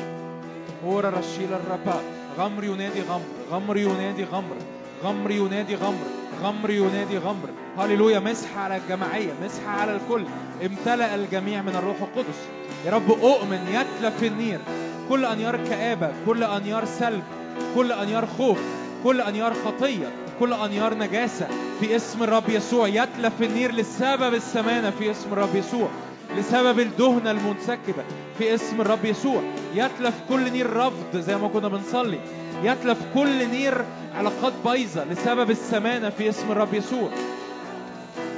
أورا رشيل الربا غمر ينادي غمر. غمر ينادي غمر. غمر ينادي غمر. غمر ينادي غمر. هللويا. مسح على الجماعية. مسح على الكل. امتلأ الجميع من الروح القدس. يا رب أؤمن. يتلف النير. كل أنيار كآبة كل أنيار سلب كل أنيار خوف كل أنيار خطية كل أنيار نجاسة. في اسم الرب يسوع يتلف النير لسبب السمانة. في اسم الرب يسوع لسبب الدهنة المنسكبة. في اسم الرب يسوع يتلف كل نير رفض زي ما كنا بنصلي. يتلف كل نير علاقات بايظة لسبب السمانة. في اسم الرب يسوع.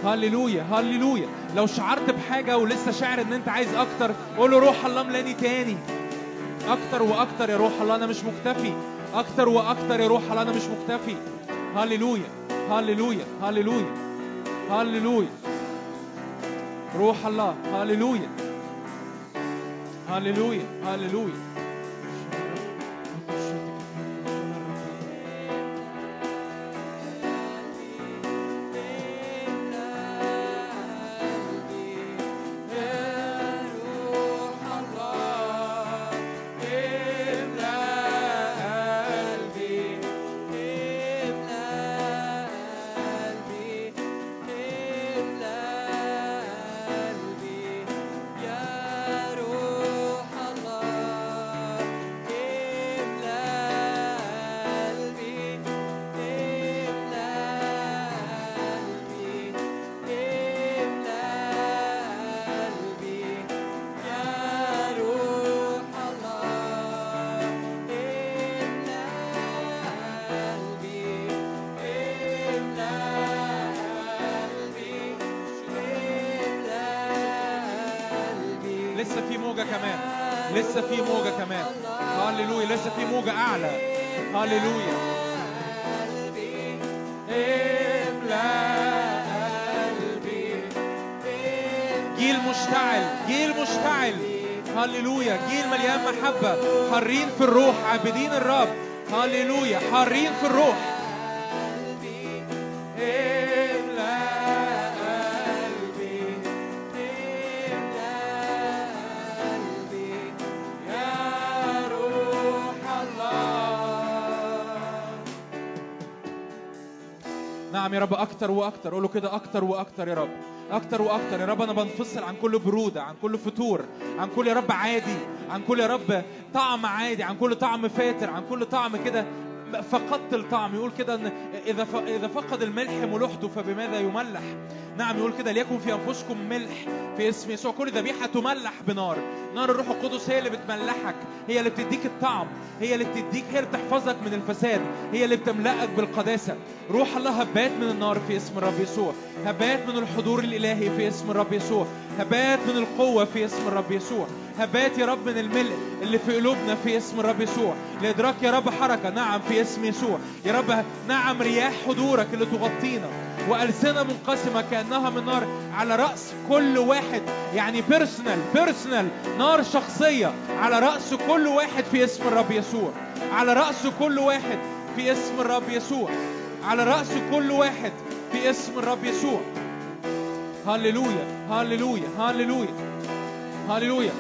هللويا هللويا. لو شعرت بحاجة ولسه شاعر إن أنت عايز أكتر قول له روح الله ملاني تاني. أكتر وأكتر يا روح الله أنا مش مكتفي. أكتر وأكتر يا روح الله أنا مش مكتفي. هللويا هللويا هللويا هللويا. روح الله هللويا. هللويا هللويا. رب أكتر وأكتر. قول له كده أكتر وأكتر يا رب. أكتر وأكتر يا رب. أنا بنفصل عن كل برودة عن كل فتور عن كل يا رب عادي عن كل يا رب طعم عادي عن كل طعم فاتر عن كل طعم كده فقدت الطعم. يقول كده إن إذا. إذا فقد الملح ملوحته فبماذا يملح؟ نعم يقول كده ليكن في أنفسكم ملح في اسم يسوع. كل ذبيحة تملح بنار. نار الروح القدس هي اللي بتملحك هي اللي بتديك الطعم هي اللي بتديك هي اللي بتحفظك من الفساد هي اللي بتملأك بالقداسة. روح الله هبات من النار في اسم الرب يسوع. هبات من الحضور الإلهي في اسم الرب يسوع. هبات من القوة في اسم الرب يسوع. هبات يا رب من الملء اللي في قلوبنا في اسم الرب يسوع. لإدراك يا رب حركة نعم في اسم يسوع. يا رب نعم رياح حضورك اللي تغطينا. وألسنة منقسمة كأنها من نار على رأس كل واحد. يعني personal personal نار شخصية على رأس كل واحد في اسم الرب يسوع. على رأس كل واحد في اسم الرب يسوع. على رأس كل واحد في اسم الرب يسوع. هللويا هللويا هللويا. هللويا.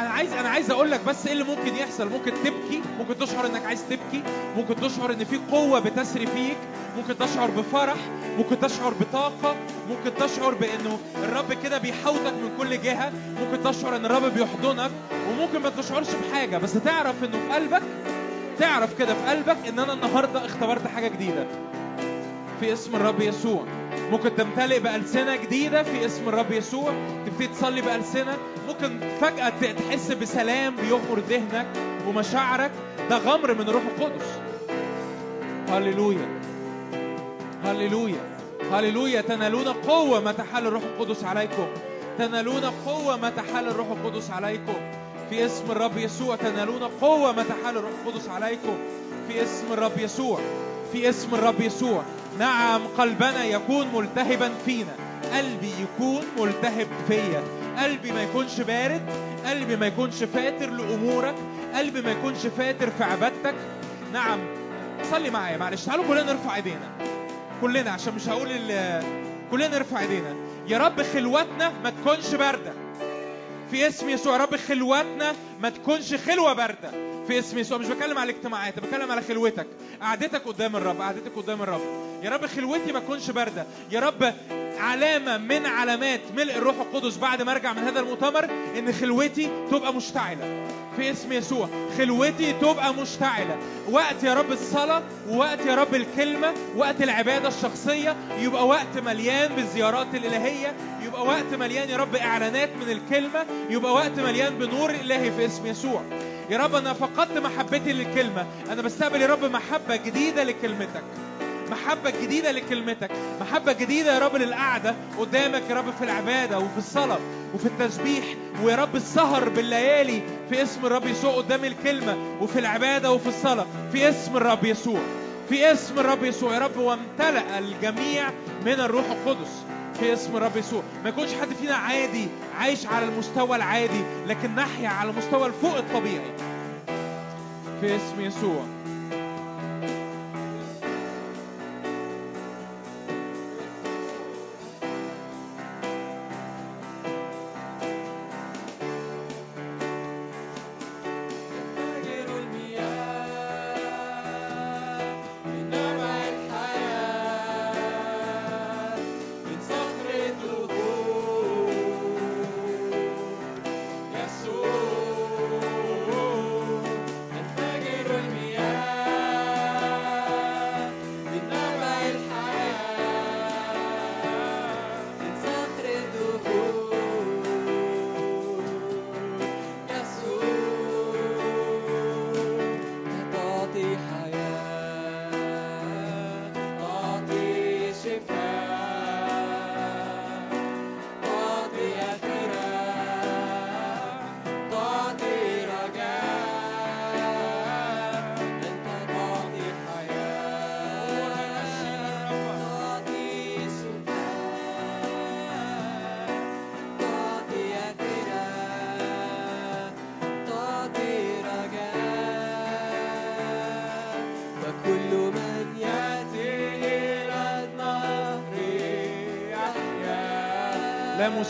أنا عايز أنا عايز أقول لك بس إيه اللي ممكن يحصل؟ ممكن تبكي ممكن تشعر إنك عايز تبكي ممكن تشعر إن في قوة بتسري فيك ممكن تشعر بفرح ممكن تشعر بطاقة ممكن تشعر بانه الرب كده بيحوطك من كل جهة ممكن تشعر إن الرب بيحضنك وممكن ما تشعرش بحاجة. بس تعرف إنه في قلبك تعرف كده في قلبك إن أنا النهارده اختبرت حاجة جديدة في اسم الرب يسوع. ممكن تمتلئ بألسنة جديدة في اسم الرب يسوع تبتدي تصلي بألسنة. ممكن فجأة تحس بسلام بيغمر ذهنك ومشاعرك. ده غمر من الروح القدس. هللويا. هللويا. هللويا. تنالون قوة ما تحل الروح القدس عليكم. تنالون قوة ما تحل الروح القدس عليكم. في اسم الرب يسوع تنالون قوة ما تحل الروح القدس عليكم. في اسم الرب يسوع. في اسم الرب يسوع. نعم قلبنا يكون ملتهبا فينا. قلبي يكون ملتهب فيا. قلبي ما يكونش بارد. قلبي ما يكونش فاتر لأمورك. قلبي ما يكونش فاتر في عبادتك. نعم صلي معايا. معلش تعالوا كلنا نرفع ايدينا. كلنا عشان مش هقول كلنا نرفع ايدينا. يا رب خلوتنا ما تكونش باردة. في اسم يسوع رب خلوتنا ما تكونش خلوة باردة. في اسم يسوع مش بتكلم على الاجتماعات بتكلم على خلوتك. قعدتك قدام الرب قعدتك قدام الرب. يا رب خلوتي ما تكونش باردة. يا رب علامة من علامات ملء الروح القدس بعد ما ارجع من هذا المؤتمر إن خلوتي تبقى مشتعلة. في اسم يسوع خلوتي تبقى مشتعلة. وقت يا رب الصلاة ووقت يا رب الكلمة وقت العبادة الشخصية يبقى وقت مليان بالزيارات الإلهية يبقى وقت مليان يا رب إعلانات من الكلمة يبقى وقت مليان بنور الهي في اسم يسوع. يا رب أنا فقدت محبتي للكلمة. أنا بستقبل يا رب محبة جديدة لكلمتك. محبة جديدة لكلمتك. محبة جديدة يا رب للقعدة قدامك يا رب في العبادة وفي الصلاة وفي التسبيح ويا رب السهر بالليالي في اسم الرب يسوع قدام الكلمة وفي العبادة وفي الصلاة. في اسم الرب يسوع. في اسم الرب يسوع. يا رب وامتلأ الجميع من الروح القدس. في اسم الرب يسوع. ما يكونش حد فينا عادي عايش على المستوى العادي لكن نحيا على المستوى الفوق الطبيعي. في اسم يسوع.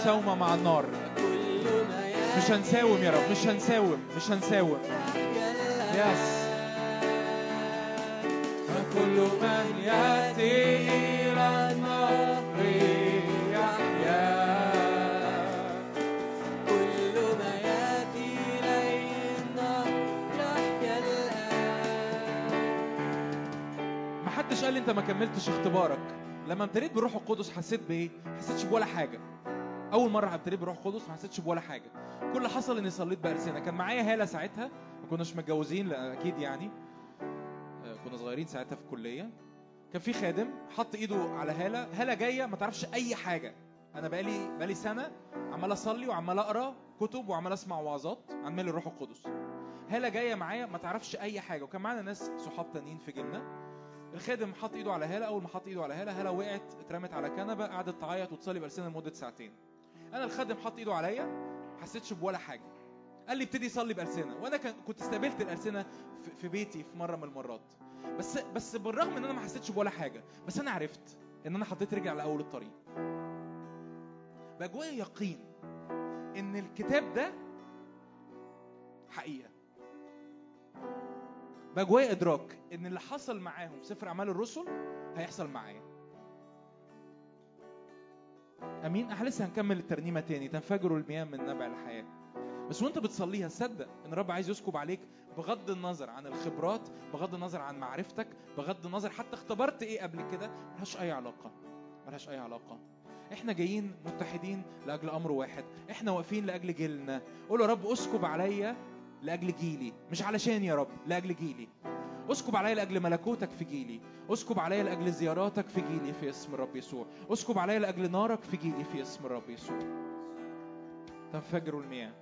مساومة مع النار. مش هنساوم يا رب مش هنساوم مش هنساوم. يس فكل من يأتي إلى النهر يحيا. كل ما يأتي إليه النهر يحيا الآن انت ما كملتش اختبارك. لما امتليت بالروح القدس حسيت بإيه؟ ما حسيتش بولا حاجة. أول مرة امتليت بالروح القدس ما حسيتش بولا حاجة. كل اللي حصل إني صليت بألسنة كان معايا هالة ساعتها ما كناش متجوزين أكيد يعني. آه، كنا صغيرين ساعتها في الكلية. كان في خادم حط إيده على هالة. هالة جاية ما تعرفش أي حاجة. أنا بقالي بقالي سنة عمال أصلي وعمال أقرأ كتب وعمال أسمع وعظات عن مال الروح القدس. هالة جاية معايا ما تعرفش أي حاجة. وكان معانا ناس صحاب تانيين في جيلنا. الخادم حط إيده على هالة. أول ما حط إيده على هالة هالة وقعت اترمت على كنبة قعدت تعيط وتصلي بألسنة لمدة ساعتين. أنا الخادم حط إيده عليا ما حسيتش بولا حاجة. قال لي ابتدي يصلي بألسنة. وأنا كنت استقبلت الألسنة في- بيتي في مرة من المرات. بس بس بالرغم إن أنا ما حسيتش بولا حاجة بس أنا عرفت إن أنا حطيت رجلي على أول الطريق. بقى جوايا يقين إن الكتاب ده حقيقة. بقى جوايا إدراك إن اللي حصل معاهم سفر أعمال الرسل هيحصل معايا. أمين؟ إحنا لسه هنكمل الترنيمة تاني. تنفجر المياه من نبع الحياة. بس وأنت بتصليها صدق إن الرب عايز يسكب عليك بغض النظر عن الخبرات بغض النظر عن معرفتك بغض النظر حتى اختبرت إيه قبل كده. ملهاش أي علاقة. ملهاش أي علاقة. إحنا جايين متحدين لأجل أمر واحد. إحنا واقفين لأجل جيلنا. قول يا رب أسكب عليا لأجل جيلي. مش علشان يا رب لأجل جيلي. اسكب عليا لأجل ملكوتك في جيلي. اسكب عليا لأجل زياراتك في جيلي في اسم الرب يسوع. اسكب عليا لأجل نارك في جيلي في اسم الرب يسوع. تنفجر المياه.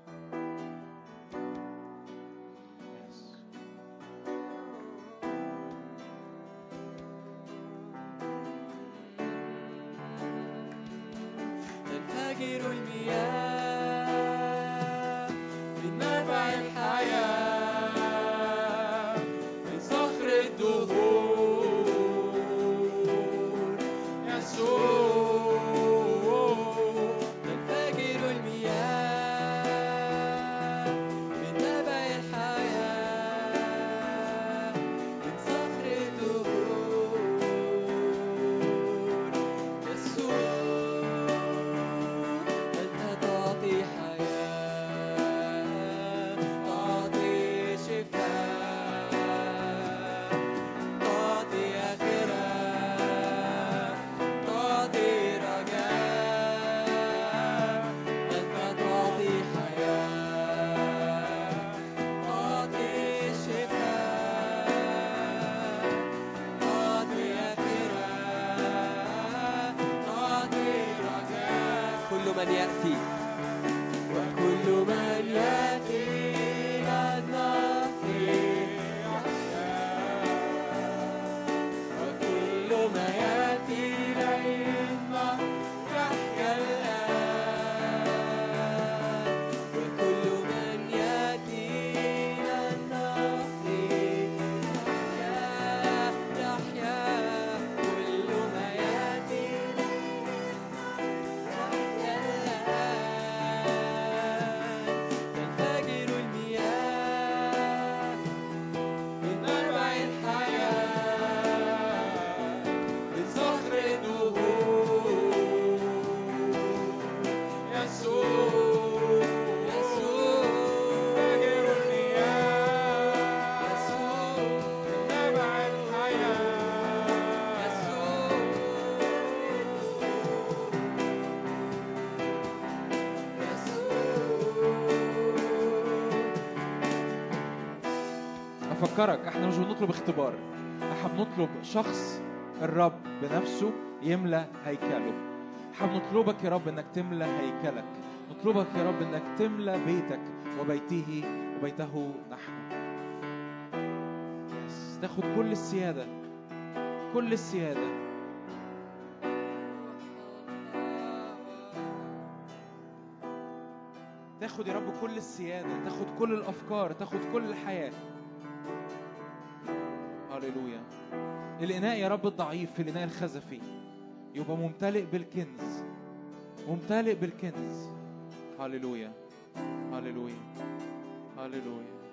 افكرك إحنا مش بنطلب اختبار. إحنا بنطلب شخص الرب بنفسه يملى هيكله. إحنا بنطلبك يا رب انك تملى هيكلك. نطلبك يا رب انك تملى بيتك وبيته وبيته نحن. يس. تاخد كل السيادة. كل السيادة. تاخد يا رب كل السيادة. تاخد كل الأفكار. تاخد كل الحياة. الإناء يا رب الضعيف في الإناء الخزفي. يبقى ممتلئ بالكنز. ممتلئ بالكنز. هللويا. هللويا. هللويا.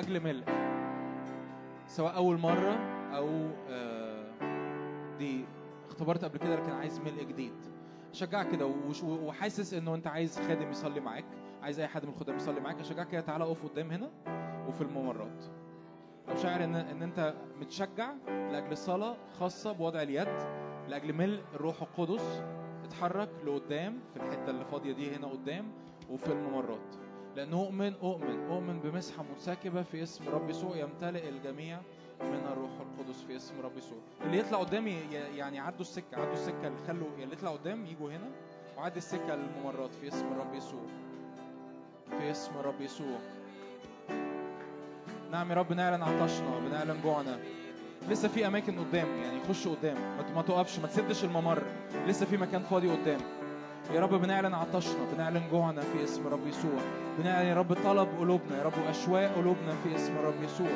لأجل ملء. سواء أول مرة أو آه، دي اختبرت قبل كده لكن عايز ملء جديد. شجعك كده وحاسس إنه أنت عايز خادم يصلي معاك عايز أي حد من الخدام يصلي معاك. أشجعك كده تعالى اقف قدام هنا وفي الممرات. لو شاعر ان إن أنت متشجع لأجل صلاة خاصة بوضع اليد لأجل ملء الروح القدس. اتحرك لقدام في الحتة اللي فاضية دي هنا قدام وفي الممرات. لأن أؤمن أؤمن أؤمن بمسحة منسكبة في اسم رب يسوع يمتلئ الجميع من الروح القدس في اسم رب يسوع. اللي يطلع قدام ي- يعني عدوا السكة عدوا السكة اللي خلوا اللي يطلع قدام يجوا هنا وعدي السكة للممرات في اسم رب يسوع. في اسم رب يسوع. نعم يا رب نعلن عطشنا بنعلن جوعنا لسه في أماكن قدام يعني خش قدام. ما تقفش ما تسدش الممر. لسه في مكان فاضي قدام. يا رب بنعلن عطشنا بنعلن جوعنا في اسم رب يسوع. بنعلن يا رب طلب قلوبنا يا رب اشواق قلوبنا في اسم رب يسوع.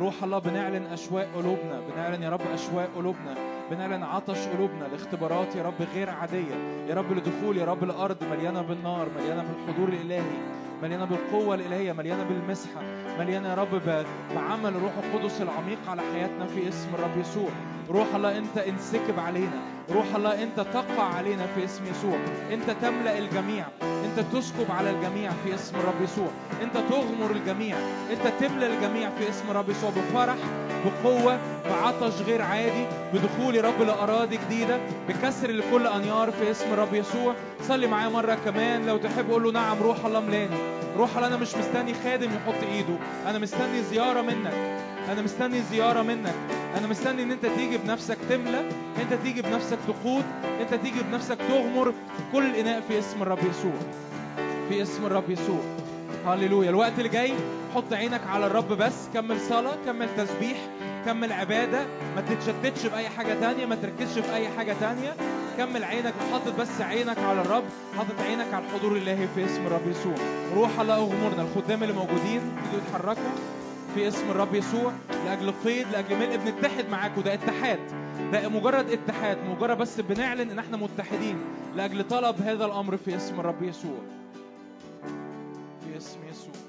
روح الله بنعلن اشواق قلوبنا بنعلن يا رب اشواق قلوبنا. بنعلن عطش قلوبنا لاختبارات يا رب غير عادية. يا رب لدخول يا رب الأرض مليانة بالنار مليانة بالحضور الإلهي مليانة بالقوة الإلهية مليانة بالمسحة. مليانة يا رب بعمل الروح القدس العميق على حياتنا في اسم الرب يسوع. روح الله انت انسكب علينا. روح الله انت تقع علينا في اسم يسوع. انت تملأ الجميع. انت تسكب على الجميع في اسم الرب يسوع. انت تغمر الجميع. انت تملى الجميع في اسم الرب يسوع بفرح بقوة بعطش غير عادي بدخول رب لأراضي جديدة بكسر لكل أنيار في اسم الرب يسوع. صلي معايا مرة كمان. لو تحب قول له نعم روح الله ملاني. روح الله أنا مش مستني خادم يحط إيده. أنا مستني زيارة منك. أنا مستني زيارة منك. أنا مستني إن أنت تيجي بنفسك تملى أنت تيجي بنفسك تقود أنت تيجي بنفسك تغمر كل الاناء في اسم الرب يسوع. في اسم الرب يسوع. هللويا. الوقت اللي جاي حط عينك على الرب بس. كمل صلاة كمل تسبيح كمل عبادة. ما تتشتتش بأي حاجة تانية ما تركزش في أي حاجة تانية. كمل عينك وحاطط بس عينك على الرب. حاطط عينك على الحضور الإلهي في اسم الرب يسوع. روح الله أغمرنا. الخدام اللي موجودين يبتدوا يتحركوا. في اسم الرب يسوع لأجل قيد لأجل ملء بنتحد معاك وده اتحاد. ده مجرد اتحاد مجرد بس بنعلن إن إحنا متحدين لأجل طلب هذا الأمر في اسم الرب يسوع. في اسم يسوع.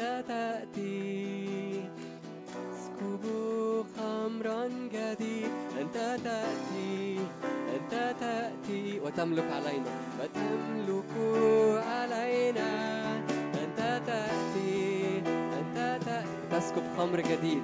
أنت تأتي. تسكب خمرا جديد أنت تأتي أنت تأتي. وتملك علينا وتملك علينا. أنت تأتي أنت تأتي. تسكب خمر جديد.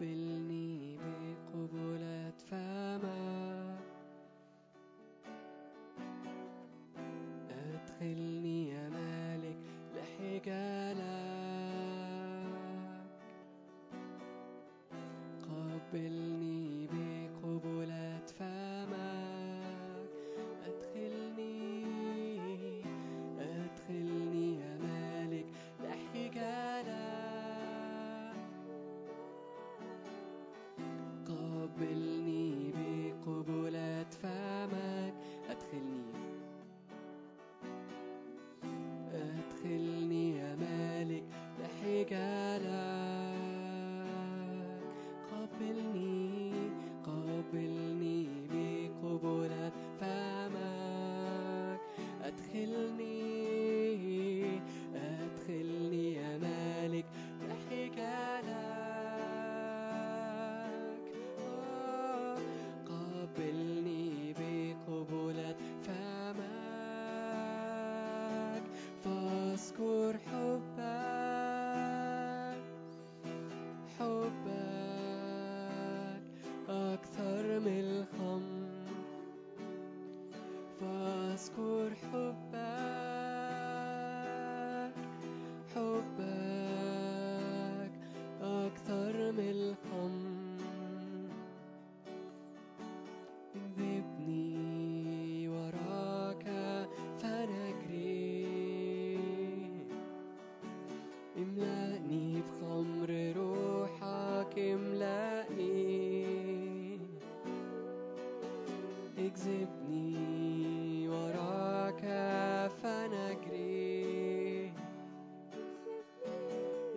قبلني بقبلة فمك أدخلني يا مالك لحجالك قبلني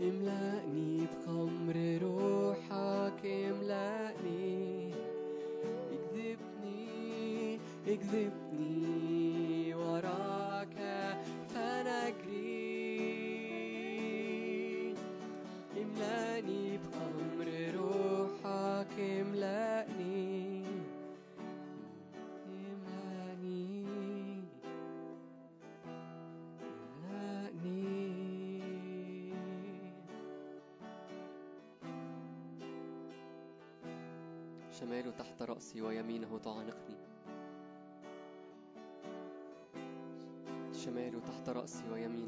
املأني بخمر روحك املأني. اكذبني اكذبني. ويمينه تعانقني شماله تحت رأسي ويمينه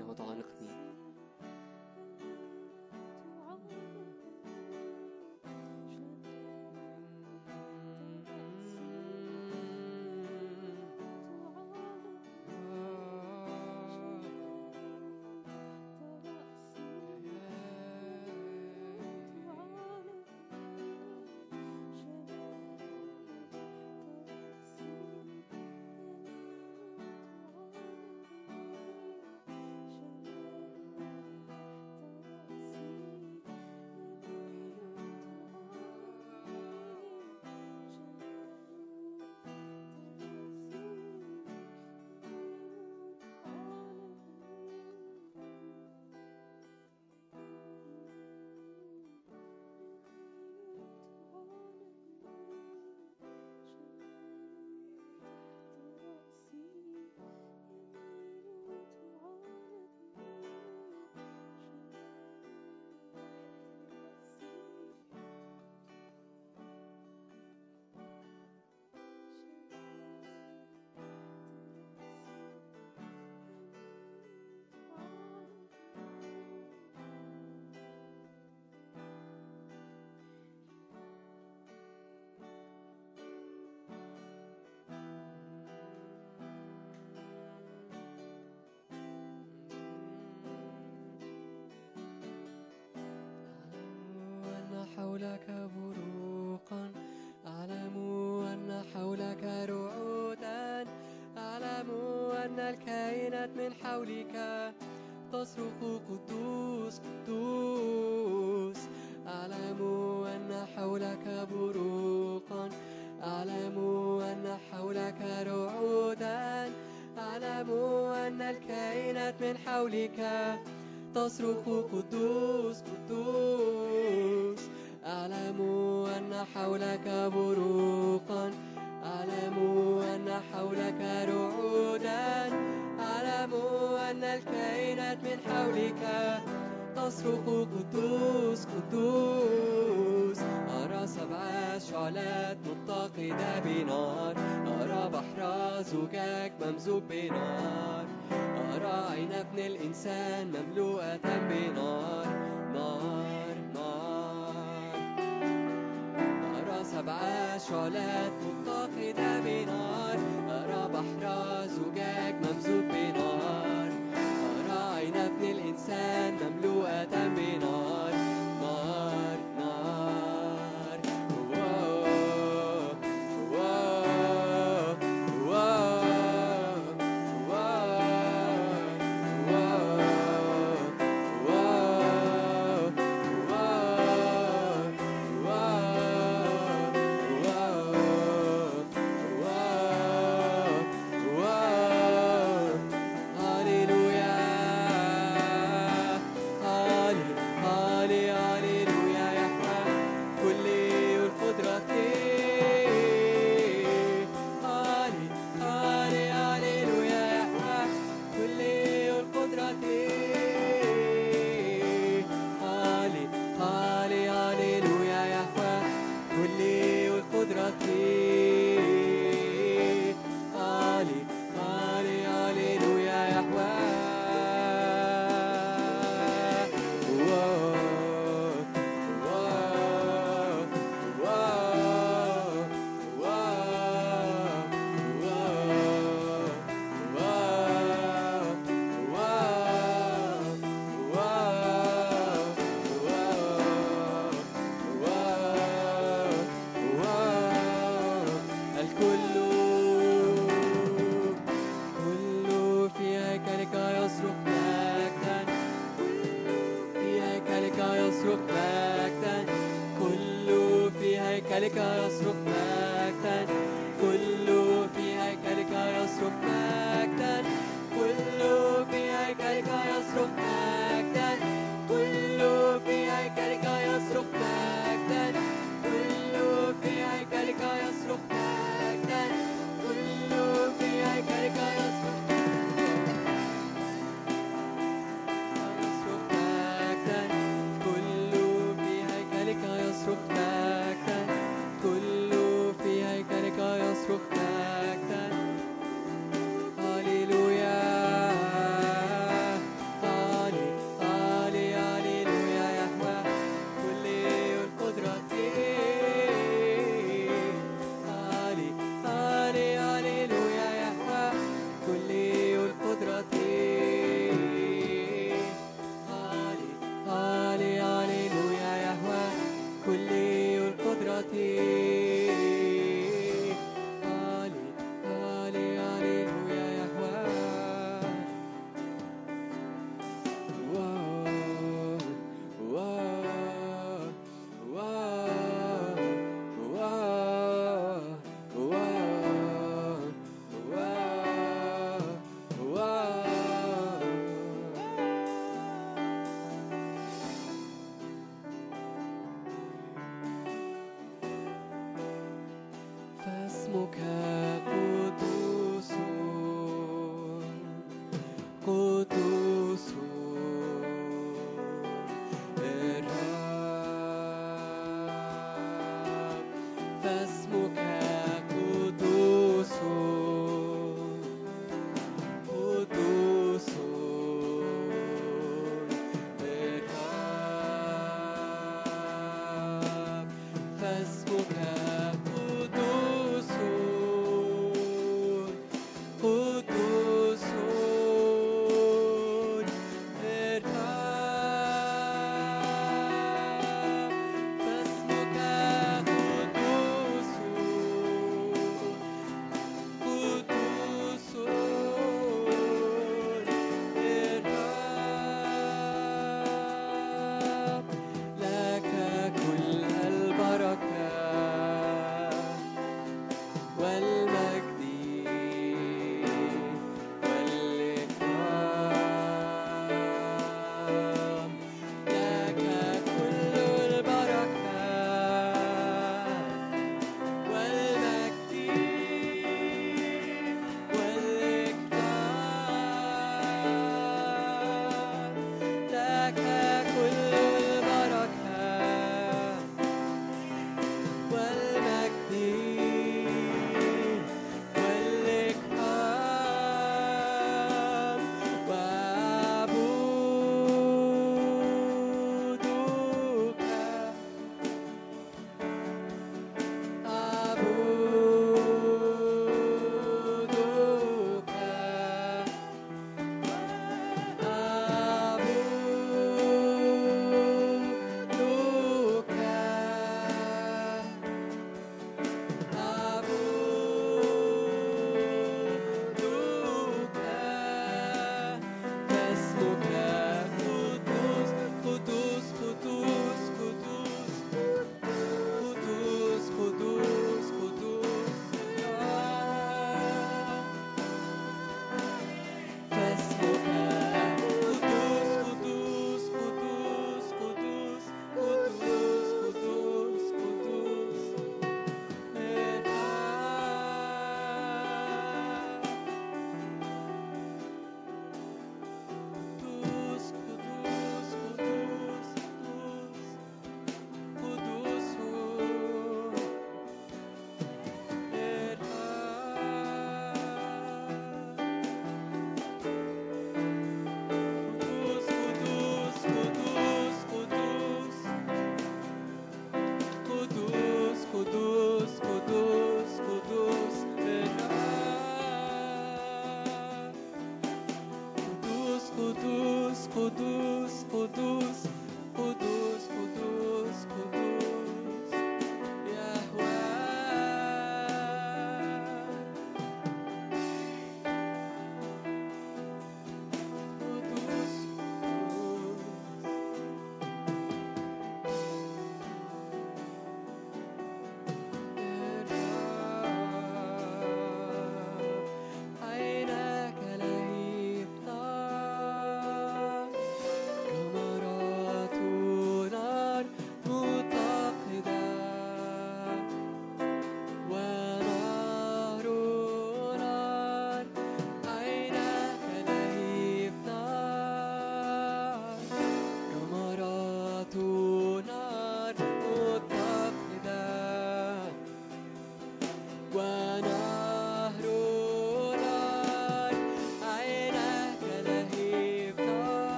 حولك بروقا أعلم أن حولك رعودا أعلم أن الكائنات من حولك تصرخ قدوس قدوس. أعلم أن حولك بروقا أعلم أن حولك رعودا أعلم أن الكائنات من حولك تصرخ قدوس قدوس. حولك بروقا. أعلم أن حولك رعودا. أعلم أن الكائنات من حولك تصرخ قدوس قدوس. أرى سبع شعلات متقدة بنار. أرى بحر زجاج ممزوج بنار. أرى عين ابن الإنسان مملوءة بنار. شعلات متقدة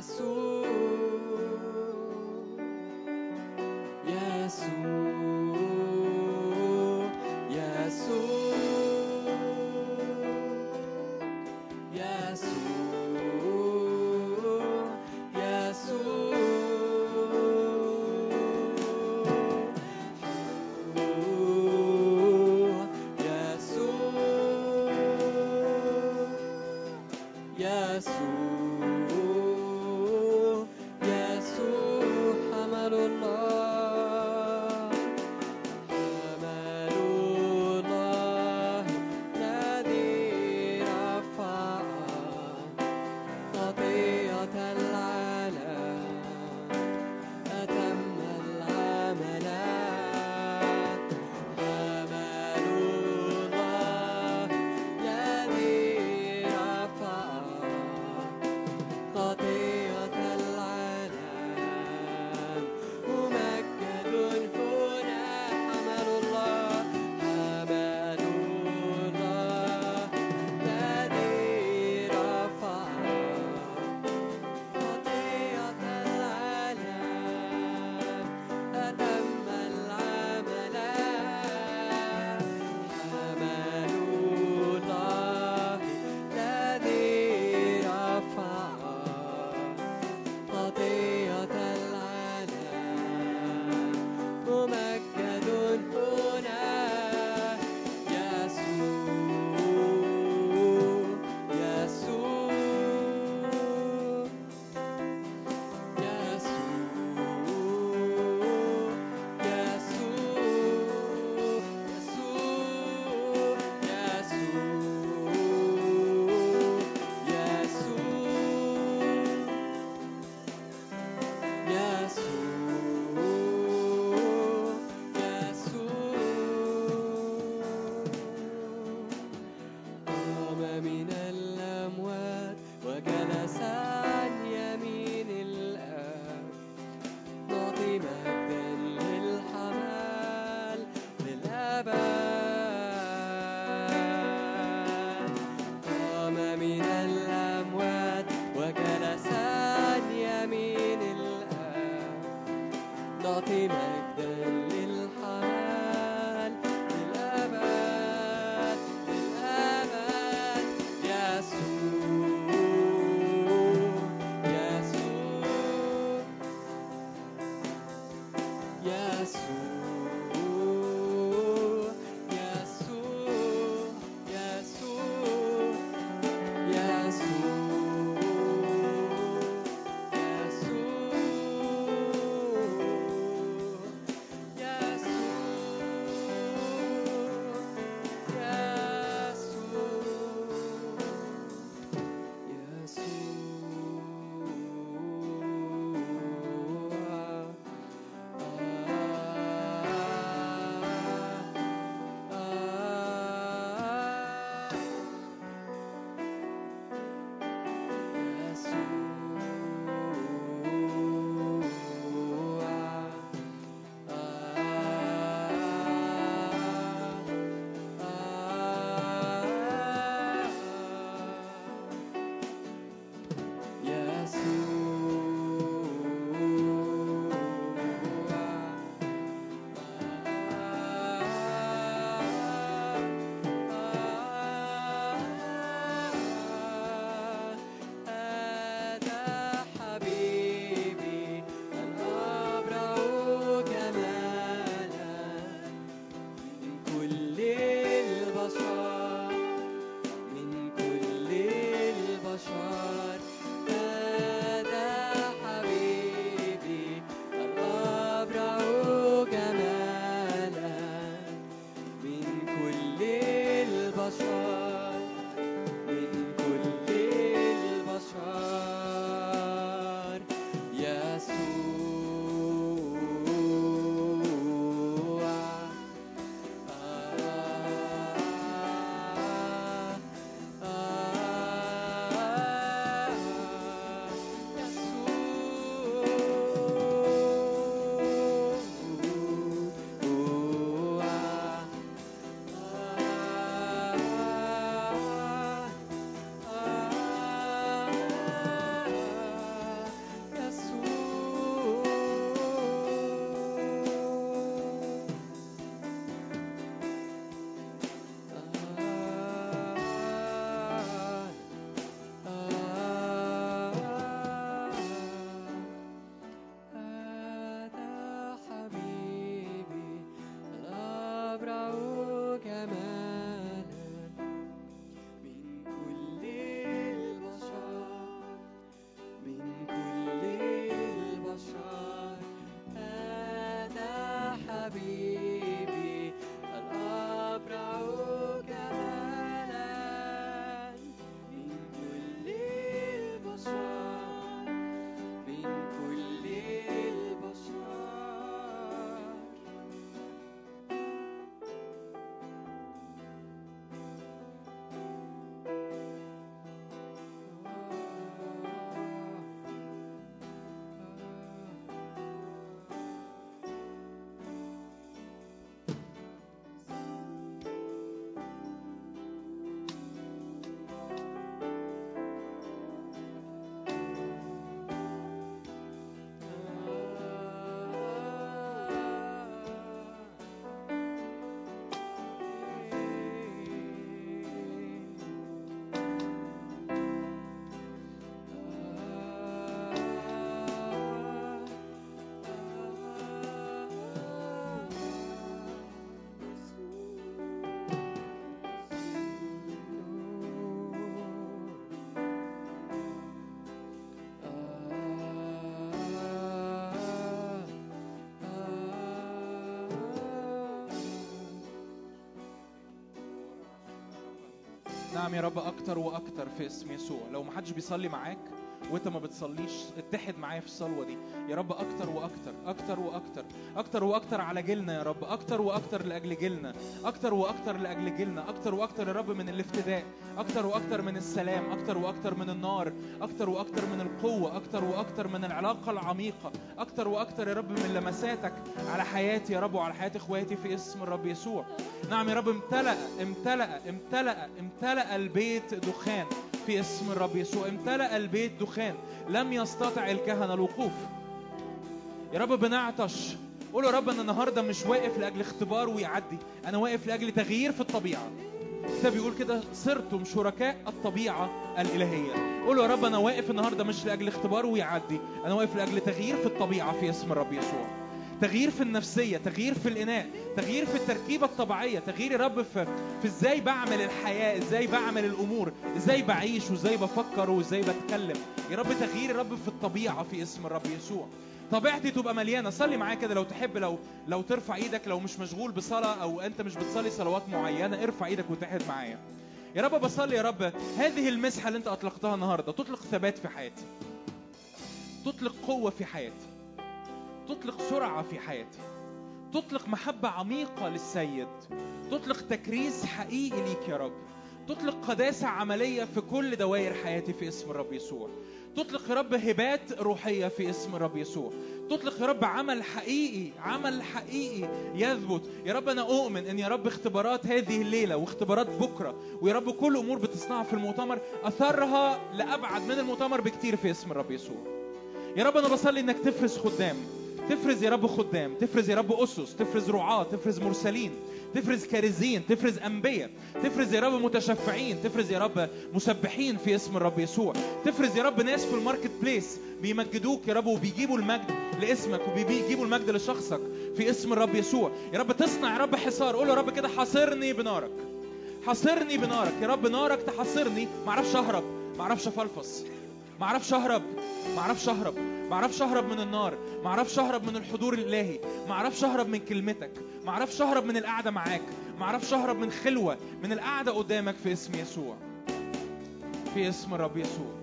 Jesus. نعم يا رب أكتر وأكتر في اسم يسوع لو ما حدش بيصلي معاك وانت ما بتصليش اتحد معايا في الصلوه دي يا رب أكتر وأكتر أكتر وأكتر أكتر وأكتر على جيلنا يا رب أكتر وأكتر لاجل جيلنا أكتر وأكتر لاجل جيلنا أكتر وأكتر يا رب من الافتداء أكتر وأكتر من السلام أكتر وأكتر من النار أكتر وأكتر من القوه أكتر وأكتر من العلاقه العميقه أكتر وأكتر يا رب من لمساتك على حياتي يا رب وعلى حياه اخواتي في اسم الرب يسوع نعم يا رب امتلأ امتلأ امتلأ امتلأ البيت دخان في اسم الرب يسوع. امتلأ البيت دخان لم يستطع الكهنة الوقوف. يا رب بنعطش. قول يا رب أنا النهارده مش واقف لأجل اختبار ويعدي أنا واقف لأجل تغيير في الطبيعة. الكتاب بيقول كده صرتم شركاء الطبيعة الإلهية. قول يا رب أنا واقف النهارده مش لأجل اختبار ويعدي أنا واقف لأجل تغيير في الطبيعة في اسم الرب يسوع. تغيير في النفسية تغيير في الإناء تغيير في التركيبة الطبيعية تغيير يا رب في, في إزاي بعمل الحياة إزاي بعمل الأمور إزاي بعيش وإزاي بفكر وإزاي بتكلم. يا رب تغيير يا رب في الطبيعة في اسم الرب يسوع. طبيعتي تبقى مليانة. صلي معايا كده لو تحب لو لو ترفع إيدك لو مش مشغول بصلاة أو أنت مش بتصلي صلوات معينة ارفع إيدك وتحد معايا. يا رب بصلي يا رب. هذه المسحة اللي أنت أطلقتها النهارده تطلق ثبات في حياتي تطلق قوة في حياتي. تطلق سرعة في حياتي. تطلق محبة عميقة للسيد. تطلق تكريس حقيقي ليك يا رب. تطلق قداسة عملية في كل دوائر حياتي في اسم الرب يسوع. تطلق يا رب هبات روحية في اسم الرب يسوع. تطلق يا رب عمل حقيقي عمل حقيقي يثبت. يا رب أنا أؤمن أن يا رب اختبارات هذه الليلة واختبارات بكرة ويا رب كل أمور بتصنعها في المؤتمر أثرها لأبعد من المؤتمر بكتير في اسم الرب يسوع. يا رب أنا بصلي أنك تفرز خدام. تفرز يا رب خدام تفرز يا رب أسس تفرز رعاة تفرز مرسلين تفرز كارزين تفرز أنبياء تفرز يا رب متشفعين تفرز يا رب مسبحين في اسم الرب يسوع تفرز يا رب ناس في ال market place بيمجدوك يا رب وبيجيبوا المجد لاسمك وبيجيبوا المجد لشخصك في اسم الرب يسوع يا رب تصنع يا رب حصار قول يا رب كده حاصرني بنارك حاصرني بنارك يا رب نارك تحاصرني معرفش اهرب معرفش افلفص معرفش اهرب معرفش اهرب معرفش أهرب من النار معرفش أهرب من الحضور الإلهي معرفش أهرب من كلمتك معرفش أهرب من القعدة معاك معرفش أهرب من خلوة من القعدة قدامك في اسم يسوع في اسم الرب يسوع.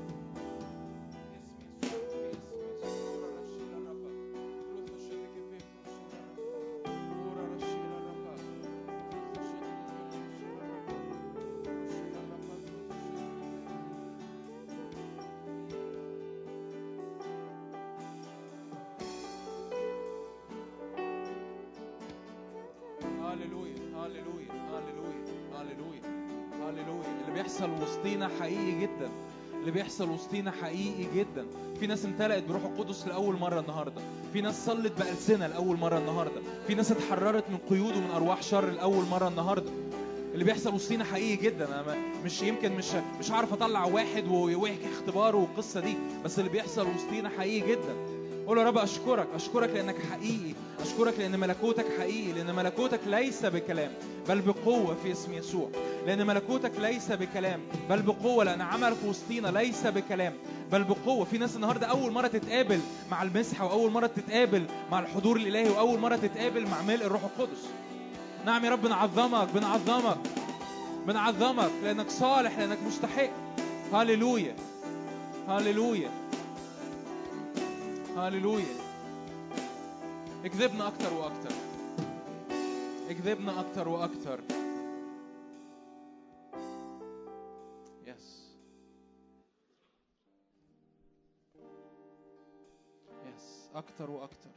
بيحصل وسطينا حقيقي جدا. في ناس امتلأت بروح القدس لأول مرة النهاردة. في ناس صلت بألسنة لأول مرة النهاردة. في ناس اتحررت من قيود ومن أرواح شر لأول مرة النهاردة. اللي بيحصل وسطينا حقيقي جدا. أنا مش يمكن مش مش هعرف أطلع واحد ويحكي اختباره والقصة دي. بس اللي بيحصل وسطينا حقيقي جدا. قول يا رب أشكرك أشكرك لأنك حقيقي أشكرك لأن ملكوتك حقيقي لأن ملكوتك ليس بكلام بل بقوة في اسم يسوع. لأن ملكوتك ليس بكلام بل بقوة لأن عملك وسطينا ليس بكلام بل بقوة. في ناس النهارده أول مرة تتقابل مع المسحه واول مرة تتقابل مع الحضور الإلهي واول مرة تتقابل مع ملء الروح القدس. نعم يا رب بنعظمك بنعظمك بنعظمك لأنك صالح لأنك مستحق. هاليلويا هاليلويا هاليلويا. اكذبنا أكتر وأكتر. اكذبنا أكتر وأكتر. يس يس أكتر وأكتر.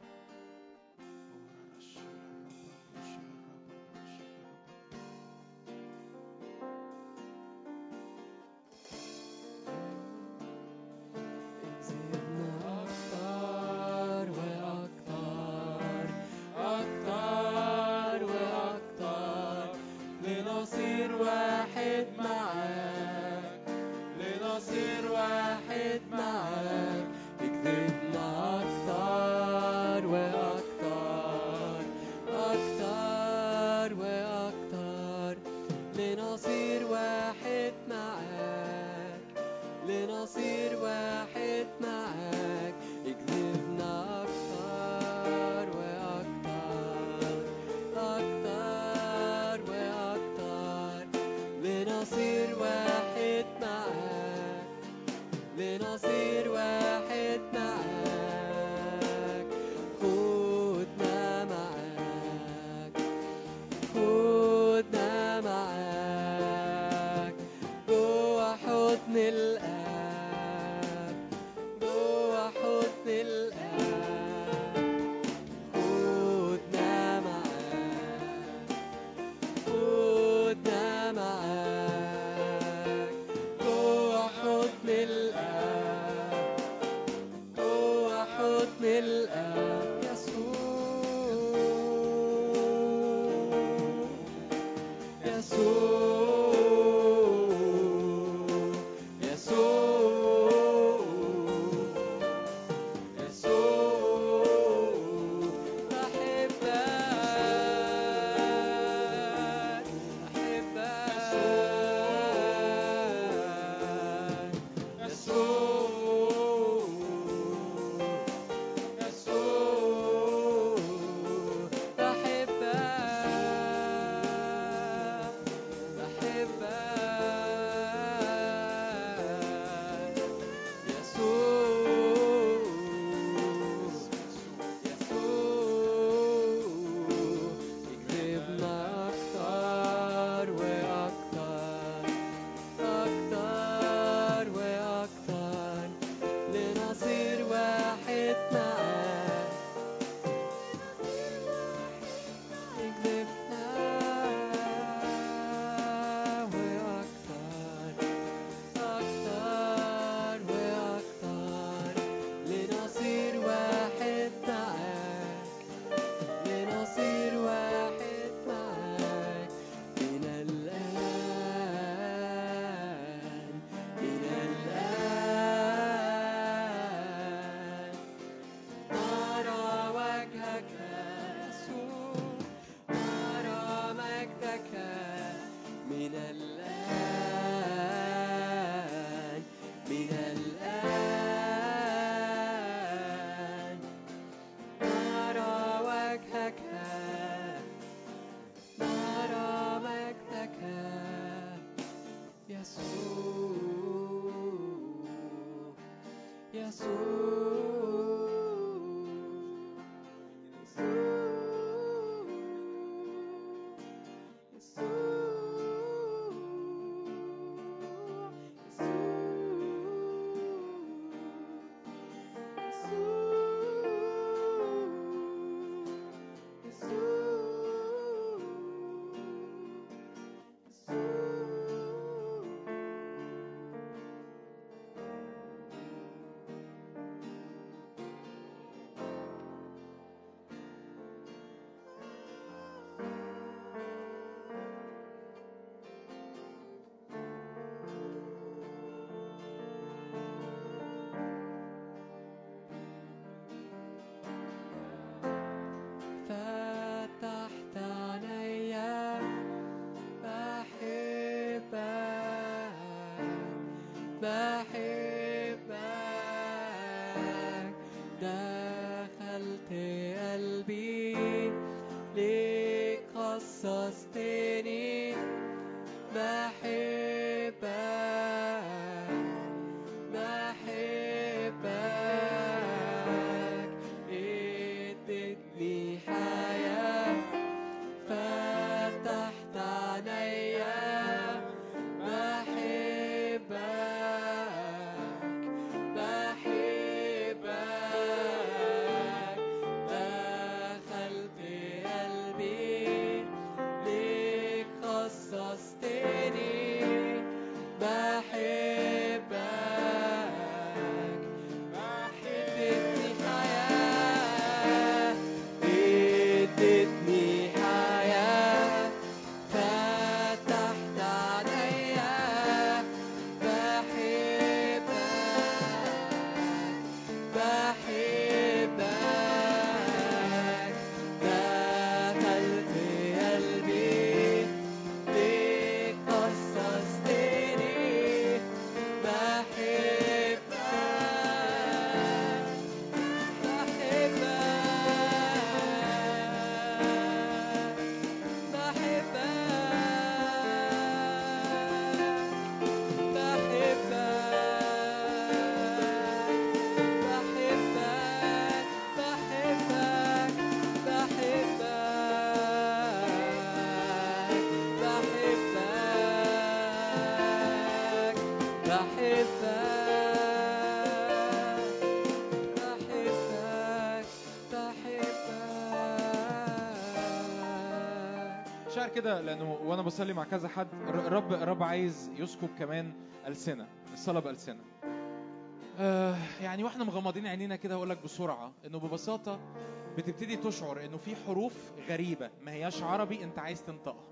hair. شعر كده لأنه وأنا بصلي مع كذا حد الرب الرب عايز يسكب كمان ألسنة الصلاة بألسنة. آه يعني وإحنا مغمضين عينينا كده هقول لك بسرعة إنه ببساطة بتبتدي تشعر إنه في حروف غريبة ما هياش عربي أنت عايز تنطقها.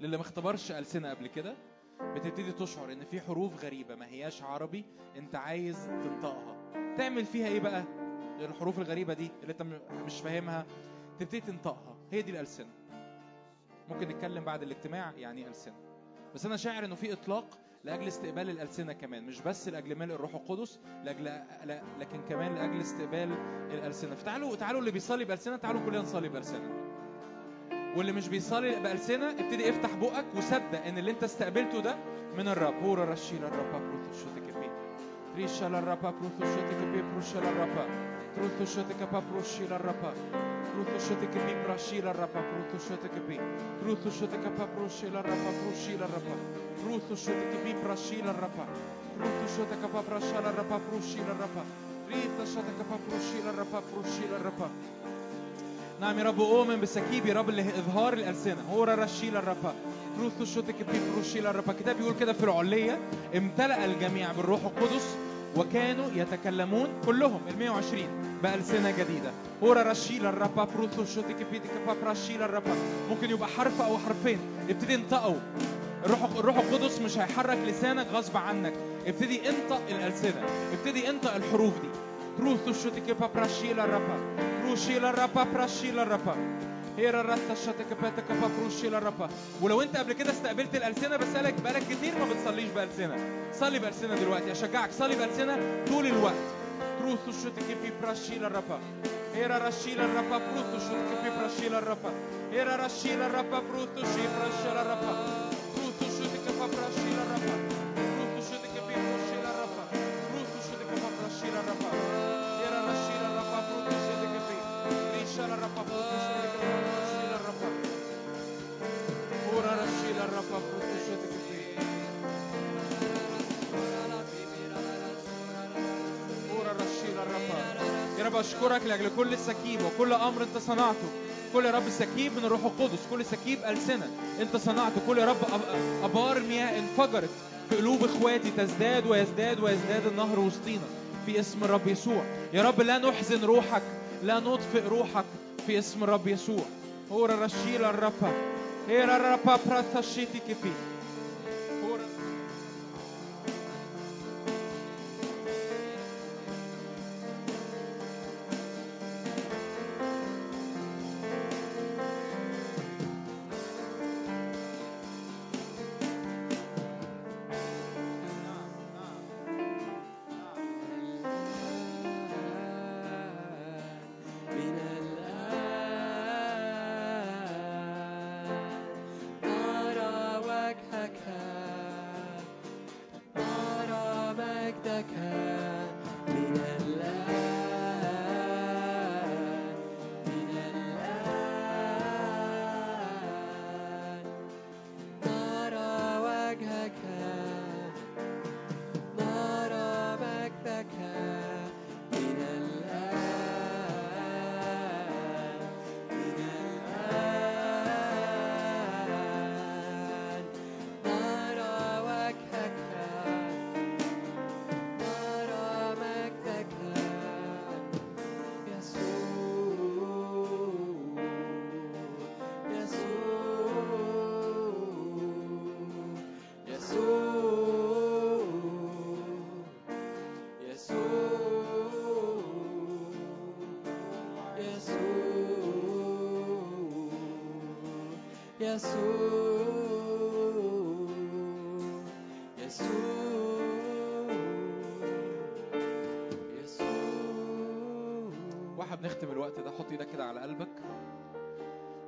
للي ما اختبرش ألسنة قبل كده بتبتدي تشعر إن في حروف غريبة ما هياش عربي أنت عايز تنطقها. تعمل فيها إيه بقى؟ الحروف الغريبة دي اللي أنت مش فاهمها تبتدي تنطقها. هي دي الألسنة. ممكن نتكلم بعد الاجتماع يعني ألسنة. بس أنا شاعر إنه في إطلاق لأجل استقبال الألسنة كمان مش بس لأجل ملء الروح القدس لأجل لا لكن كمان لأجل استقبال الألسنة. فتعالوا تعالوا اللي بيصلي بألسنة تعالوا كلنا نصلي بألسنة. واللي مش بيصلي بألسنة ابتدي افتح بقك وصدق إن اللي أنت استقبلته ده من الرب. هورا رشيلا الرب. بروثو شوتك بي ريشالا الرب بروثو شوتك بي بروشالا الرب Pronto shote kapa proshira rapa. Pronto shote kapi prashira rapa. Pronto shote kapi. Pronto shote kapa proshira rapa. Proshira rapa. Pronto shote kapi prashira rapa. Pronto shote kapa prashira rapa. Proshira rapa. Rita shote kapa proshira rapa. Proshira rapa. نعم يا رب أؤمن بسكيب يا رب لإظهار الألسنة هو رشيل الرفا روثو شوتك بي بروشيل الرفا كتاب بيقول كده في العلية امتلأ الجميع بالروح القدس وكانوا يتكلمون كلهم ال 120 بألسنة جديدة. هورا رشيل الربا بروثو شوتك بيتك براشيل الربا ممكن يبقى حرف أو حرفين. ابتدي انطقوا. الروح الروح القدس مش هيحرك لسانك غصب عنك. ابتدي انطق الألسنة. ابتدي انطق الحروف دي. بروثو شوتك براشيل الربا بروشيل الربا براشيل الربا هيرا رتا شتك باتك بروشيل الربا ولو انت قبل كده استقبلت الألسنة بسألك بقالك كتير ما بتصليش بألسنة. صلي بألسنة دلوقتي. أشجعك. صلي بألسنة طول الوقت. بروثو شوتك بي براشيل الربا هيرا رشيل الربا بروثو شوتك بي براشيل الربا هيرا رشيل الربا بروثو شي براشيل الربا بروثو شوتك بي براشيل الربا بروثو شوتك بي براشيل الربا بروثو شوتك بي براشيل الربا هيرا رشيل الربا بروثو شوتك بي ريشال الربا بروثو شوتك بي براشيل الربا هورا رشيل الربا بروثو شوتك بي هورا يا رب أشكرك لأجل كل سكيب وكل أمر أنت صنعته. كل يا رب سكيب من الروح القدس كل سكيب ألسنة أنت صنعته. كل يا رب أب- أبار مياه انفجرت في قلوب إخواتي تزداد ويزداد ويزداد النهر وسطينا في اسم الرب يسوع. يا رب لا نحزن روحك لا نطفئ روحك في اسم الرب يسوع. هورا رشيل الربا. هيرا الربا براثا شيتي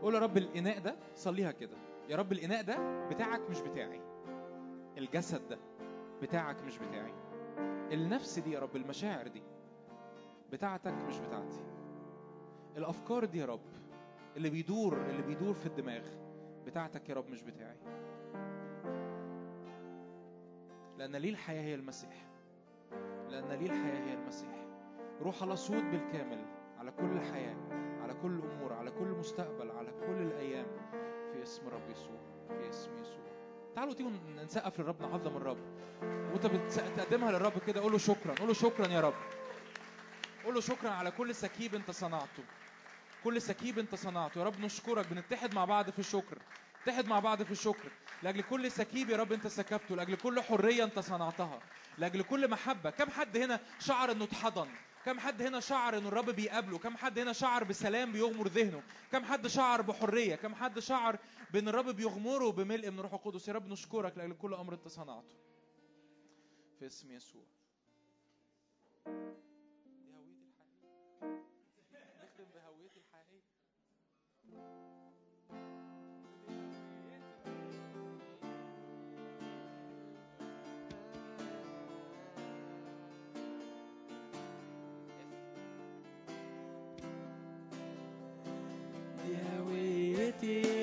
قول يا رب الإناء ده صليها كده. يا رب الإناء ده بتاعك مش بتاعي. الجسد ده بتاعك مش بتاعي. النفس دي يا رب المشاعر دي بتاعتك مش بتاعتي. الأفكار دي يا رب اللي بيدور اللي بيدور في الدماغ بتاعتك يا رب مش بتاعي. لأن لي الحياة هي المسيح. لأن لي الحياة هي المسيح. روح الله صوت بالكامل على كل حياة على كل أمور على كل مستقبل على كل الأيام. في اسم رب يسوع في اسم يسوع. تعالوا تيجوا نسقف للرب نعظم الرب. وأنت بتقدمها للرب كده قول له شكرا قول له شكرا يا رب. قول له شكرا على كل سكيب أنت صنعته. كل سكيب انت صنعته. يا رب نشكرك بنتحد مع بعض في الشكر. نتحد مع بعض في الشكر. لأجل كل سكيب يا رب انت سكبته. لأجل كل حرية انت صنعتها. لأجل كل محبة. كم حد هنا شعر انه اتحضن؟ كم حد هنا شعر ان الرب بيقابله؟ كم حد هنا شعر بسلام بيغمر ذهنه؟ كم حد شعر بحرية؟ كم حد شعر بأن الرب بيغمره بملء من روح القدس؟ يا رب نشكرك لأجل كل أمر انت صنعته. في اسم يسوع. دي هويتي ti.